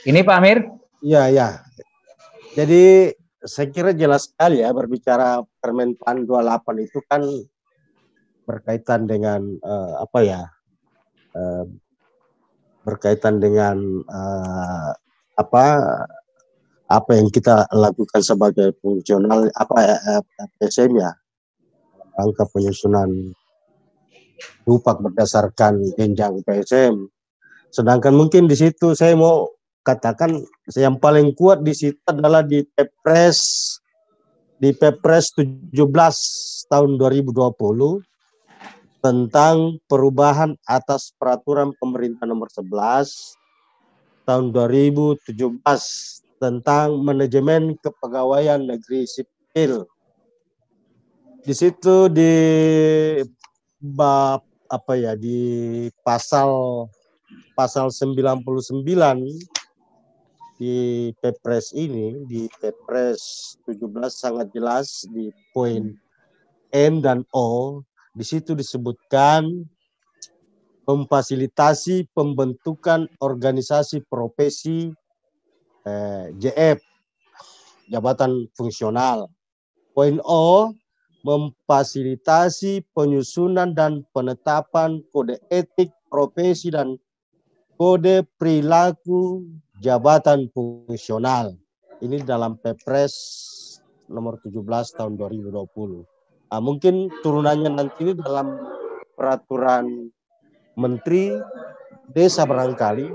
Ini Pak Amir? Iya, ya. Jadi saya kira jelas sekali ya berbicara Permen PAN 28 itu kan berkaitan dengan uh, apa ya? Uh, berkaitan dengan uh, apa apa yang kita lakukan sebagai fungsional apa uh, PSM ya rangka penyusunan dupak berdasarkan jenjang PSM. Sedangkan mungkin di situ saya mau katakan yang paling kuat di situ adalah di Pepres di Pepres 17 tahun 2020 tentang perubahan atas peraturan pemerintah nomor 11 tahun 2017 tentang manajemen kepegawaian negeri sipil. Di situ di bab apa ya di pasal pasal 99 di Kepres ini di Kepres 17 sangat jelas di poin N dan O di situ disebutkan memfasilitasi pembentukan organisasi profesi eh, JF jabatan fungsional. Poin O memfasilitasi penyusunan dan penetapan kode etik profesi dan kode perilaku jabatan fungsional. Ini dalam Pepres nomor 17 tahun 2020. Nah, mungkin turunannya nanti ini dalam peraturan Menteri Desa barangkali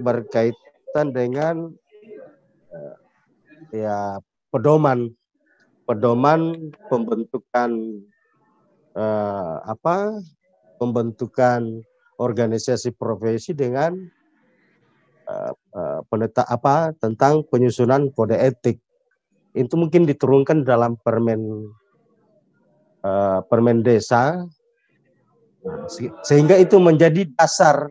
berkaitan dengan uh, ya pedoman pedoman pembentukan uh, apa pembentukan organisasi profesi dengan uh, uh, peneta apa tentang penyusunan kode etik. Itu mungkin diturunkan dalam permen uh, permen desa. Sehingga itu menjadi dasar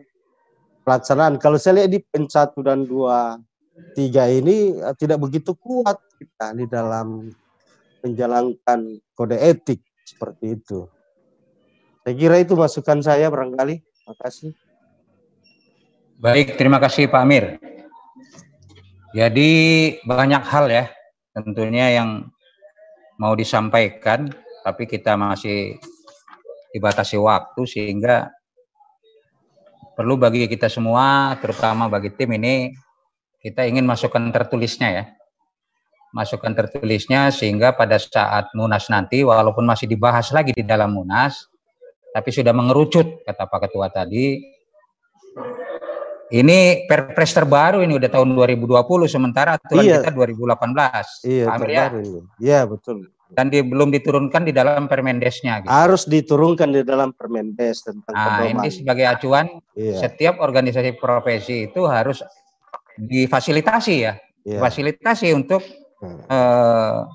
pelaksanaan. Kalau saya lihat di pen satu dan dua tiga ini uh, tidak begitu kuat kita di dalam menjalankan kode etik seperti itu. Saya kira itu masukan saya barangkali. Terima kasih Baik, terima kasih Pak Amir. Jadi banyak hal ya tentunya yang mau disampaikan, tapi kita masih dibatasi waktu sehingga perlu bagi kita semua, terutama bagi tim ini, kita ingin masukkan tertulisnya ya. Masukkan tertulisnya sehingga pada saat Munas nanti, walaupun masih dibahas lagi di dalam Munas, tapi sudah mengerucut, kata Pak Ketua tadi, ini perpres terbaru ini udah tahun 2020 sementara aturan iya. kita 2018. Iya, Amir, ya? Iya, betul dan di, belum diturunkan di dalam Permendesnya. Gitu. Harus diturunkan di dalam Permendes tentang nah, pedoman. ini sebagai acuan iya. setiap organisasi profesi itu harus difasilitasi ya, iya. fasilitasi untuk hmm. uh,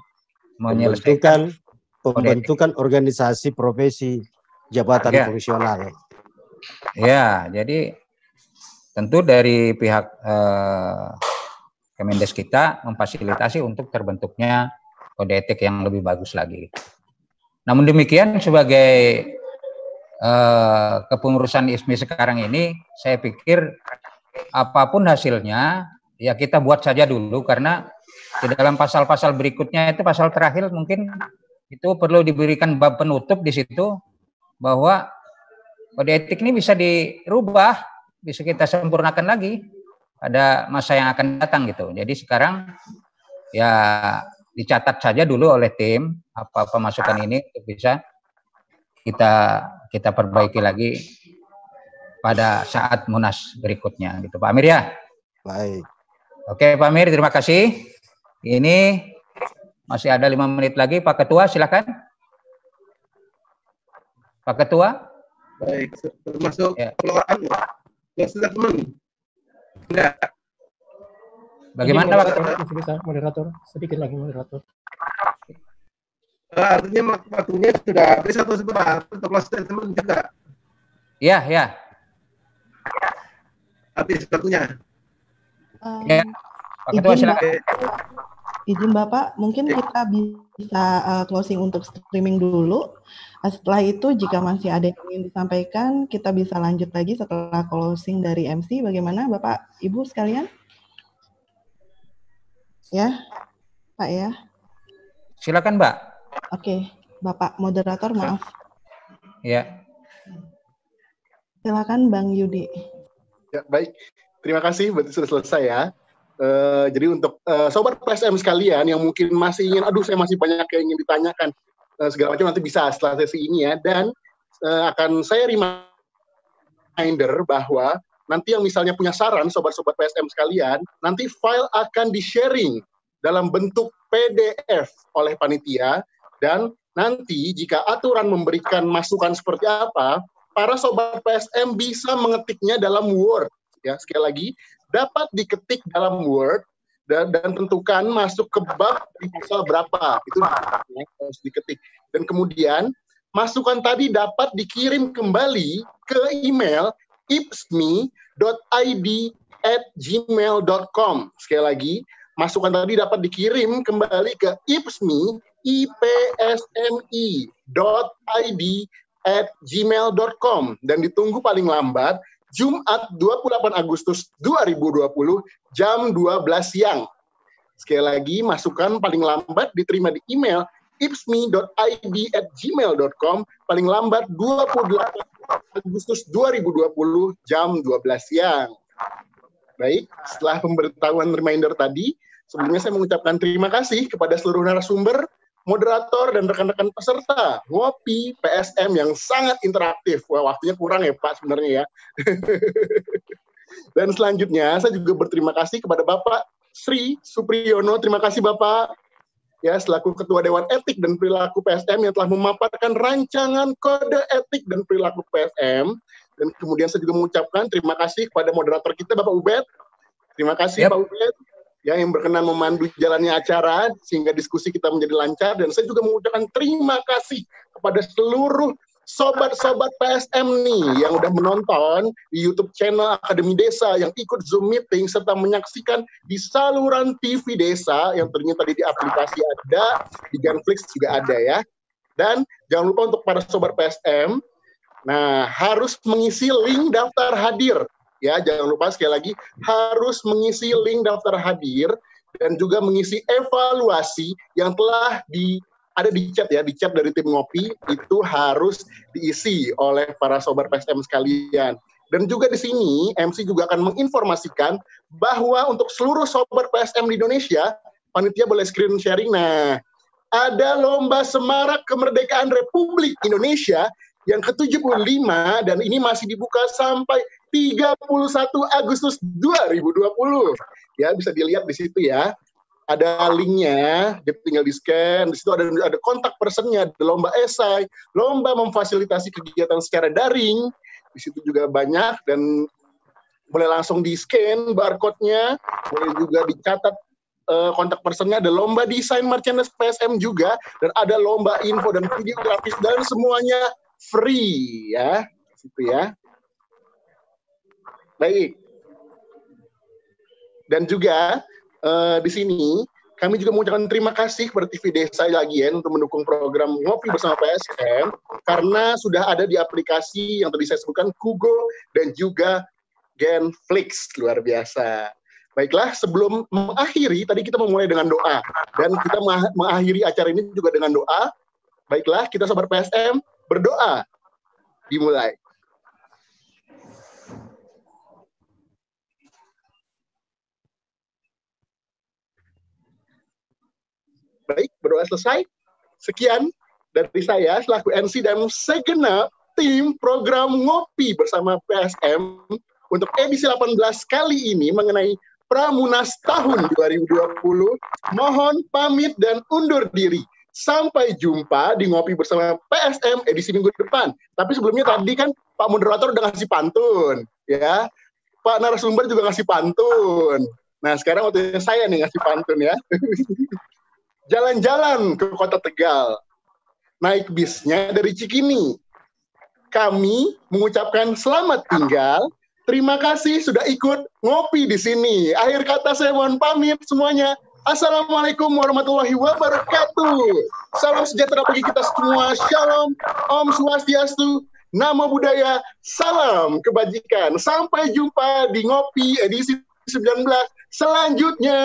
menyelesaikan pembentukan organisasi profesi jabatan ya. fungsional. Ya, jadi tentu dari pihak uh, Kemendes kita memfasilitasi untuk terbentuknya kode etik yang lebih bagus lagi. Namun demikian sebagai uh, kepengurusan ISMI sekarang ini, saya pikir apa pun hasilnya ya kita buat saja dulu karena di dalam pasal-pasal berikutnya itu pasal terakhir mungkin itu perlu diberikan bab penutup di situ bahwa kode etik ini bisa dirubah, bisa kita sempurnakan lagi pada masa yang akan datang gitu. Jadi sekarang ya dicatat saja dulu oleh tim apa pemasukan ini untuk bisa kita kita perbaiki lagi pada saat munas berikutnya gitu Pak Amir ya. Baik. Oke Pak Amir terima kasih. Ini masih ada lima menit lagi Pak Ketua silakan. Pak Ketua. Baik termasuk ya. Teman. Enggak. Bagaimana Pak? Bisa moderator, sedikit lagi moderator. Uh, artinya waktunya sudah habis atau sebentar untuk close statement juga? Iya, ya. Habis waktunya. Um, ya. Pak Ketua silakan. Izin Bapak, mungkin kita bisa uh, closing untuk streaming dulu. Setelah itu, jika masih ada yang ingin disampaikan, kita bisa lanjut lagi setelah closing dari MC. Bagaimana Bapak, Ibu sekalian? Ya, Pak ya. Silakan, Mbak. Oke, Bapak moderator maaf. Ya. Silakan Bang Yudi. Ya, baik. Terima kasih berarti sudah selesai ya. Uh, jadi untuk uh, sobat PSM sekalian yang mungkin masih ingin, aduh saya masih banyak yang ingin ditanyakan uh, segala macam nanti bisa setelah sesi ini ya. Dan uh, akan saya reminder bahwa nanti yang misalnya punya saran sobat-sobat PSM sekalian, nanti file akan di-sharing dalam bentuk PDF oleh panitia dan nanti jika aturan memberikan masukan seperti apa, para sobat PSM bisa mengetiknya dalam Word. Ya, sekali lagi dapat diketik dalam Word dan, dan tentukan masuk ke bab di pasal berapa. Itu harus diketik. Dan kemudian masukan tadi dapat dikirim kembali ke email ipsmi.id at gmail.com. Sekali lagi, masukan tadi dapat dikirim kembali ke ipsmi, ipsmi.id at gmail.com dan ditunggu paling lambat Jumat 28 Agustus 2020 jam 12 siang. Sekali lagi, masukan paling lambat diterima di email ipsmi.id at gmail.com paling lambat 28 Agustus 2020 jam 12 siang. Baik, setelah pemberitahuan reminder tadi, sebelumnya saya mengucapkan terima kasih kepada seluruh narasumber, moderator, dan rekan-rekan peserta ngopi PSM yang sangat interaktif. Wah, waktunya kurang ya Pak sebenarnya ya. dan selanjutnya saya juga berterima kasih kepada Bapak Sri Supriyono. Terima kasih Bapak ya selaku Ketua Dewan Etik dan Perilaku PSM yang telah memaparkan rancangan kode etik dan perilaku PSM dan kemudian saya juga mengucapkan terima kasih kepada moderator kita Bapak Ubed. Terima kasih yep. Pak Ubed ya yang berkenan memandu jalannya acara sehingga diskusi kita menjadi lancar dan saya juga mengucapkan terima kasih kepada seluruh sobat-sobat PSM nih yang udah menonton di YouTube channel Akademi Desa yang ikut Zoom meeting serta menyaksikan di saluran TV Desa yang ternyata tadi di aplikasi ada, di Genflix juga ada ya. Dan jangan lupa untuk para sobat PSM, nah harus mengisi link daftar hadir ya. Jangan lupa sekali lagi harus mengisi link daftar hadir dan juga mengisi evaluasi yang telah di ada di chat ya, di chat dari tim ngopi itu harus diisi oleh para sobat PSM sekalian. Dan juga di sini MC juga akan menginformasikan bahwa untuk seluruh sobat PSM di Indonesia, panitia boleh screen sharing. Nah, ada lomba semarak kemerdekaan Republik Indonesia yang ke-75 dan ini masih dibuka sampai 31 Agustus 2020. Ya, bisa dilihat di situ ya. Ada linknya, dia tinggal di scan. Di situ ada ada kontak personnya, ada lomba esai, lomba memfasilitasi kegiatan secara daring. Di situ juga banyak dan boleh langsung di scan barcode-nya, boleh juga dicatat uh, kontak personnya ada lomba desain merchandise PSM juga dan ada lomba info dan video grafis dan semuanya free ya situ ya baik dan juga uh, di sini kami juga mengucapkan terima kasih kepada TV Desa lagi ya untuk mendukung program Ngopi Bersama PSM karena sudah ada di aplikasi yang tadi saya sebutkan Kugo dan juga Genflix luar biasa. Baiklah, sebelum mengakhiri, tadi kita memulai dengan doa. Dan kita mengakhiri acara ini juga dengan doa. Baiklah, kita sabar PSM, berdoa. Dimulai. Baik, berdoa selesai. Sekian dari saya selaku MC dan segenap tim program Ngopi bersama PSM untuk edisi 18 kali ini mengenai Pramunas tahun 2020. Mohon pamit dan undur diri. Sampai jumpa di Ngopi Bersama PSM edisi minggu depan. Tapi sebelumnya tadi kan Pak Moderator udah ngasih pantun. ya. Pak narasumber juga ngasih pantun. Nah sekarang waktunya saya nih ngasih pantun ya. Jalan-jalan ke kota Tegal. Naik bisnya dari Cikini. Kami mengucapkan selamat tinggal Terima kasih sudah ikut ngopi di sini. Akhir kata saya mohon pamit semuanya. Assalamualaikum warahmatullahi wabarakatuh. Salam sejahtera bagi kita semua. Shalom, Om Swastiastu, Namo Buddhaya, salam kebajikan. Sampai jumpa di Ngopi edisi 19 selanjutnya.